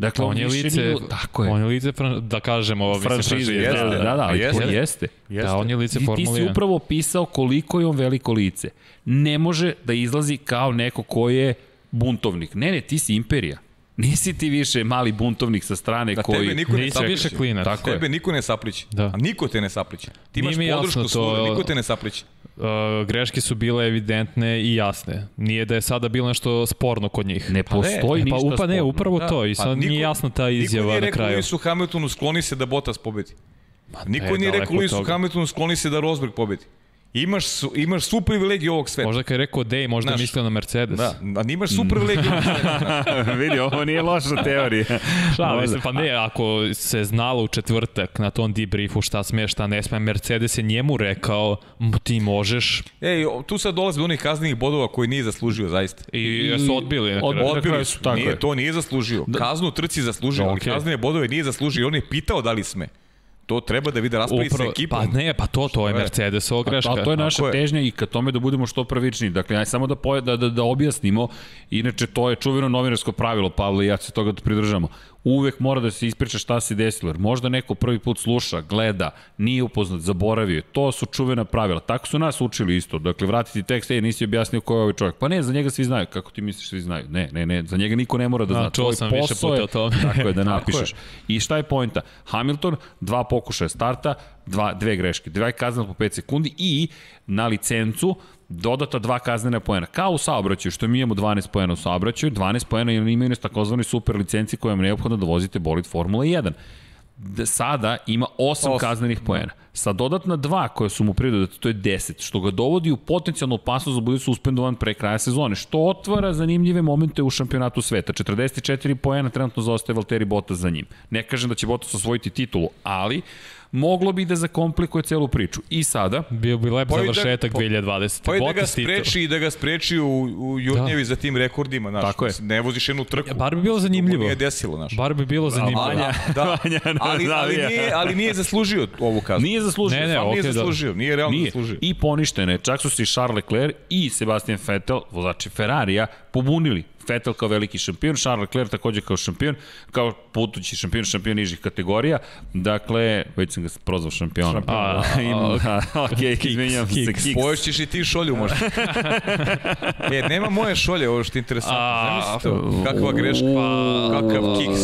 Dakle, On je lice, nije- tako je. on je lice, fran, da kažemo, ovo mislim, franšize, franšize, da, da, da, da, ali Pa to jeste. jeste. Da, on je lice Ti, ti Formule si 1. upravo pisao koliko je on veliko lice. Ne može da izlazi kao neko ko je buntovnik. Ne, ne, ti si imperija. Nisi ti više mali buntovnik sa strane Da koji... tebe niko ne Nisi sapliće. više klinac. Tako je. Tebe niko ne sapliće. Da. A niko te ne sapliće. Ti imaš podršku to- svoju, niko te ne sapliće. Uh, greške su bile evidentne i jasne. Nije da je sada bilo nešto sporno kod njih. Ne postoji E, ništa pa upa ne, sporno. upravo to i sad Pa niko- nije jasna ta Niko izjava nije na rekao kraju. Luisu Hamiltonu skloni se da Bottas pobedi. Niko e, nije rekao toga. Hamiltonu skloni se da Rosberg pobedi. Imaš, su, imaš su privilegiju ovog sveta. Možda kad je rekao Dej, možda je Znaš, mislio na Mercedes. Da, a imaš su privilegiju ovog sveta. Vidi, ovo nije loša teorija. Šalim se, pa ne, ako se znalo u četvrtak na tom debriefu šta sme, šta ne sme, Mercedes je njemu rekao, "M, ti možeš Ej, tu sad dolazi do onih kaznenih bodova koji nije zaslužio zaista. i, su odbili na od- kraju. Odbili su, tako nije, je. to nije zaslužio. Kaznu u trci zaslužio, ali okej. kaznene bodove nije zaslužio. On je pitao da li sme. To treba da vide raspravi sa Upravo, ekipom. pa ne, pa to, to je? Mercedesova greška. A to je naša je. težnja i ka tome da budemo što prvični. Dakle, aj samo da, poje, da, da, da objasnimo, inače to je čuveno novinarsko pravilo, Pavle i ja se toga pridržamo. Uvek mora da se ispriča šta se desilo, jer možda neko prvi put sluša, gleda, nije upoznat, zaboravio. To su čuvena pravila. Tako su nas učili isto. Dakle, vratiti tekst, ej, nisi objasnio ko je ovaj čovjek. Pa ne, za njega svi znaju. Kako ti misliš svi znaju? Ne, ne, ne, za njega niko ne mora da Da, zna. čuo Tvoj sam više puta je- o tome. Tako je, da napišeš. I šta je pojenta? Hamilton, dva pokušaja starta, dva, dve greške, dva kazna po 5 sekundi i na licencu dodata dva kaznena poena. Kao u saobraćaju, što mi imamo 12 poena u saobraćaju, 12 poena imaju nas takozvani super licenci koja vam je neophodna da vozite bolid Formula 1. D sada ima 8 Osam, kaznenih poena. Sa dodatna dva koje su mu pridodate, to je 10, što ga dovodi u potencijalnu opasnost da bude suspendovan pre kraja sezone, što otvara zanimljive momente u šampionatu sveta. 44 poena trenutno zaostaje Valtteri Bottas za njim. Ne kažem da će Bottas osvojiti titulu, ali moglo bi da zakomplikuje celu priču. I sada, Bio bi lep Pa da- završetak pa- 2020. Pa i da ga spreči i da ga spreči u, u jurnjevi da. za tim rekordima, znaš. Tako je. Ne voziš jednu trku. Ja, bar bi bilo zanimljivo. Nije desilo, znaš. Bar bi bilo zanimljivo. Vanja, da, Vanja ali, ali, navija. nije, ali nije zaslužio ovu kaznu. nije zaslužio. Ne, ne, Stvarno nije da. zaslužio, nije realno Nije. zaslužio. I poništene. Čak su se i Charles Leclerc i Sebastian Vettel, vozači Ferrarija, pobunili. Vettel kao veliki šampion, Charles Leclerc takođe kao šampion, kao putući šampion, šampion nižih kategorija. Dakle, već sam ga prozvao šampionom. A, Ima, ok, izvinjam se, kiks. kiks. Poješćeš i ti šolju možda. e, nema moje šolje, ovo što je interesantno. A, Zamisli to, kakva greška, kakav kiks,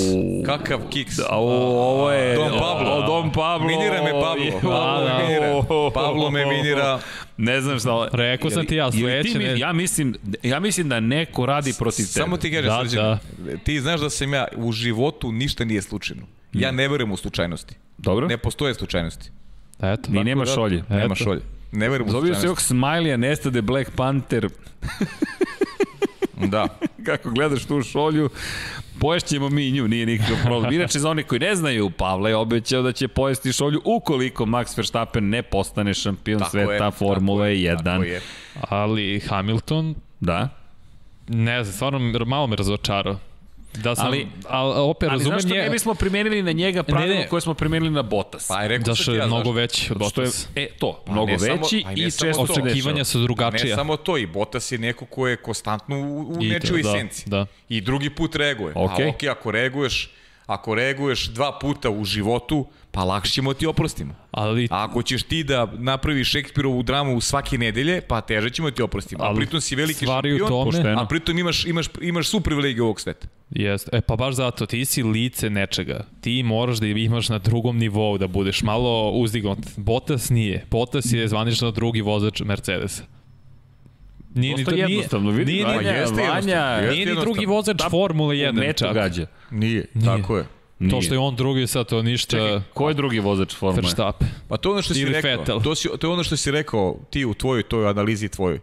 kakav kiks. Da, ovo, ovo je... Don Pablo. O, Don Pablo. Minira me Pablo. Pablo me minira. Pablo me minira. Ne znam šta... Rekao sam ti ja, sledeće mi- Ja mislim, ja mislim da neko radi protiv tebe. Samo ti kažem, Da, Srđan, ti znaš da sam ja u životu ništa nije slučajno. Ja ne verujem u slučajnosti. Dobro? Ne postoje slučajnosti. Eto. Ni nema šolje. Nema šolje. Ne verujem u Dobio se slučajnosti. ovog Smiley-a, nestade Black Panther. Da. kako gledaš tu šolju, poješćemo mi nju, nije nikakav problem. Inače, za one koji ne znaju, Pavle je obećao da će pojesti šolju ukoliko Max Verstappen ne postane šampion Tako sveta je, Formule je, 1. tako je. Ali Hamilton, Da. ne znam, stvarno malo me razočarao. Da sam, ali, Ali- ali opet Ali razumem zašto nje, ne bismo primenili na njega pravilo Ne, ne. koje smo primenili na Bottas? Pa je rekao zašto je ja, mnogo veći od Što je, e, to, Pa mnogo ne samo- veći pa ne i često. Očekivanja su Pa ne drugačija. samo to, i Bottas je neko ko je konstantno u, u nečoj da, esenciji. da. I drugi put reaguje. Okej. A ok, ako reaguješ, ako reaguješ dva puta u životu, pa lakše ćemo ti oprostimo. Ali A ako ćeš ti da napraviš Šekspirovu dramu svake nedelje, pa teže ćemo ti oprostimo. A Ali pritom si veliki šampion, tome- Pošteno. a pritom imaš, imaš, imaš su privilegije ovog sveta. Jeste. E pa baš zato, ti si lice nečega. Ti moraš da imaš na drugom nivou, da budeš malo uzdignut. Bottas nije. Bottas je zvanično drugi vozač Mercedesa. Nije, Dosta jednostavno, vidi, nije, Vanja, nije, jeste Vanja, jednostavno. nije ni jednostavno. drugi vozač Da, Formule u 1 metu čak. gađa. Nije, Nije. To što je on drugi sad, to ništa Čekaj, ko je drugi vozač Formule? Verstappen. Pa to je ono što si Ili rekao. Vettel. To, si, to je ono što si rekao ti u tvojoj toj analizi tvojoj.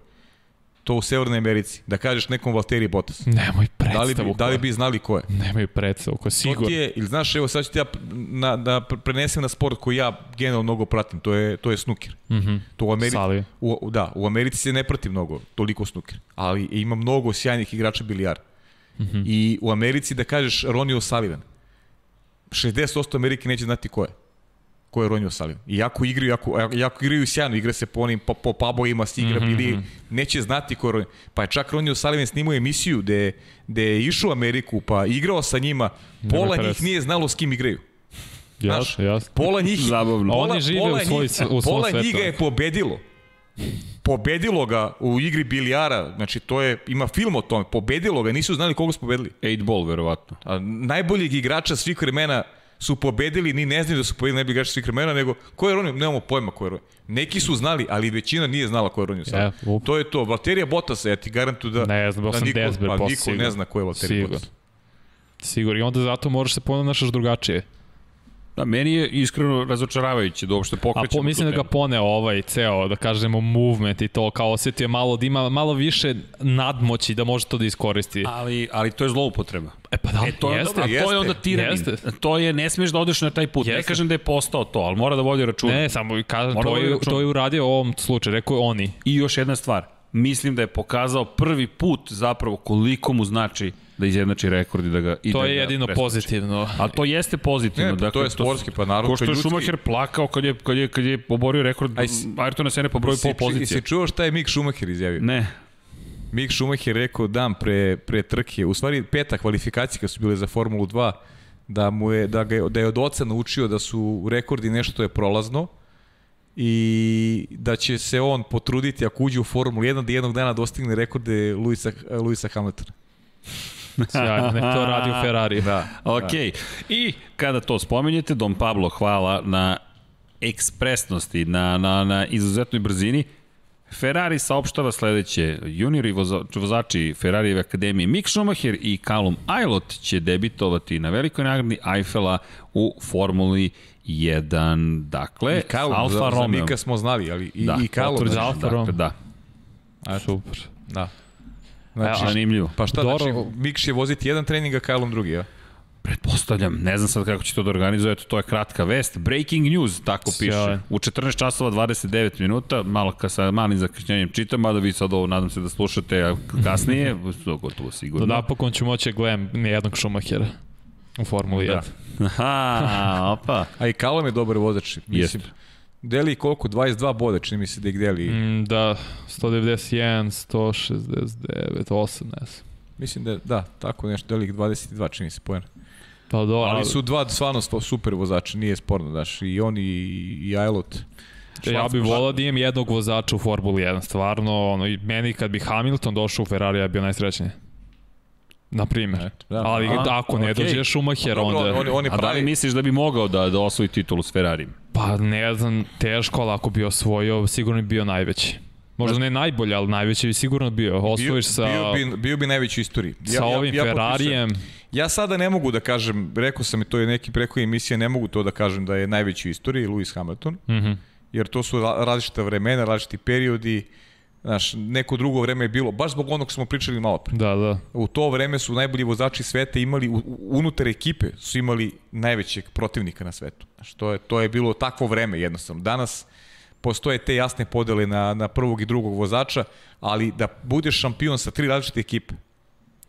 To u Severnoj Americi. Da kažeš nekom Valtteri Bottas. Nemoj Da li, predstavu bi, da li bi znali ko je? Nemaju predstavu ko je To sigurno. ti je, ili znaš, evo sad ću ti ja na, da prenesem na sport koji ja generalno mnogo pratim, to je, to je snooker. Mhm. To u Americi, Sali. u, da, u Americi se ne prati mnogo, toliko snooker, ali ima mnogo sjajnih igrača bilijara. Mhm. I u Americi da kažeš Ronnie O'Sullivan, 60% Amerike neće znati ko je. Ko je Ronnie O'Sullivan. I jako igraju, jako, jako igraju sjajno, igra se po onim, po, po pubovima se igra, Mhm, bili, neće znati ko je Ronnie. Pa je čak Ronnie O'Sullivan snimao emisiju gde, gde je išao u Ameriku, pa igrao sa njima, pola njih nije znalo s kim igraju. Znaš, Jasno, jasno. Pola njih, Zabavno. Pola, Oni žive pola u svoj- njih, u svom pola svetu. njih ga je pobedilo. Pobedilo ga u igri bilijara, znači to je, ima film o tome, pobedilo ga, nisu znali koga su pobedili. 8 ball, verovatno. A najboljeg igrača svih vremena su pobedili, ni ne znaju da su pobedili najboljeg igrača svih vremena, nego ko je Ronio, nemamo pojma ko je Ronio. Neki su znali, ali većina nije znala ko je Ronio sad. Up. to je to. Valterija Bottas, ja ti garantuju da, Ne znam, da niko, desber pa niko sigurno. ne zna ko je Valterija. Bottas. Sigurno. I onda zato moraš se ponašaš drugačije. Da, meni je iskreno razočaravajuće da uopšte A pokrećemo po, mislim da ga pone ovaj ceo, da kažemo, movement i to, kao osetio je malo da ima malo više nadmoći da može to da iskoristi. Ali, ali to je zloupotreba. e pa da, E, to je, jeste. a to je onda tiranin. jeste. To je, ne smiješ da odeš na taj put. Ne Jeste. kažem da je postao to, ali mora da vodi računa. Ne, samo kažem, Mora to vodi je, to je uradio u ovom slučaju, rekao je oni. I još jedna stvar. Mislim da je pokazao prvi put zapravo koliko mu znači da izjednači rekord i da ga i To da je jedino preskoči. pozitivno. Ali to jeste pozitivno. Ne, pa to je sportski, pa naravno, Ko što to je ljudski. Schumacher plakao kad je, kad je, kad je oborio rekord Aj, si- Ayrtona Sene po broju pol pozicije. si čuo šta je Mick Schumacher izjavio? Ne. Mick Schumacher rekao dan pre, pre trke, u stvari peta kvalifikacije kad su bile za Formulu 2, da, mu je, da, ga je, da je od oca naučio da su rekordi nešto je prolazno i da će se on potruditi ako uđe u Formulu 1 da jednog dana dostigne rekorde Luisa, Luisa Hamiltona. Sjajno, nek to radi u Ferrari. Da. Ok. I kada to spomenjete, Dom Pablo hvala na ekspresnosti, na, na, na izuzetnoj brzini. Ferrari saopštava sledeće. Juniori voza, vozači Ferrarijeve akademije Mick Schumacher i Callum Aylot će debitovati na velikoj nagradi Eiffela u Formuli 1. Dakle, I Callum, Alfa za, za Romeo. Mika smo znali, ali i, Da, i Callum. potvrđa znači, Alfa dakle, Romeo. da. Super. Da. Znači, zanimljivo. pa šta, Dobro. znači, Mik će voziti jedan trening, a Callum drugi, ja? Pretpostavljam, ne znam sad kako će to da organizujete, to je kratka vest. Breaking news, tako piše. Sjajno. U 14 časova 29 minuta, malo ka sa malim zakašnjenjem čitam, mada vi sad ovo nadam se da slušate a kasnije, gotovo Do sigurno. napokon ću moći da gledam nijednog Schumachera u Formuli 1. Da. Aha, opa. A i Callum je dobar vozač. Mislim, Jeste. deli koliko? 22 boda, čini mi se da ih deli. Mm. Da, 191, 169, 8, ne znam. Mislim da, je- da, tako nešto, deli ih 22, čini mi se poena. Pa do, Ali su dva stvarno super vozača, nije sporno, daš, i on i, i Aylot. Ja bih volao da imam jednog vozača u Formuli 1, stvarno, ono, i meni kad bi Hamilton došao u Ferrari, ja bi bio najsrećniji. Na primjer. Eto, da. Ali A, ako ne okej. dođe Schumacher, Dobro, onda... on, on je A da li pravi, misliš da bi mogao da, da osvoji titulu s Ferrarijem? Pa ne znam, teško, ali ako bi osvojio, sigurno bi bio najveći. Možda ne najbolji, ali najveći bi sigurno bio. Osvojiš sa, bio, bi, bio bi najveći u istoriji. sa ovim potpisujem. Ferrarijem. Ja sada ne mogu da kažem, rekao sam i to je neki preko emisije, ne mogu to da kažem da je najveći u istoriji Lewis Hamilton, Mhm. jer to su ra- različita vremena, različiti periodi, Znaš, neko drugo vreme je bilo, baš zbog onog smo pričali malo pre. Da, da. U to vreme su najbolji vozači sveta imali, unutar ekipe su imali najvećeg protivnika na svetu. Znaš, to je, to je bilo takvo vreme jednostavno. Danas postoje te jasne podele na, na prvog i drugog vozača, ali da budeš šampion sa tri različite ekipe,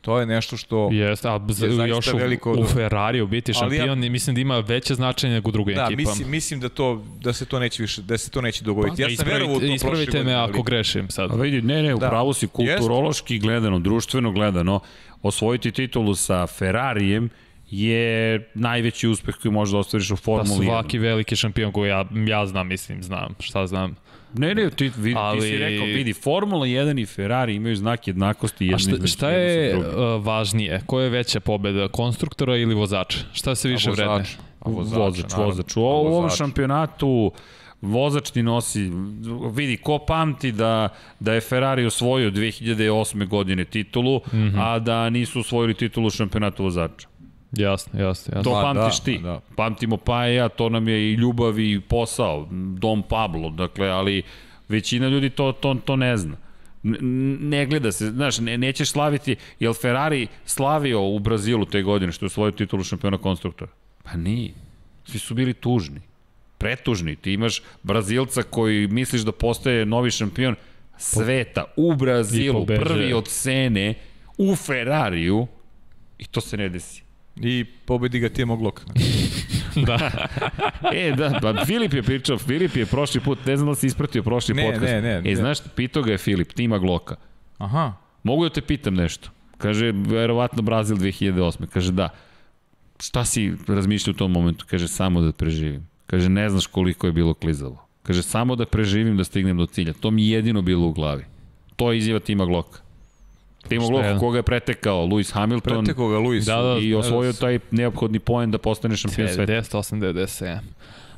To je nešto što Jeste, a je još u, veliko... u Ferrariju biti šampion, ja, mislim da ima veće značenje nego drugim Da, ekipama. mislim, mislim da to da se to neće više da se to neće dogoditi. Ja sam verovao u to Pa, ispravite, ispravite me ako ali- grešim sad. A vidi, ne, ne, upravo si kulturološki gledano, društveno gledano, osvojiti titulu sa Ferrarijem je najveći uspeh koji možeš da ostvariš u Pa Formuli 1. svaki veliki šampion koji ja, ja znam, mislim, znam, šta znam. Ne, ne, ti, vidi, Ali... ti si rekao, vidi, Formula 1 i Ferrari imaju znak jednakosti A jedni šta, između šta sa je uh, važnije? Ko je veća pobeda, konstruktora ili vozača? Šta se više vozač. vredne? A vozač, vozač, naravno. vozač. U, A ovom vozač. šampionatu vozač ti nosi, vidi, ko pamti da, da je Ferrari osvojio 2008. godine titulu, mm. -hmm. a da nisu osvojili titulu šampionatu vozača. Jasno, jasno, jasno. To Pa, pamtiš da, ti. da. Pamtimo pa i ja, to nam je i ljubav i posao, Dom Pablo, dakle, ali većina ljudi to, to, to ne zna. Ne gleda se, znaš, ne, nećeš slaviti, jel Ferrari slavio u Brazilu te godine što je osvojio titulu šampiona konstruktora? Pa nije. Svi su bili tužni. Pretužni. Ti imaš Brazilca koji misliš da postaje novi šampion sveta u Brazilu, prvi od Sene, u Ferrariju i to se ne desi. I pobedi ga Timo Glock. da. E, da, pa Filip je pričao, Filip je prošli put, ne znam da si ispratio prošli Ne, podcast. ne, ne, E, ne. znaš, pitao ga je Filip, tima Gloka. Aha. Mogu da te pitam nešto? Kaže, verovatno Brazil 2008. Kaže, da. Šta si razmišljao u tom momentu? Kaže, samo da preživim. Kaže, ne znaš koliko je bilo klizavo. Kaže, samo da preživim da stignem do cilja. To mi je jedino bilo u glavi. To je izjava tima Gloka. Timo Šta Glock, koga je pretekao Lewis Hamilton Preteko ga Luis. Da, da. i osvojio taj neophodni poen da postane šampion sveta. 98, 97.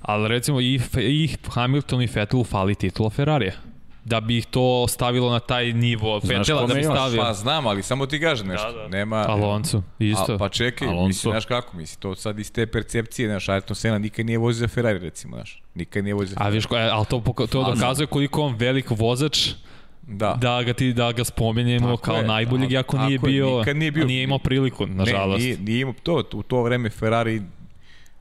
Ali recimo i, i Hamilton i Vettel fali titula Ferrarija. Da bi ih to stavilo na taj nivo Znaš Vettela da bi stavio. Pa znam, ali samo ti kažem nešto. Da, da. Nema... Alonso, isto. A, pa čekaj, Alonso. mislim, znaš kako, mislim, to sad iz te percepcije, znaš, Ayrton Senna nikad nije vozio za Ferrari, recimo, znaš, nikad nije vozio za A Ferrari. viš, ko- e, ali to, to A, dokazuje koliko on velik vozač Da. da ga ti da ga spomenemo Tako kao je, najboljeg a- tako nije je, bio, nikad nije bio. nije imao priliku nažalost. Ne, nije, nije imao to, u to vreme Ferrari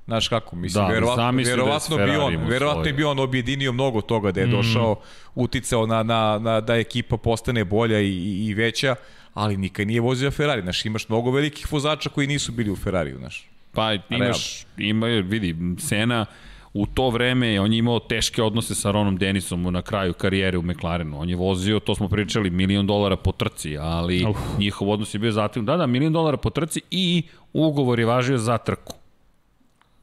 Znaš kako, mislim, Da, da, verovatno, da je verovatno, s bi on, verovatno je bio on objedinio mnogo toga Mm. da je došao, uticao na, na, na, da ekipa postane bolja i, i, i veća, ali nikad nije vozio Ferrari. Znaš, imaš mnogo velikih vozača koji nisu bili u Ferrariju, znaš. Pa imaš, ima, vidi, Sena u to vreme on je imao teške odnose sa Ronom Denisom na kraju karijere u McLarenu. On je vozio, to smo pričali, milion dolara po trci, ali Uf. njihov odnos je bio zatim, da, da, milion dolara po trci i ugovor je važio za trku.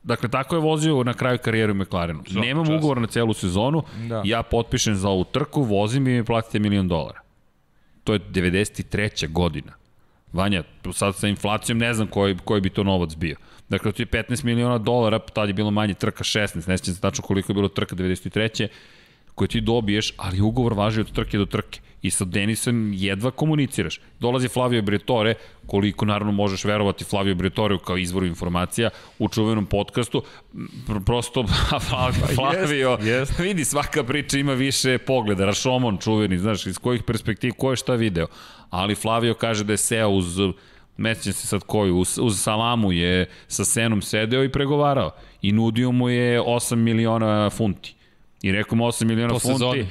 Dakle, tako je vozio na kraju karijere u McLarenu. Nemam čast. ugovor na celu sezonu, Da. ja potpišem za ovu trku, vozim i mi platite milion dolara. To je 93. godina. Vanja, sad sa inflacijom ne znam koji, koji bi to novac bio. Dakle, to je 15 miliona dolara, tad je bilo manje trka 16, ne sjećam se tačno koliko je bilo trka 93 koje ti dobiješ, ali ugovor važi od trke do trke. I sa Denisom jedva komuniciraš. Dolazi Flavio Briatore, koliko naravno možeš verovati Flavio Briatoreu kao izvoru informacija u čuvenom podcastu, pr- prosto Flavio, jest. vidi svaka priča ima više pogleda, Rašomon čuveni, znaš, iz kojih perspektiv, ko je šta video. Ali Flavio kaže da je seo uz Mesećam se sad koju, uz, uz Salamu je sa Senom sedeo i pregovarao i nudio mu je 8 miliona funti. I rekao mu 8 miliona Po funti. sezoni.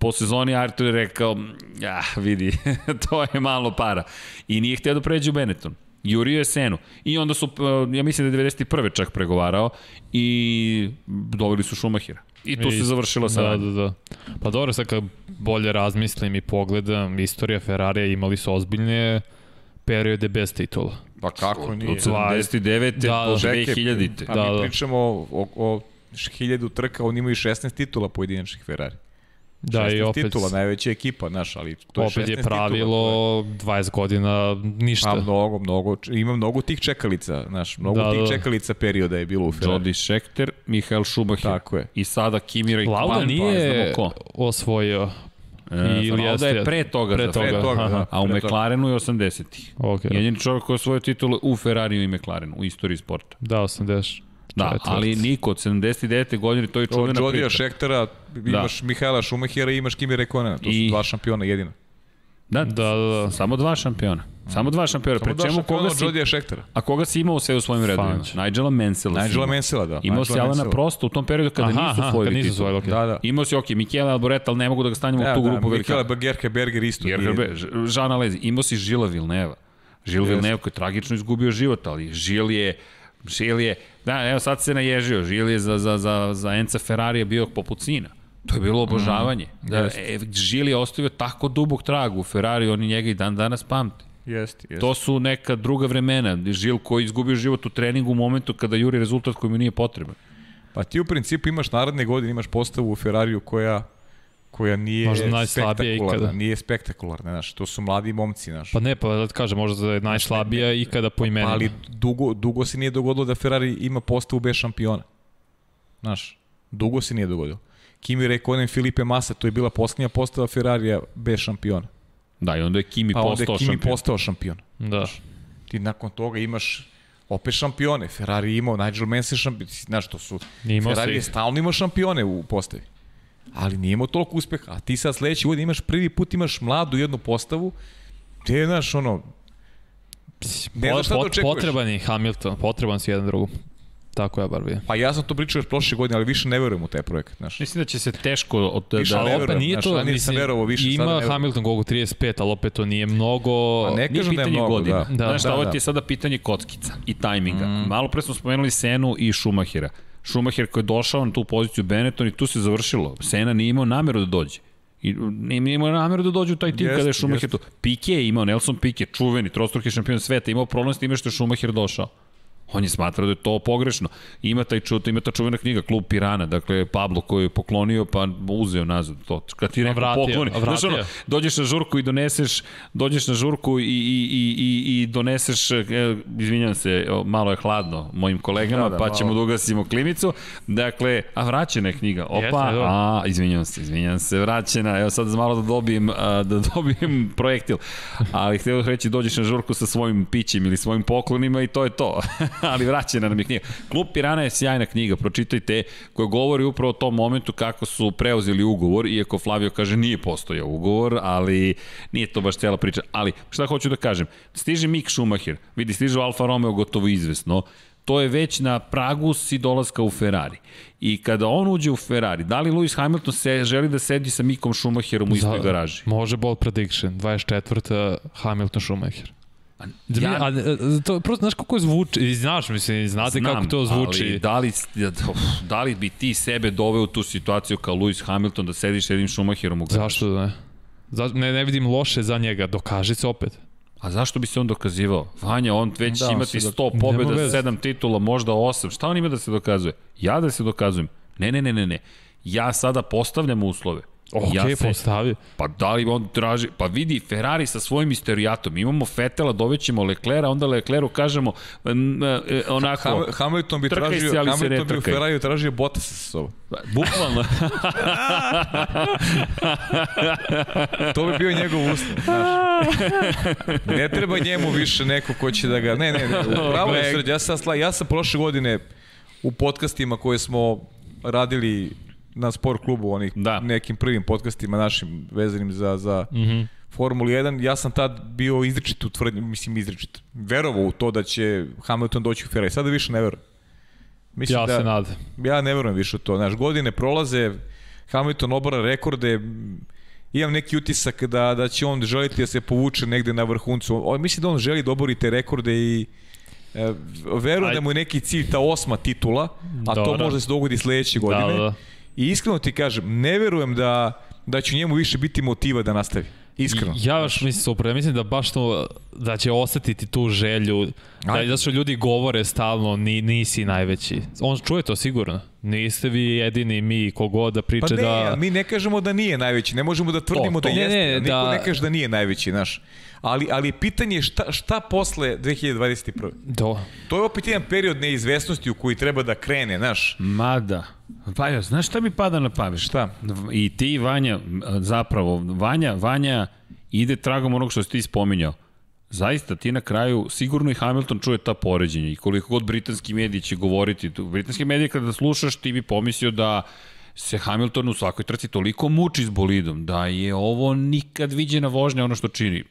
Po sezoni Artur je rekao, ja, vidi, to je malo para. I nije htio da pređe u Benetton. Jurio je Senu. I onda su, eh, ja mislim da je 91. čak pregovarao i doveli su Šumahira. I tu se I- završila Da, saradnja. da, da. Pa dobro, sad kad bolje razmislim i pogledam, istorija Ferrarija imali su ozbiljne periode bez titula. Pa kako nije? Od 79. Da, do da. Čekaj, 2000. A Da, mi da. pričamo o, o, o hiljadu trka, oni imaju 16 titula pojedinačnih Ferrari. Da, 16 i opet, titula, najveća ekipa, znaš, ali to je 16 opet je titula, pravilo 20 godina ništa. A mnogo, mnogo, ima mnogo tih čekalica, znaš, mnogo Da, tih da. čekalica perioda je bilo u Ferrari. Jody Scheckter, Mihael Schumacher. Tako je. I sada Kimi Raikkonen. Lauda pa nije znamo ko. osvojio. E, Ili Lauda je jeste- pre toga. pre toga, Ferrari. toga, aha. da. A u pre. McLarenu je 80-ih. Ok, Jedini čovjek koji je osvojio titule u Ferrariju i McLarenu, u istoriji sporta. da, 80. Da, ali niko od 79. godine, to je Od čuvena Jodija priča. Šektera, imaš da. Mihajla Šumahira i imaš Kimi Rekonena. To I- su dva šampiona jedina. Da, Da, da, da. Samo dva šampiona. Samo dva šampiona. Samo Pre dva čemu šampiona koga od si, Jodija Šektera. a koga si imao sve u svojim redovima? Nigela Mansella. Nigela. Mansella, da. Imao si Alana. Prosta u tom periodu kada Aha, nisu aha, osvojili kad nisu titul. osvojili, okej. Da, da. Imao si, ok, Michele Alboreta, ali ne mogu da ga stanimo Da, u tu da, grupu Michele velika. Gerke Berger isto. Gerbe, Žana Lezi, imao si Žila Vilneva. Žil. Vilneva koji je tragično izgubio život, ali Žil je Žil je, da, evo sad se naježio, Žil je za, za, za, za Enca Ferrarija bio poput sina. To je bilo obožavanje. Da, Jeste. e, Žil je ostavio tako dubog trag u Ferrari, oni njega i dan danas pamte. Jeste, jeste. To su neka druga vremena. Žil koji izgubio život u treningu u momentu kada juri rezultat koji mu nije potreban. Pa ti u principu imaš naredne godine, imaš postavu u Ferrariju koja koja nije Možda najslabija ikada. nije spektakularna, znaš, to su mladi momci, znaš. Pa ne, pa da kažem, možda da je najslabija ikada po imenima. ali dugo, dugo se nije dogodilo da Ferrari ima postavu bez šampiona. Znaš, dugo se nije dogodilo. Kimi Räikkönen, Filipe Massa, to je bila posljednja postava Ferrarija bez šampiona. Da, i onda je Kimi Pa onda postao je Kimi šampion. postao šampion. Da. Ti nakon toga imaš opet šampione. Ferrari je imao, Nigel Mansell šampion. Znaš, to su... Imao Ferrari je stalno imao šampione u postavi. Ali nije imao toliko uspeha. A ti sad sledeći godin imaš prvi put imaš mladu jednu postavu gde je, znaš, ono, Ne znaš šta da očekuješ. Potreban je Hamilton, potreban si jedan drugom. Tako ja bar vidim. pa ja sam to pričao još prošle godine, ali više ne verujem u taj projekat, znaš. Mislim da će se teško od, Više da, opet verujem, nije znaš, to, sam mislim, verovao više, sada ima verujem. Hamilton koliko 35, ali opet to nije mnogo... Pa ne kažem da je pitanje mnogo, godina. da. Da, Znaš šta, da, ovo da. ti je sada pitanje kockica i tajminga. Mm. Malo pre smo spomenuli Senu i Šumahira. Šumacher koji je došao na tu poziciju Benetton i tu se završilo. Sena nije imao nameru da dođe. I nije imao nameru da dođe u taj tim Jeste, kada je Schumacher jeste. tu. Pique je imao, Nelson Pique, čuveni, trostruki šampion sveta, imao problem s time što je Schumacher došao. On je smatrao da je to pogrešno. Ima taj čut, ima ta čuvena knjiga Klub Pirana, dakle Pablo koji je poklonio pa uzeo nazad to. Kad ti vratio, pokloni, znaš ono, dođeš na žurku i doneseš, dođeš na žurku i, i, i, i, i doneseš, e, izvinjam se, malo je hladno mojim kolegama, Da, da, pa malo. ćemo da ugasimo klimicu. Dakle, a vraćena je knjiga. Opa, Jeste, a, izvinjam se, izvinjam se, vraćena. Evo sad malo da dobijem, a, da dobijem projektil. Ali htio bih reći, dođeš na žurku sa svojim pićem ili svojim poklonima i to je to. Ali vraćena nam je knjiga. Klub Pirana je sjajna knjiga, pročitajte, koja govori upravo o tom momentu kako su preuzeli ugovor, iako Flavio kaže nije postojao ugovor, ali nije to baš cela priča. Ali šta hoću da kažem, stiže Mick Schumacher, vidi, stiže Alfa Romeo gotovo izvesno, to je već na pragu si dolaska u Ferrari. I kada on uđe u Ferrari, da li Lewis Hamilton se želi da sedi sa Mikom Schumacherom u istoj Za- garaži? Može bold prediction, 24. Hamilton Schumacher. Ja, Ja- a, a, to prosto, znaš kako zvuči, znaš, mislim, znate kako to zvuči. ali da li, da li bi ti sebe doveo u tu situaciju kao Lewis Hamilton da sediš s jednim Schumacherom u garaži? Zašto da ne? Za, ne, ne vidim loše za njega, dokaži se opet. A zašto bi se on dokazivao? Vanja, on već Da, da, imati se dok- 100 Nema pobjeda, veze. 7 titula, možda 8. Šta on ima da se dokazuje? Ja da se dokazujem? Ne, ne, ne, ne, ne. Ja sada postavljam uslove. Ok, ja se, postavi. Pa da li on traži, pa vidi Ferrari sa svojim isterijatom, imamo Fetela, dovećemo Leclera, onda Lecleru kažemo n, e, onako, Ham, Hamilton bi tražio, se, Hamilton bi u trkaj. Ferrariju tražio Bottasa sa sobom. bukvalno, To bi bio njegov uslov, znaš. Ne treba njemu više neko ko će da ga... Ne, ne, ne, pravo je srđa. Ja sam, ja sam prošle godine u podcastima koje smo radili na sport klubu, onih Da. nekim prvim podcastima našim vezanim za, za Mm -hmm. Formulu 1, ja sam tad bio izričit u tvrdnju, mislim izričit. Verovao u to da će Hamilton doći u Ferrari. Sada više ne verujem. Mislim Ja da, se nadam. Ja ne verujem više u to. Znaš, godine prolaze, Hamilton obara rekorde, imam neki utisak da, da će on želiti da se povuče negde na vrhuncu. O, mislim da on želi da obori te rekorde i e, verujem Aj- da mu je neki cilj ta osma titula, a to Dobro. može da se dogodi sledeće godine. Da, da. I iskreno ti kažem, ne verujem da, da će njemu više biti motiva da nastavi. Iskreno. Ja baš mislim super, ja mislim da baš to, da će osetiti tu želju, da, zato što ljudi govore stalno, ni, nisi najveći. On čuje to sigurno. Niste vi jedini mi, kogod da Pa priča ne, da... mi ne kažemo da nije najveći, ne možemo da tvrdimo To, to. da Ne, jeste, ne, niko da- ne kaže da nije najveći, znaš. Ali, ali pitanje je šta, šta posle 2021. Do. To je opet jedan period neizvesnosti u koji treba da krene, znaš. Mada. Pa jo, znaš šta mi pada na pamet? Šta? I ti, Vanja, zapravo, Vanja, Vanja ide tragom onog što si ti spominjao. zaista ti na kraju, sigurno i Hamilton čuje ta poređenja i koliko god britanski mediji će govoriti, britanski mediji kada slušaš ti bi pomislio da se Hamilton u svakoj trci toliko muči s bolidom, da je ovo nikad viđena vožnja ono što čini.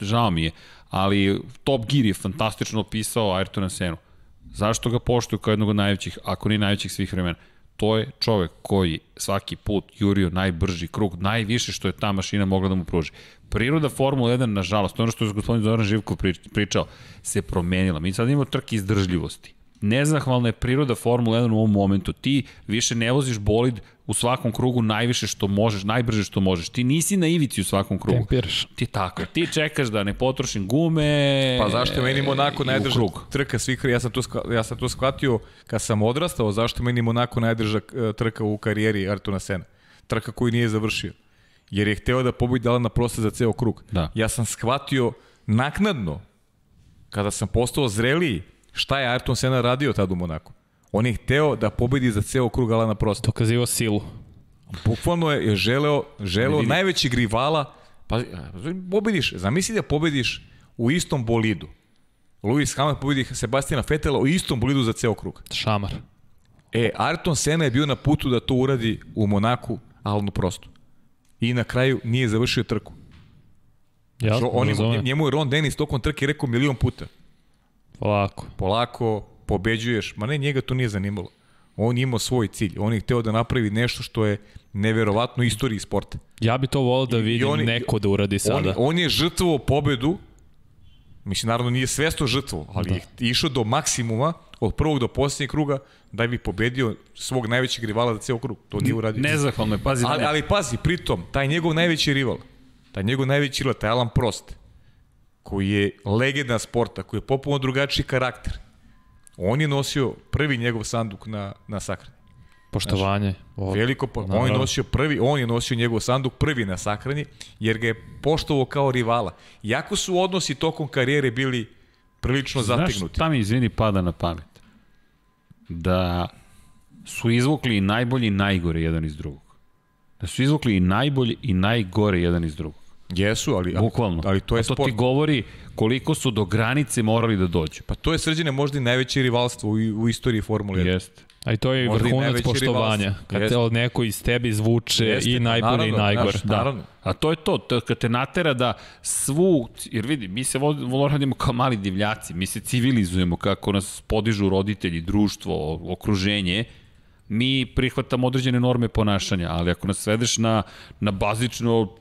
Žao mi je, ali Top Gear je fantastično opisao Ayrtona Senu. Zašto ga poštuju kao jednog od najvećih, ako ni najvećih svih vremena? To je čovek koji svaki put jurio najbrži krug, najviše što je ta mašina mogla da mu pruži. Priroda Formula 1, nažalost, ono što je gospodin Zoran Živkov pričao, se promenila. Mi sad imamo trke izdržljivosti nezahvalna je priroda Formula 1 u ovom momentu. Ti više ne voziš bolid u svakom krugu najviše što možeš, najbrže što možeš. Ti nisi na ivici u svakom krugu. Tempiraš. Ti tako. Ti čekaš da ne potrošim gume. Pa zašto meni Monako najdrža trka svih, ja sam to ja sam to shvatio kad sam odrastao, zašto meni Monako najdrža e, trka u karijeri Artuna Sena. Trka koju nije završio. Jer je hteo da pobedi dala na proste za ceo krug. Da. Ja sam shvatio naknadno kada sam postao zreliji Šta je Ayrton Senna radio tad u Monaku? On je hteo da pobedi za ceo krug Alana Prosta. Dokazivao silu. Bukvalno je želeo, želeo najvećeg rivala, pa pobediš, zamisli da pobediš u istom bolidu. Lewis Hamilton pobedi Sebastiana Fetela u istom bolidu za ceo krug. Šamar. E, Ayrton Senna je bio na putu da to uradi u Monaku, Alanu Prostu. I na kraju nije završio trku. Ja, on, njemu je Ron Dennis tokom trke rekao milion puta. Polako. Polako, pobeđuješ. Ma ne, njega to nije zanimalo. On je imao svoj cilj. On je hteo da napravi nešto što je neverovatno u istoriji sporta. Ja bi to volao da vidim on, neko da uradi sada. On, on je žrtvovao pobedu, mislim, naravno nije svesto žrtvo, ali da. je išao do maksimuma od prvog do posljednjeg kruga da bi pobedio svog najvećeg rivala za ceo krug. To nije uradio. Nezahvalno je, pazi. Ali, ali pazi, pritom, taj njegov najveći rival, taj njegov najveći rival, taj Alan Prost, koji je legenda sporta, koji je popuno drugačiji karakter, on je nosio prvi njegov sanduk na, na sahrani. Poštovanje. Znači, veliko, po, on je nosio prvi, on je nosio njegov sanduk prvi na sahrani, jer ga je poštovao kao rivala. Iako su odnosi tokom karijere bili prilično Znaš, zategnuti. Znaš, šta mi izvini pada na pamet? Da su izvukli i najbolji i najgore jedan iz drugog. Da su izvukli i najbolji i najgore jedan iz drugog. Jesu, ali, Bukvalno. ali to je to sport. ti govori koliko su do granice morali da dođu. Pa to je srđene možda i najveće rivalstvo u, u istoriji Formule 1. Jeste. A i to je možda vrhunac poštovanja. Kad Jeste. te neko iz tebe izvuče Jeste, i najbolje naravno, i najgore. Da. Naravno. A to je to, to, kad te natera da svu, jer vidi, mi se radimo kao mali divljaci, mi se civilizujemo kako nas podižu roditelji, društvo, okruženje, mi prihvatamo određene norme ponašanja, ali ako nas svedeš na, na bazično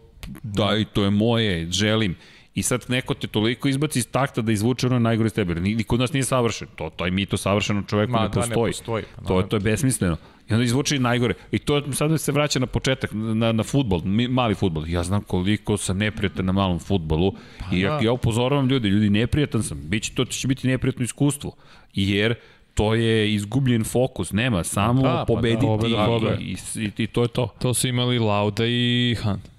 da i to je moje, želim. I sad neko te toliko izbaci iz takta da izvuče ono najgore iz tebe. Niko od nas nije savršen. To, to je mi to savršeno čoveku Ma, ne, postoji. Da, ne postoji. Pa, to, je, to je besmisleno. I onda izvuče i najgore. I to sad se vraća na početak, na, na futbol, mali futbol. Ja znam koliko sam neprijatan na malom futbolu. Pa, I ja, da. ja upozoravam ljudi, ljudi, neprijatan sam. Biće, to će biti neprijatno iskustvo. Jer to je izgubljen fokus, nema, samo da, pa pobediti da, da, i, i, i, to je to. To su imali Lauda i Hunt.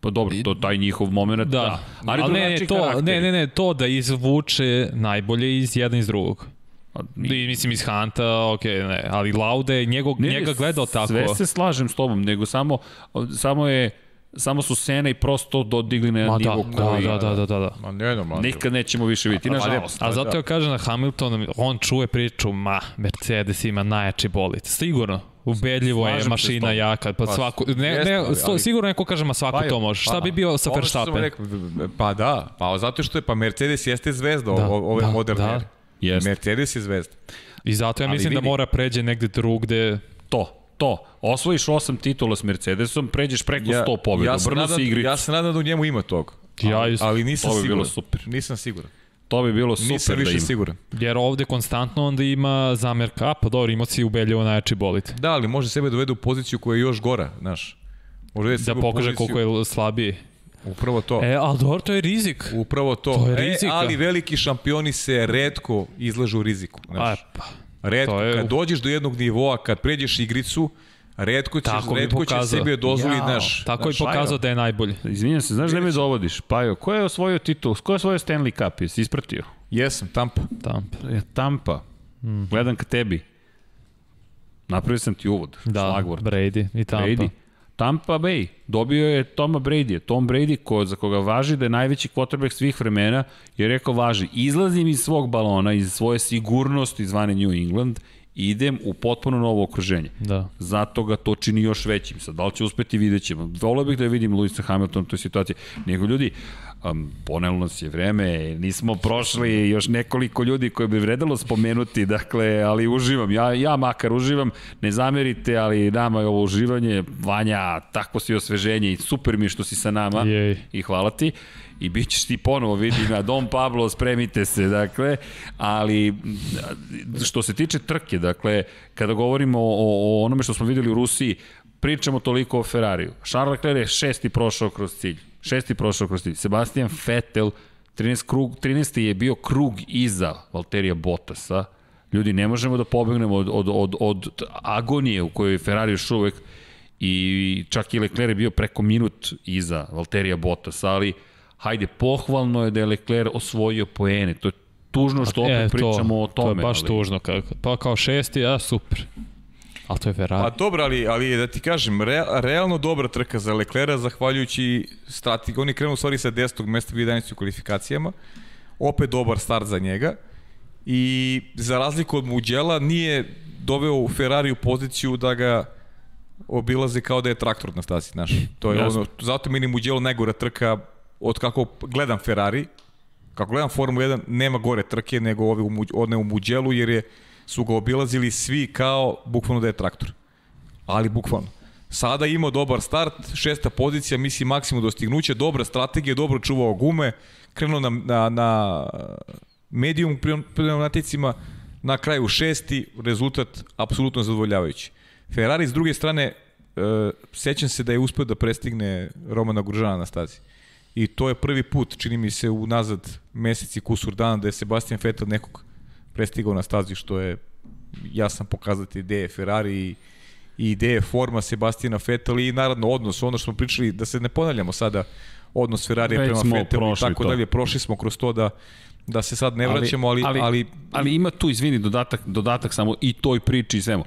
Pa dobro, to taj njihov moment, da. da. Ali, Ali ne, ne, to, ne, ne, ne, to da izvuče najbolje iz jedan iz drugog. I, mislim iz Hanta, ok, ne, ali Laude, njegov, ne, njega gledao tako. Sve se slažem s tobom, nego samo, samo je samo su Sena i prosto dodigli na da, nivo da, koji... Da, da, da, da, da. Ma ne, no, ma, Nikad nećemo više vidjeti, nažalost. A zato ja kažem na Hamilton, on čuje priču, ma, Mercedes ima najjači bolid. Sigurno, Ubedljivo je mašina jaka, pa, pa svako, ne, ne, ali, ali, sigurno neko kaže, ma svako pa, to može. Šta pa, bi bio sa Verstappen? Pa da, pa zato što je, pa Mercedes jeste zvezda da, ove da, moderne. Da. Jest. Mercedes je zvezda. I zato ja ali mislim da vidi. da mora pređe negde drugde. To, to. Osvojiš osam titula s Mercedesom, pređeš preko ja, 100 pobjeda. Ja Brno se igri. Ja se nadam da u njemu ima tog. Ja, ali, ali nisam siguran. Bi super. Nisam siguran. To bi bilo super Nisam više da ima. siguran. Jer ovde konstantno onda ima zamerka, a pa dobro, ima si ubedljivo najjači bolit. Da, ali može sebe dovede u poziciju koja je još gora, znaš. Može da pokaže poziciju... koliko je slabiji. Upravo to. E, ali dobro, to je rizik. Upravo to. To je e, rizika. ali veliki šampioni se redko izlažu riziku. Znaš. A, pa. Redko, je... kad dođeš do jednog nivoa, kad pređeš igricu, Redko, ćeš, tako redko će sebi dozvoli, ja, naš... Tako je pokazao da je najbolji. Izvinjam se, znaš da me dovodiš? Pajo, ko je osvojio titul? Ko je osvojio Stanley Cup? Jesi ispratio? Jesam, Tampa. Tampa. Je, Tampa. Mm. Gledam ka tebi. Napravio sam ti uvod. Da, Šlagvort. Brady i Tampa. Brady. Tampa Bay dobio je Toma Brady, Tom Brady ko, za koga važi da je najveći quarterback svih vremena je rekao važi, izlazim iz svog balona, iz svoje sigurnosti zvane New England idem u potpuno novo okruženje. Da. Zato ga to čini još većim. Sad, da li će uspeti, vidjet ćemo. Volio bih da vidim Luisa Hamilton u toj situaciji. Nego ljudi, um, ponelo nas je vreme, nismo prošli još nekoliko ljudi koje bi vredalo spomenuti, dakle, ali uživam, ja, ja makar uživam, ne zamerite, ali nama je ovo uživanje, Vanja, takvo si osveženje i super mi što si sa nama Jej. i hvala ti i bit ćeš ti ponovo, vidim na Dom Pablo, spremite se, dakle, ali što se tiče trke, dakle, kada govorimo o, o onome što smo videli u Rusiji, pričamo toliko o Ferrariju. Charles Leclerc je šesti prošao kroz cilj. Šesti prošao kroz cilj. Sebastian Vettel, 13, krug, 13. je bio krug iza Valterija Bottasa. Ljudi, ne možemo da pobegnemo od, od, od, od agonije u kojoj je Ferrari još uvek i čak i Leclerc je bio preko minut iza Valterija Bottasa, ali hajde, pohvalno je da je Leclerc osvojio poene. To je tužno što opet E, pričamo o tome. To je baš ali... tužno. Kako, pa kao šesti, a super. Ali to je Ferrari. Pa dobro, ali, ali da ti kažem, re, realno dobra trka za Leclera, zahvaljujući strategiji. On je krenuo u stvari sa 10. mesta u 11. kvalifikacijama. Opet dobar start za njega. I za razliku od Muđela nije doveo u Ferrari u poziciju da ga obilaze kao da je traktor na stazi, znaš. To je Jasno. ono, zato meni Muđelo najgora trka od kako gledam Ferrari, kako gledam Formulu 1, nema gore trke nego ove u, one u Muđelu, jer je, su ga obilazili svi kao bukvalno da je traktor. Ali bukvalno. Sada je imao dobar start, šesta pozicija, misli maksimum dostignuće, dobra strategija, dobro čuvao gume, krenuo na, na, na medium pri pneumaticima, na kraju šesti, rezultat apsolutno zadovoljavajući. Ferrari s druge strane, e, sećam se da je uspeo da prestigne Romana Gružana na stazi. I to je prvi put, čini mi se, unazad meseci kusur dana da je Sebastian Vettel nekog prestigao na stazi, što je jasan pokazatelj ideje Ferrari i, i ideje forma Sebastiana Vettel i naravno odnos, ono što smo pričali, da se ne ponavljamo sada, odnos Ferrari Već prema Vettelu i tako to. dalje, prošli smo kroz to da da se sad ne vraćamo, ali, ali, ali, ali ima tu, izvini, dodatak, dodatak samo i toj priči i svemu.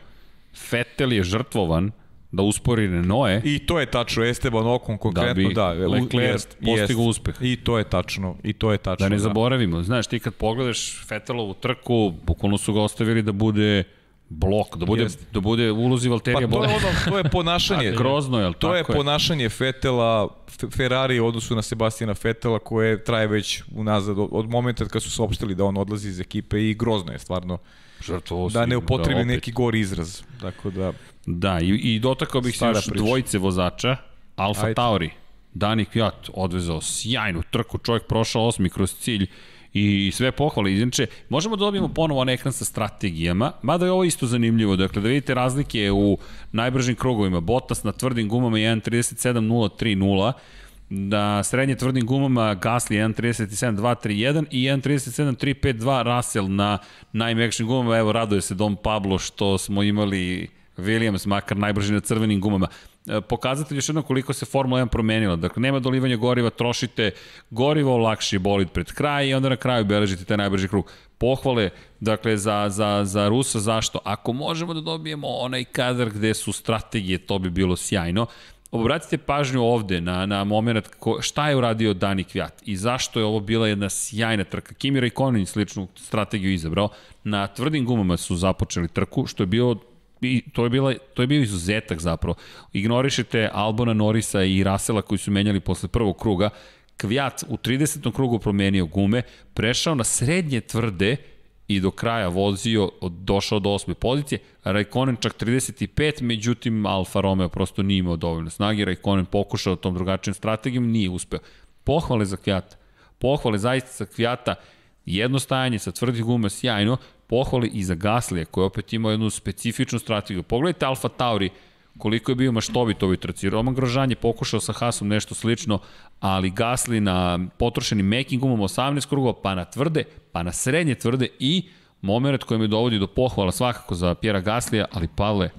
Vettel je žrtvovan da uspori Renault I to je tačno, Esteban Ocon konkretno, bi da. Leclerc jest, postigao uspeh. I to je tačno, i to je tačno. Da ne zaboravimo, znaš, ti kad pogledaš Vettelovu trku, bukvalno su ga ostavili da bude blok, da bude, da bude ulozi Valterija Pa to je ono, to je ponašanje. Grozno je, To je ponašanje Fetela, Ferrari u odnosu na Sebastiana Fetela koje traje već unazad od, momenta kad su saopštili da on odlazi iz ekipe i grozno je stvarno Žrtvovo da ne upotrebi opet. neki gor izraz. Tako da, Da, i, i dotakao bih se Stara još priča. dvojice vozača. Alfa Ajde. Tauri, Dani Kvjat odvezao sjajnu trku, čovjek prošao osmi kroz cilj i sve pohvale. Inače, možemo da dobijemo ponovo onaj ekran sa strategijama, mada je ovo isto zanimljivo. Dakle, da vidite razlike u najbržim krugovima. Bottas na tvrdim gumama 1.37.030, na srednje tvrdim gumama Gasly 1.37.231 i 1.37.352 Russell na najmekšim gumama. Evo, raduje se Dom Pablo što smo imali Williams, makar najbrži na crvenim gumama. E, Pokazatelj još jednom koliko se Formula 1 promenila. Dakle, nema dolivanja goriva, trošite gorivo, lakši bolid pred kraj i onda na kraju beležite taj najbrži krug. Pohvale, dakle, za, za, za Rusa, zašto? Ako možemo da dobijemo onaj kadar gde su strategije, to bi bilo sjajno. Obratite pažnju ovde na, na moment ko, šta je uradio Dani Kvjat i zašto je ovo bila jedna sjajna trka. Kimi Raikkonen sličnu strategiju izabrao. Na tvrdim gumama su započeli trku, što je bio i to je bila to je bio izuzetak zapravo. Ignorišete Albona Norisa i Rasela koji su menjali posle prvog kruga. Kvjat u 30. krugu promenio gume, prešao na srednje tvrde i do kraja vozio, došao do osme pozicije. Raikkonen čak 35, međutim Alfa Romeo prosto nije imao dovoljno snage. Raikkonen pokušao tom drugačijom strategijom, nije uspeo. Pohvale za Kvjata. Pohvale zaista za Kvjata. Jedno stajanje sa tvrdih guma sjajno, pohvale i za Gaslija koji opet imao jednu specifičnu strategiju. Pogledajte Alfa Tauri, koliko je bio maštovit ovoj trci. Roman Grožan je pokušao sa Hasom nešto slično, ali Gasli na potrošenim mekim gumom 18 krugova, pa na tvrde, pa na srednje tvrde i moment koji me dovodi do pohvala svakako za Pjera Gaslija, ali Pavle,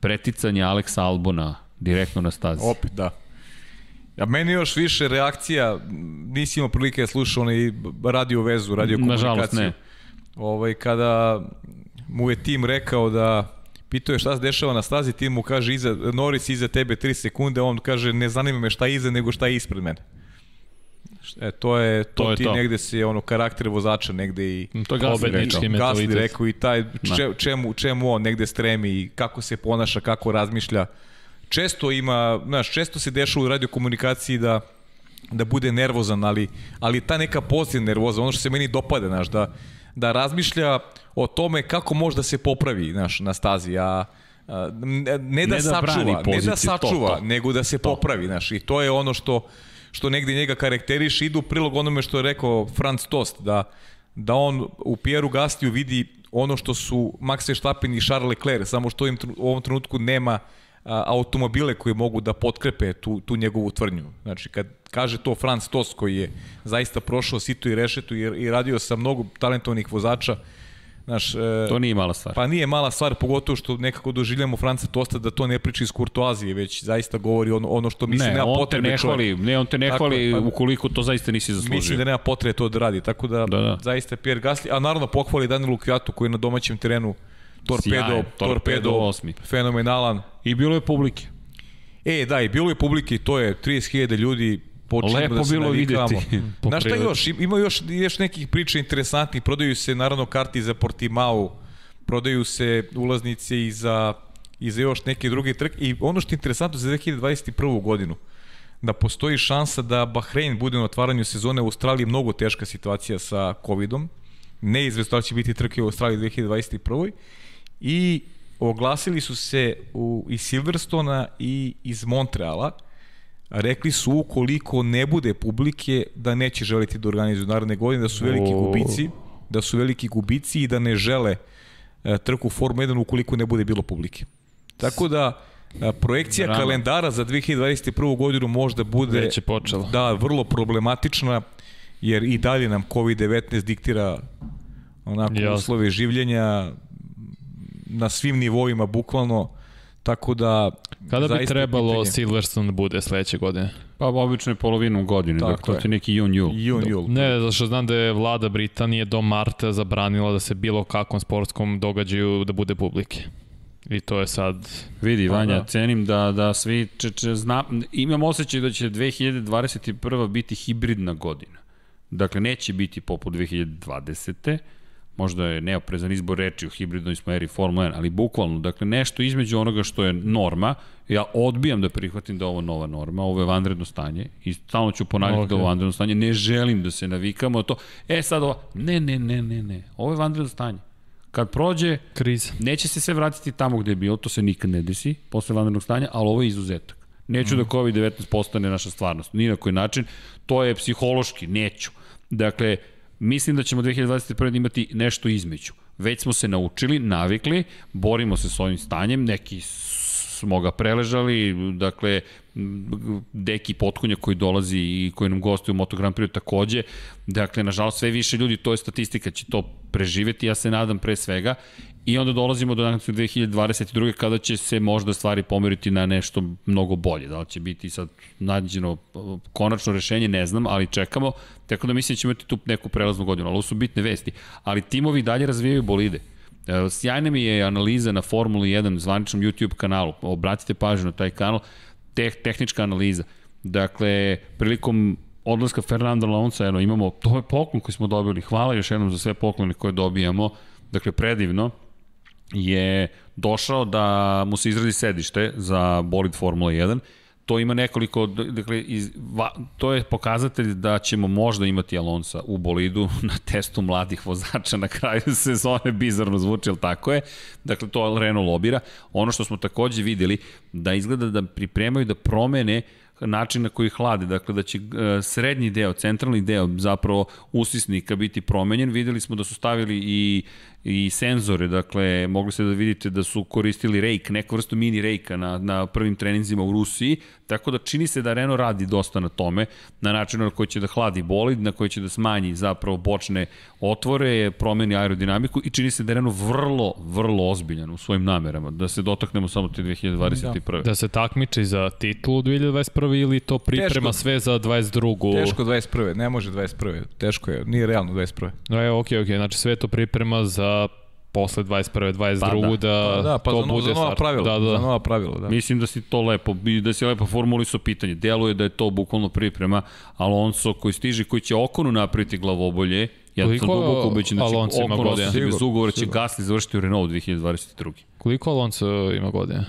preticanje Aleksa Albona direktno na stazi. opet, da. A meni još više reakcija, nisi imao prilike da slušao onaj radio vezu, radio komunikaciju. Nažalost, ne. Ovaj, kada mu je tim rekao da pitao je šta se dešava na stazi, ti mu kaže iza, Norris iza tebe 3 sekunde, on kaže ne zanima me šta je iza, nego šta je ispred mene. E, to je, to, To je ti to. negde se ono karakter vozača negde i To je Gasly Pobednički rekao. Gasly rekao i taj če, čemu, čemu on negde stremi i kako se ponaša, kako razmišlja. Često ima, znaš, često se dešava u radiokomunikaciji da da bude nervozan, ali, ali ta neka pozitivna nervoza, ono što se meni dopada, znaš, da, da razmišlja o tome kako može da se popravi, znaš, na stazi, a ne, ne da, Ne da sačuva, ne da to, sačuva, to. nego da se popravi, znaš, i to je ono što što negde njega karakteriše, ide u prilog onome što je rekao Franz Tost, da, da on u Pieru Gastiju vidi ono što su Max Verstappen i Charles Leclerc, samo što im u ovom trenutku nema a, automobile koji mogu da potkrepe tu, tu njegovu tvrdnju. Znači, kad kaže to Franz Tost koji je zaista prošao situ i rešetu i, i radio sa mnogo talentovnih vozača, Znaš, e, To nije mala stvar. Pa nije mala stvar, pogotovo što nekako doživljamo Franca Tosta da to ne priča iz kurtoazije, već zaista govori ono, ono što misli ne, nema on te potrebe ne čovjek. hvali, ne, on te ne Tako hvali pa- ukoliko to zaista nisi zaslužio. Mislim da nema potrebe to da radi, tako da, Da, da. zaista Pierre Gasly, a naravno pohvali Danielu Kviatu koji je na domaćem terenu torpedo, Sjajan, torpedo, torpedo osmi. fenomenalan. I bilo je publike. E, da, i bilo je publike, i to je 30.000 ljudi, počinjemo Lepo da se bilo videti. Po Znaš šta još? Ima još, još nekih priča interesantnih, prodaju se naravno karti za Portimao, prodaju se ulaznice i za, i za još neke druge trke. I ono što je interesantno za 2021. godinu, da postoji šansa da Bahrein bude na otvaranju sezone u Australiji mnogo teška situacija sa covidom. Neizvestno da će biti trke u Australiji 2021. I oglasili su se u, iz Silverstona i iz Montreala. Rekli su ukoliko ne bude publike da neće želiti da organizuju naredne godine, da su veliki O. gubici, da su veliki gubici i da ne žele e, trku Formu 1 ukoliko ne bude bilo publike. Tako da e, projekcija Drama. kalendara za 2021. godinu možda bude Već je počela. da, vrlo problematična jer i dalje nam COVID-19 diktira onako Jasno. uslove življenja na svim nivoima bukvalno tako da Kada bi trebalo pitanje- Silverstone da bude sledeće godine? Pa obično je polovinom godine, Tako dakle to je. ti neki jun, jul. Jun, jul. Ne, zato što znam da je vlada Britanije do marta zabranila da se bilo kakvom sportskom događaju da bude publike. I to je sad... Vidi, Pa Vanja, da. cenim da, da svi če, če, zna, imam osjećaj da će 2021. biti hibridna godina. Dakle, neće biti poput 2020. Možda je neoprezan izbor reči u hibridnoj smo eri Formula 1, ali bukvalno, dakle, nešto između onoga što je norma, ja odbijam da prihvatim da je ovo nova norma, ovo je vanredno stanje i stalno ću ponavljati okay. da je ovo vanredno stanje, ne želim da se navikamo na to, e sad ovo, ne, ne, ne, ne, ne, ovo je vanredno stanje. Kad prođe, Kriza. Neće se sve vratiti tamo gde je bilo, to se nikad ne desi, posle vanrednog stanja, ali ovo je izuzetak. Neću mm. da COVID-19 postane naša stvarnost, ni na koji način. To je psihološki, neću. Dakle, mislim da ćemo 2021. imati nešto između. Već smo se naučili, navikli, borimo se s ovim stanjem, neki smo ga preležali, dakle, Deki Potkonja koji dolazi i koji nam gostuje u Moto Grand Prix takođe, dakle, nažalost, sve više ljudi, to je statistika, će to preživeti, ja se nadam pre svega, i onda dolazimo do danas 2022. kada će se možda stvari pomeriti na nešto mnogo bolje, da li će biti sad nađeno uh, konačno rešenje, ne znam, ali čekamo, tako da mislim da ćemo imati tu neku prelaznu godinu, ali ovo su bitne vesti, ali timovi dalje razvijaju bolide, E, Sjajna mi je analiza na Formuli 1 zvaničnom YouTube kanalu. Obratite pažnju na taj kanal. Teh, tehnička analiza. Dakle, prilikom odlaska Fernanda Alonso, eno, imamo, to je poklon koji smo dobili. Hvala još jednom za sve poklone koje dobijamo. Dakle, predivno je došao da mu se izradi sedište za bolid Formula 1. To ima nekoliko, dakle, iz, va, to je pokazatelj da ćemo možda imati Alonsa u bolidu na testu mladih vozača na kraju sezone, bizarno zvuči, ali tako je. Dakle, to Renault lobira. Ono što smo takođe videli, da izgleda da pripremaju da promene način na koji hlade, dakle da će e, srednji deo, centralni deo zapravo usisnika biti promenjen. Videli smo da su stavili i i senzore, dakle, mogli ste da vidite da su koristili rejk, neku vrstu mini rejka na, na prvim treninzima u Rusiji, tako da čini se da Renault radi dosta na tome, na način na koji će da hladi bolid, na koji će da smanji zapravo bočne otvore, promeni aerodinamiku i čini se da je Renault vrlo, vrlo ozbiljan u svojim namerama, da se dotaknemo samo te 2021. Da se takmiči za titulu 2021. ili to priprema Teško. sve za 22. Teško 21. Ne može 21. Teško je. Nije realno 21. No, evo, okej, okej, znači sve to priprema za posle 21. 22. Pa da. da, Pa da, pa to za, no, bude za nova start. pravila. Da, da. Za nova pravila, da. Mislim da si to lepo, i da si lepo formulisao pitanje. Deluje da je to bukvalno priprema. Alonso koji stiže, koji će Okonu napraviti glavobolje, ja sam Koliko duboko ubećen da će Alonso ima Okon godina? ostati bez ugovora, će sigurno. Gasly završiti u Renault 2022. Koliko Alonso ima godine?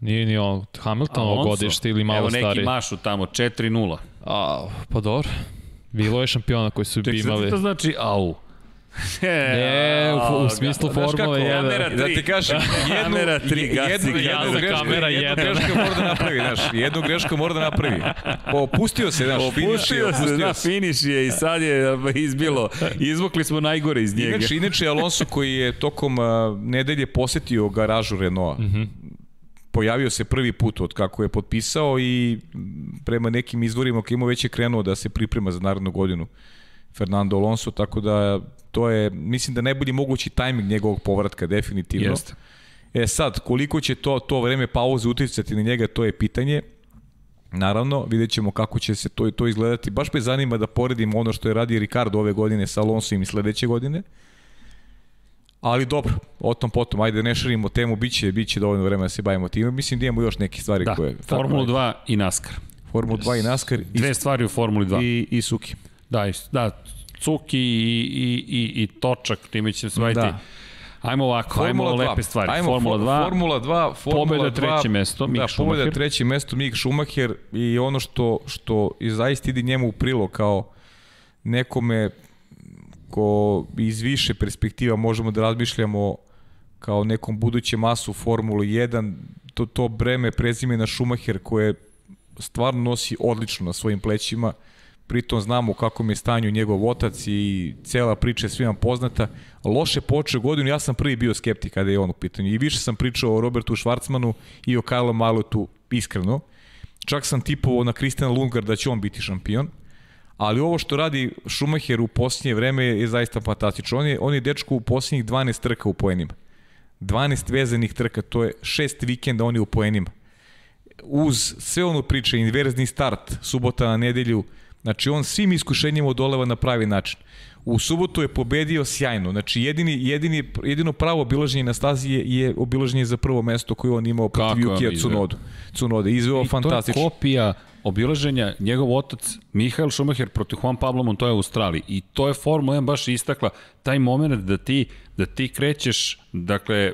Nije ni on Hamiltonovo Alonso? godište ili malo Evo neki stariji? mašu tamo, 4-0. A, pa dobro. Bilo je šampiona koji su Tek imali... to znači au. Ne, u, u smislu kako, Formule 1. kamera Da ti kažem, jednu, Kamera tri, gasi, jednu, jednu, grešku, Kamera jednu jedan. grešku mora da napravi, znaš, jednu grešku mora da napravi. Opustio se, znaš, finiš je, Opustio se, da, se. finiš je i sad je izbilo. Izvukli smo najgore iz njega. Inače, inače Alonso koji je tokom nedelje posetio garažu Renaulta, mm -hmm. pojavio se prvi put od kako je potpisao i prema nekim izvorima koji ima već je krenuo da se priprema za narednu godinu Fernando Alonso, tako da to je, mislim da najbolji mogući tajming njegovog povratka, definitivno. Jeste. E sad, koliko će to, to vreme pauze uticati na njega, to je pitanje. Naravno, vidjet ćemo kako će se to, to izgledati. Baš me zanima da poredim ono što je radi Ricardo ove godine sa Alonso i sledeće godine. Ali dobro, o tom potom, ajde ne širimo temu, biće, biće dovoljno vremena da se bavimo time. Mislim da imamo još neke stvari Da, koje... Formulu 2 i NASCAR. Formulu 2 i NASCAR i, Dve stvari u Formuli 2. i, i Suki. Da, i, da, Cuki i, i, i, i Točak, time će se baviti. Da. Ajmo ovako, ajmo lepe stvari. Ajmo, Formula 2, Formula 2, Formula Pobjeda 2, treće mesto, Mick da, pobjeda Schumacher. treće mesto, Mick Schumacher i ono što, što i zaista ide njemu u prilog kao nekome ko iz više perspektiva možemo da razmišljamo kao nekom budućem masu Formulu 1, to, to breme prezimena Schumacher koje stvarno nosi odlično na svojim plećima, pritom znamo u kakvom je stanju njegov otac i cela priča je svima poznata. Loše počeo godinu, ja sam prvi bio skeptik kada je on u pitanju i više sam pričao o Robertu Schwarzmanu i o Karlu Malotu iskreno. Čak sam tipovao na Kristjana Lundgaard da će on biti šampion, ali ovo što radi Schumacher u posljednje vreme je zaista fantastično. On je, on je dečko u posljednjih 12 trka u poenima. 12 vezanih trka, to je šest vikenda on je u poenima. Uz sve ono priče, inverzni start, subota na nedelju, znači on svim iskušenjima odoleva na pravi način. U subotu je pobedio sjajno, znači jedini, jedini, jedino pravo obilaženje na stazi je, je obilaženje za prvo mesto koje on imao protiv Jukija? Cunodu. Cunoda, izveo I fantastično. To je kopija obilaženja njegov otac Mihael Schumacher protiv Juan Pablo Montoya u Australiji i to je Formula 1 baš istakla taj moment da ti da ti krećeš dakle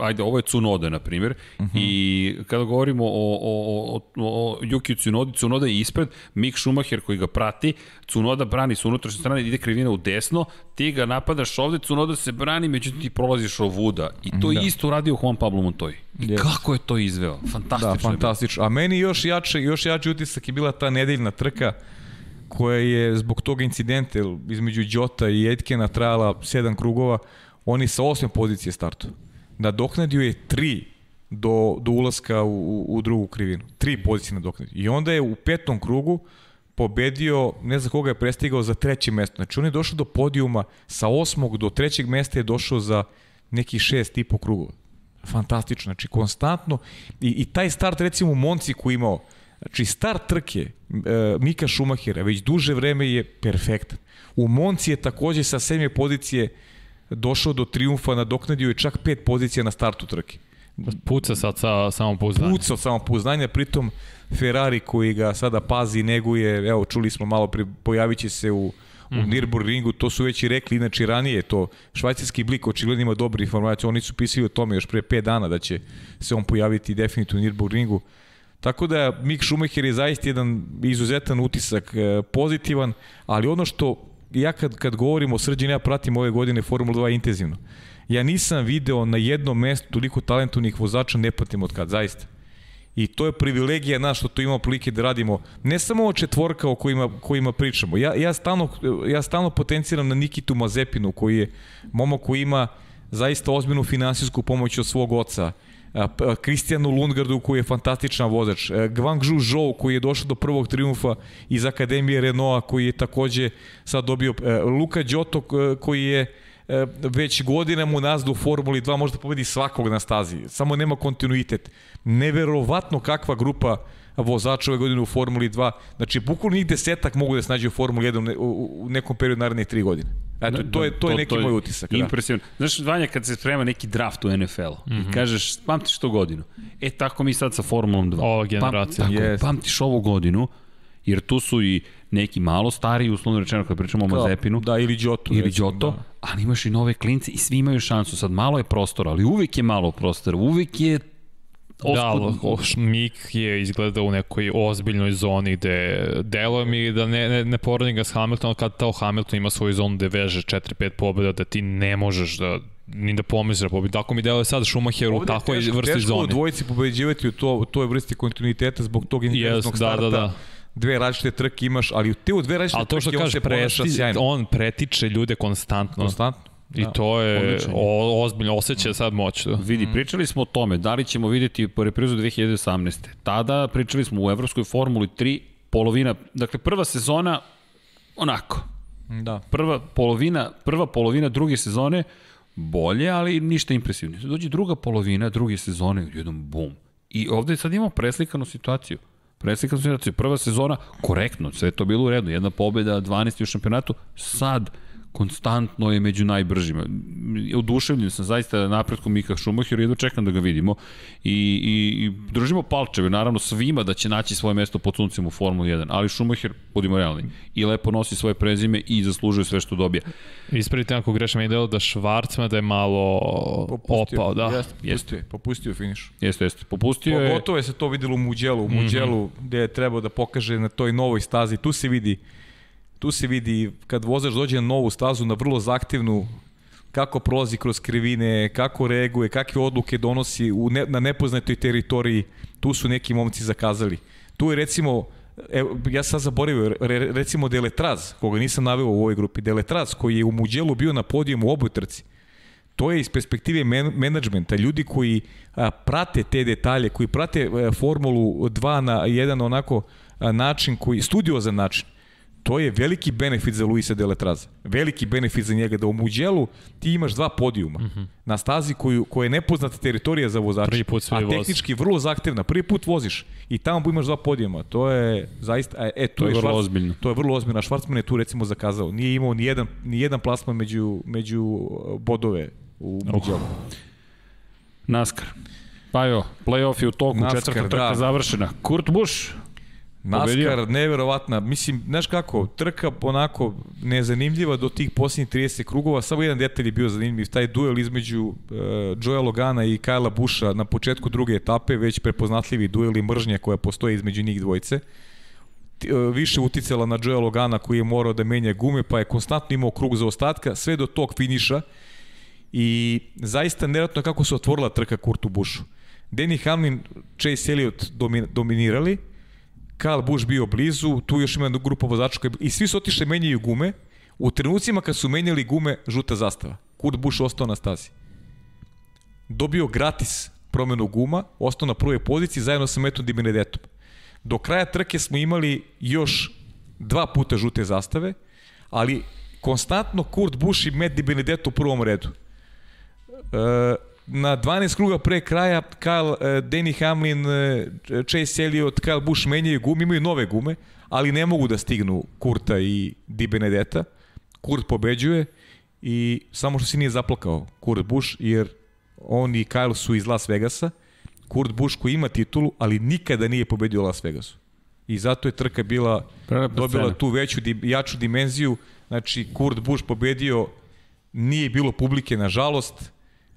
ajde ovo je Tsunoda na primjer uh -huh. i kada govorimo o o o o, o Yuki Tsunodi Tsunoda je ispred Mick Schumacher koji ga prati Tsunoda brani s unutrašnje strane ide krivina u desno ti ga napadaš ovde Tsunoda se brani međutim ti prolaziš ovuda i to da. isto uradio Juan Pablo Montoya i Jeste. kako je to izveo fantastično Da, fantastično. A meni još jače, još jači utisak je bila ta nedeljna trka koja je zbog toga incidenta između Đota i Etkena trajala 7 krugova, oni sa osme pozicije startu. Nadoknadio je 3 do, do ulaska u, u, drugu krivinu. Tri pozicije nadoknadio. I onda je u petom krugu pobedio, ne znam koga je prestigao za treće mesto. Znači on je došao do podijuma sa osmog do trećeg mesta je došao za nekih šest i po krugova. Fantastično, znači konstantno i, i taj start recimo u Monci koji imao Znači, start trke e, Mika Šumahira već duže vreme je perfektan. U Monci je takođe sa sedme pozicije došao do triumfa, nadoknadio je čak pet pozicija na startu trke. Puca sad sa samopouzdanje. Puca od samopouzdanja, pritom Ferrari koji ga sada pazi, neguje, evo čuli smo malo, pri, pojavit će se u, u mm. Nürburgringu, to su već i rekli, inače ranije to, švajcarski blik očigledno ima dobri informacije, oni su pisali o tome još pre 5 dana da će se on pojaviti definitivno u Nürburgringu. Tako da Mick Schumacher je zaista jedan izuzetan utisak, e, pozitivan, ali ono što ja kad, kad govorim o srđini, ja pratim ove godine Formula 2 intenzivno. Ja nisam video na jednom mestu toliko talentovnih vozača, ne pratim od kad, zaista. I to je privilegija nas što to imamo prilike da radimo. Ne samo o četvorka o kojima, kojima pričamo. Ja, ja, stalno, ja stalno potenciram na Nikitu Mazepinu, koji je momo koji ima zaista ozbiljnu finansijsku pomoć od svog oca. Kristijanu Lundgardu koji je fantastičan vozač, Guangzhou Zhou koji je došao do prvog triumfa iz Akademije Renaulta koji je takođe sad dobio, Luka Đoto koji je već godinama u nazdu u Formuli 2 može da pobedi svakog na stazi, samo nema kontinuitet. Neverovatno kakva grupa vozača ove godine u Formuli 2. Znači, bukvalno njih desetak mogu da se nađe u Formuli 1 u, nekom periodu naredne tri godine. Eto, to, je, to je neki moj utisak. Da. Impresivno. Znaš, Vanja, kad se sprema neki draft u NFL-u mm -hmm. i mhm. kažeš, pamtiš to godinu. E, tako mi sad sa Formulom 2. Ova generacija. Pam, tako, yes. pamtiš ovu godinu, jer tu su i neki malo stariji, uslovno rečeno kad pričamo o Mazepinu. Da, ili Đoto. Ili Đoto, da. ali imaš i nove klince i svi imaju šansu. Sad malo je prostora, ali uvek je malo prostora. Uvek je Da, Mik je izgleda u nekoj ozbiljnoj zoni gde deluje mi da ne, ne, ne poredim ga s Hamiltonom kad tao Hamilton ima svoju zonu gde veže 4-5 pobjeda da ti ne možeš da ni da pomisliš da pobedi. Tako mi deluje sad Schumacher u takvoj vrsti zoni. Teško u dvojici pobeđivati u, to, u toj vrsti kontinuiteta zbog tog interesnog yes, starta. Da, da, da dve različite trke imaš, ali te u dve različite trke kaže, on se preti, sjajno. On pretiče ljude konstantno. Konstantno. I da, to je o, ozbiljno, osjeća sad moć. Da. Vidi, pričali smo o tome, da li ćemo videti po reprizu 2018. Tada pričali smo u Evropskoj formuli 3, polovina, dakle prva sezona, onako. Da. Prva polovina, prva polovina druge sezone, bolje, ali ništa impresivno. Dođe druga polovina druge sezone, jedan bum. I ovde sad imamo preslikanu situaciju. Preslikanu situaciju. Prva sezona, korektno, sve to bilo u redu. Jedna pobeda, 12. u šampionatu. Sad, konstantno je među najbržima. Oduševljen sam zaista napretkom Mika Šumahira i jedno čekam da ga vidimo. I, i, i držimo palčeve, naravno svima da će naći svoje mesto pod suncem u Formuli 1, ali Šumahir, budimo realni, i lepo nosi svoje prezime i zaslužuje sve što dobija. Ispravite ako grešam i delo da Švarcma da je malo popustio, opao, da. Jeste, popustio, popustio finiš. Jeste, jeste. Popustio je... Pogotovo je se to videlo u Muđelu, u Muđelu mm -hmm. gde je trebao da pokaže na toj novoj stazi. Tu se vidi tu se vidi kad vozač dođe na novu stazu, na vrlo zahtevnu, kako prolazi kroz krivine, kako reaguje, kakve odluke donosi u ne, na nepoznatoj teritoriji, tu su neki momci zakazali. Tu je recimo, evo, ja sam zaboravio, re, recimo Deletraz, koga nisam naveo u ovoj grupi, Deletraz koji je u Muđelu bio na podijumu u oboj trci. To je iz perspektive men menadžmenta, ljudi koji a, prate te detalje, koji prate a, Formulu 2 na jedan onako a, način, koji, studiozan način to je veliki benefit za Luisa Deletraza. Veliki benefit za njega da u Muđelu ti imaš dva podijuma mm -hmm. na stazi koju, koja je nepoznata teritorija za vozača. Prvi put a tehnički voz. vrlo zahtevna. Prvi put voziš i tamo imaš dva podijuma. To je zaista e, to, to je, je vrlo švarc, ozbiljno. To je vrlo ozbiljno. Švarcman je tu recimo zakazao. Nije imao ni jedan ni jedan plasman među među uh, bodove u Muđelu. Uh. NASCAR. Pa jo, play-off je u toku, NASCAR, četvrta trka da. završena. Kurt Busch, NASCAR, neverovatna. Mislim, znaš kako, trka onako nezanimljiva do tih posljednjih 30 krugova. Samo jedan detalj je bio zanimljiv, taj duel između uh, Joea Logana i Kajla Busha na početku druge etape, već prepoznatljivi duel i mržnja koja postoji između njih dvojice. Uh, više uticala na Joea Logana koji je morao da menja gume, pa je konstantno imao krug za ostatka, sve do tog finiša. I zaista nevratno kako se otvorila trka Kurtu Bushu. Danny Hamlin, Chase Elliott dominirali, Karl Busch bio blizu, tu još ima jedna grupa vozača koji, i svi su otišli menjaju gume. U trenucima kad su menjali gume, žuta zastava. Kurt Busch ostao na stazi. Dobio gratis promenu guma, ostao na prvoj poziciji zajedno sa Metom Di Benedettom. Do kraja trke smo imali još dva puta žute zastave, ali konstantno Kurt Busch i Met Di Benedetto u prvom redu. E, na 12 kruga pre kraja Kyle, uh, Danny Hamlin, uh, Chase Elliott, Kyle Busch menjaju gume, imaju nove gume, ali ne mogu da stignu Kurta i Di Benedetta. Kurt pobeđuje i samo što se nije zaplakao Kurt Busch, jer on i Kyle su iz Las Vegasa. Kurt Busch koji ima titulu, ali nikada nije pobedio Las Vegasu. I zato je trka bila dobila tu veću, jaču dimenziju. Znači, Kurt Busch pobedio, nije bilo publike, nažalost,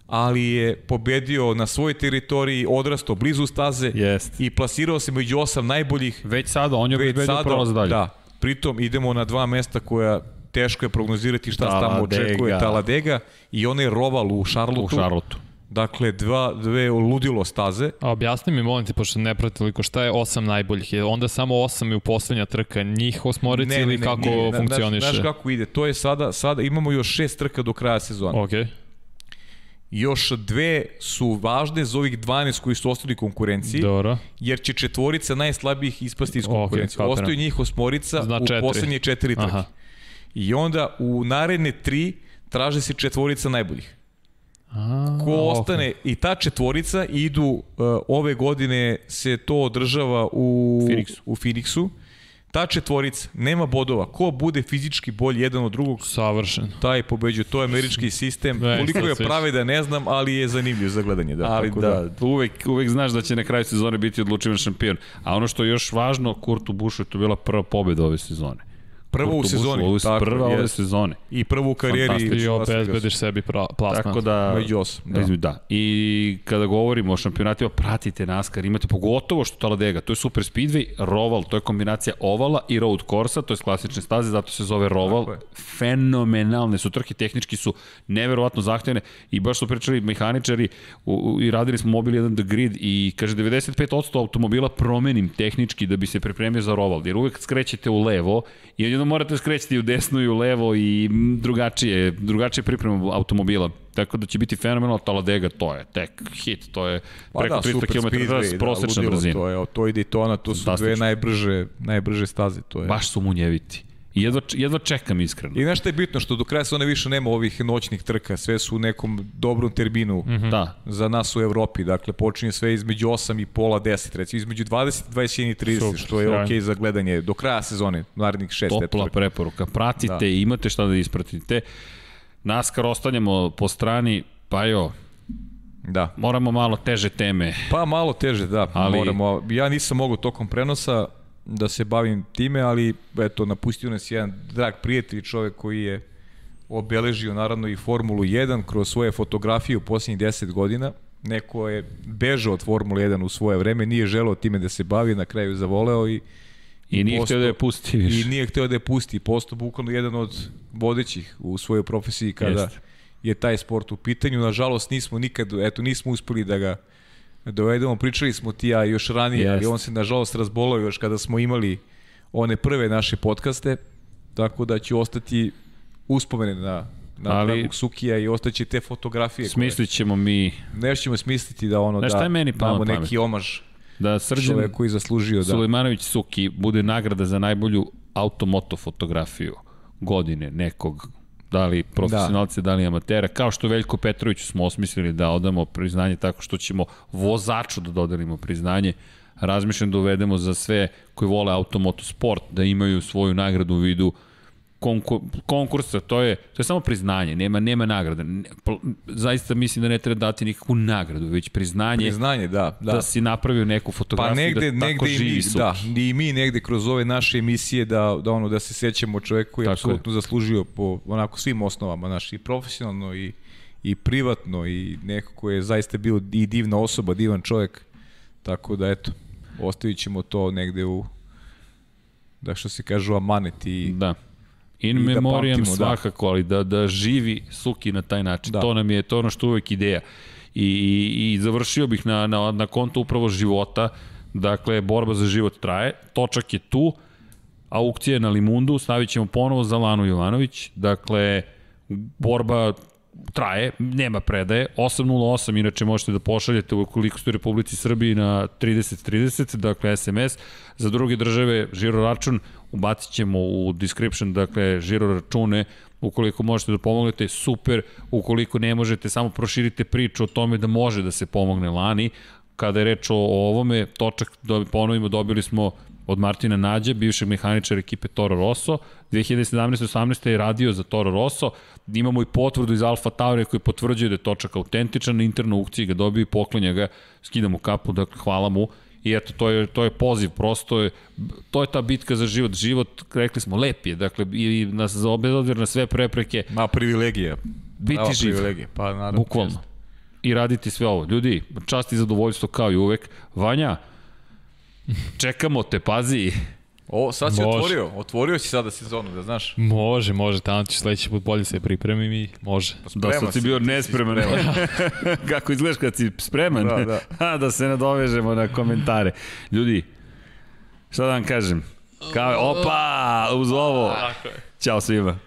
ali je pobedio na svojoj teritoriji, odrastao blizu staze Jest. i plasirao se među osam najboljih. Već sada, on je obezbedio prolaz dalje. Da, pritom idemo na dva mesta koja teško je prognozirati šta se tamo očekuje. Taladega i onaj roval u Šarlotu. U Šarlotu. Dakle, dva, dve ludilo staze. A objasni mi, molim ti, pošto ne prati toliko, šta je osam najboljih? Je onda samo osam i u poslednja trka njih osmorici ne, ili ne, kako ne, funkcioniše? Znaš, znaš kako ide? To je sada, sada imamo još šest trka do kraja sezona. Okej. Okay još dve su važne za ovih 12 koji su ostali konkurenciji, Dobro. jer će četvorica najslabijih ispasti iz konkurencije. Okay, Ostaju njih osmorica Zna u četiri. poslednje četiri trke. I onda u naredne tri traže se četvorica najboljih. A, Ko ostane i ta četvorica idu uh, ove godine se to održava u Phoenixu. u Phoenixu. Ta četvorica nema bodova. Ko bude fizički bolji jedan od drugog, Savršen. taj pobeđuje. To je američki sistem. Ne, Koliko je pravi da ne znam, ali je zanimljiv za gledanje. Da, Ali tako da, uvek, uvek znaš da će na kraju sezone biti odlučivan šampion. A ono što je još važno, Kurtu Bušu je to bila prva pobjeda ove sezone. Prvo u sezoni. Ovo je prva ove sezone. I prvo u karijeri. I obezbediš sebi pra, plasman. Tako da... Među osam, da. Da. da. I kada govorimo o šampionatima, pratite NASCAR, imate pogotovo što Taladega, to je super speedway, roval, to je kombinacija ovala i road coursa, to je klasične staze, zato se zove roval. Fenomenalne su trke, tehnički su neverovatno zahtevne i baš su pričali mehaničari u, u, i radili smo Mobil 1 The Grid i kaže 95% automobila promenim tehnički da bi se pripremio za roval, jer uvek skrećete u levo i odjedno morate skrećeti u desno i u levo i drugačije, drugačije priprema automobila. Tako da će biti fenomenalno Taladega, to je tek hit, to je preko 300 km s prosečna ludilo, brzina. To je, to i Daytona, to su dve Fantastično. najbrže, najbrže staze. To je. Baš su munjeviti. Jedva, jedva čekam iskreno. I znaš što je bitno, što do kraja sezone više nema ovih noćnih trka, sve su u nekom dobrom terminu mm -hmm. Da, za nas u Evropi, dakle počinje sve između 8 i pola 10, recimo između 20, 21 i 30, Super, što je sjajno. okej za gledanje do kraja sezone, narednih šest topla etapa. preporuka. Pratite Da. imate šta da ispratite. NASCAR ostanjamo po strani, pa jo, Da. moramo malo teže teme. Pa malo teže, da, Ali- ali... moramo. Ja nisam mogao tokom prenosa da se bavim time, ali eto, napustio nas jedan drag prijatelj, čovek koji je obeležio naravno i Formulu 1 kroz svoje fotografije u posljednjih 10 godina. Neko je bežao od Formule 1 u svoje vreme, nije želeo time da se bavi, na kraju zavoleo i I nije postao- htio da je pusti više. I nije hteo da je pusti, postao bukvalno jedan od vodećih u svojoj profesiji kada Jeste. je taj sport u pitanju. Nažalost nismo nikad, eto nismo uspeli da ga dovedemo, pričali smo ti ja još ranije, ali Jeste. on se nažalost razbolao još kada smo imali one prve naše podcaste, tako da će ostati uspomene na na Ali- ali, Sukija i ostaće te fotografije. koje- Smislit ćemo mi Nešto ćemo smisliti da ono Znaš da je meni damo neki omaž da Srđan koji zaslužio da. Sulejmanović Suki bude nagrada za najbolju automoto fotografiju godine nekog da li profesionalce, da. da li amatera, kao što Veljko Petroviću smo osmislili da odamo priznanje tako što ćemo vozaču da dodelimo priznanje. Razmišljam da uvedemo za sve koji vole automoto sport da imaju svoju nagradu u vidu konkur, konkursa, to je, to je samo priznanje, nema, nema. Ne- pl- Zaista mislim da ne treba dati nikakvu nagradu, već priznanje, Priznanje, da, da, da. si napravio neku Pa fotografiju negde, da tako negde živi mi, da, i mi negde kroz ove naše emisije da, da ono da se sećamo čoveka koji je apsolutno zaslužio po onako svim osnovama, naš i profesionalno i i privatno i neko ko je zaista bio i divna osoba, divan čovjek. Tako da eto, ostavit ćemo to negde u da što se kaže u amanet i Da. In I da memoriam pamtimo, da. svakako, ali da, da živi Suki na taj način. Da. To nam je to ono što uvek ideja. I, i, i završio bih na, na, na konto upravo života. Dakle, borba za život traje. Točak je tu. Aukcija je na Limundu. Stavit ćemo ponovo za Lanu Jovanović. Dakle, borba traje, nema predaje, 808, inače možete da pošaljete ukoliko ste u Republici Srbiji na 3030, dakle SMS, za druge države žiro račun ubacit ćemo u description, dakle žiro račune, ukoliko možete da pomognete, super, ukoliko ne možete, samo proširite priču o tome da može da se pomogne Lani, kada je reč o, ovome, točak, da ponovimo, dobili smo od Martina Nađa, bivšeg mehaničara ekipe Toro Rosso. 2017-18 je radio za Toro Rosso. Imamo i potvrdu iz Alfa Tauri koji potvrđuje da je točak autentičan. Na internoj aukciji ga dobio i poklonja ga. Skidamo kapu, dakle hvala mu. I eto, to je, to je poziv, prosto je, to je ta bitka za život. Život, rekli smo, lep je, dakle, i nas, bez obzira na sve prepreke, ma privilegija. biti Prava živ. privilegija, pa naravno. Bukvalno. I raditi sve ovo. Ljudi, čast i zadovoljstvo kao i uvek. Vanja, čekamo te, pazi. O, sad si Može. otvorio, otvorio si sada sezonu, da znaš. Može, može, tamo ću sledeći put bolje se pripremim i može. Da Spreman sad si bio nespreman. spreman. Kako izgledaš kad si spreman? Da, da. A, da se nadovežemo na komentare. Ljudi, šta da vam kažem? Kao, opa, uz ovo. Ćao svima.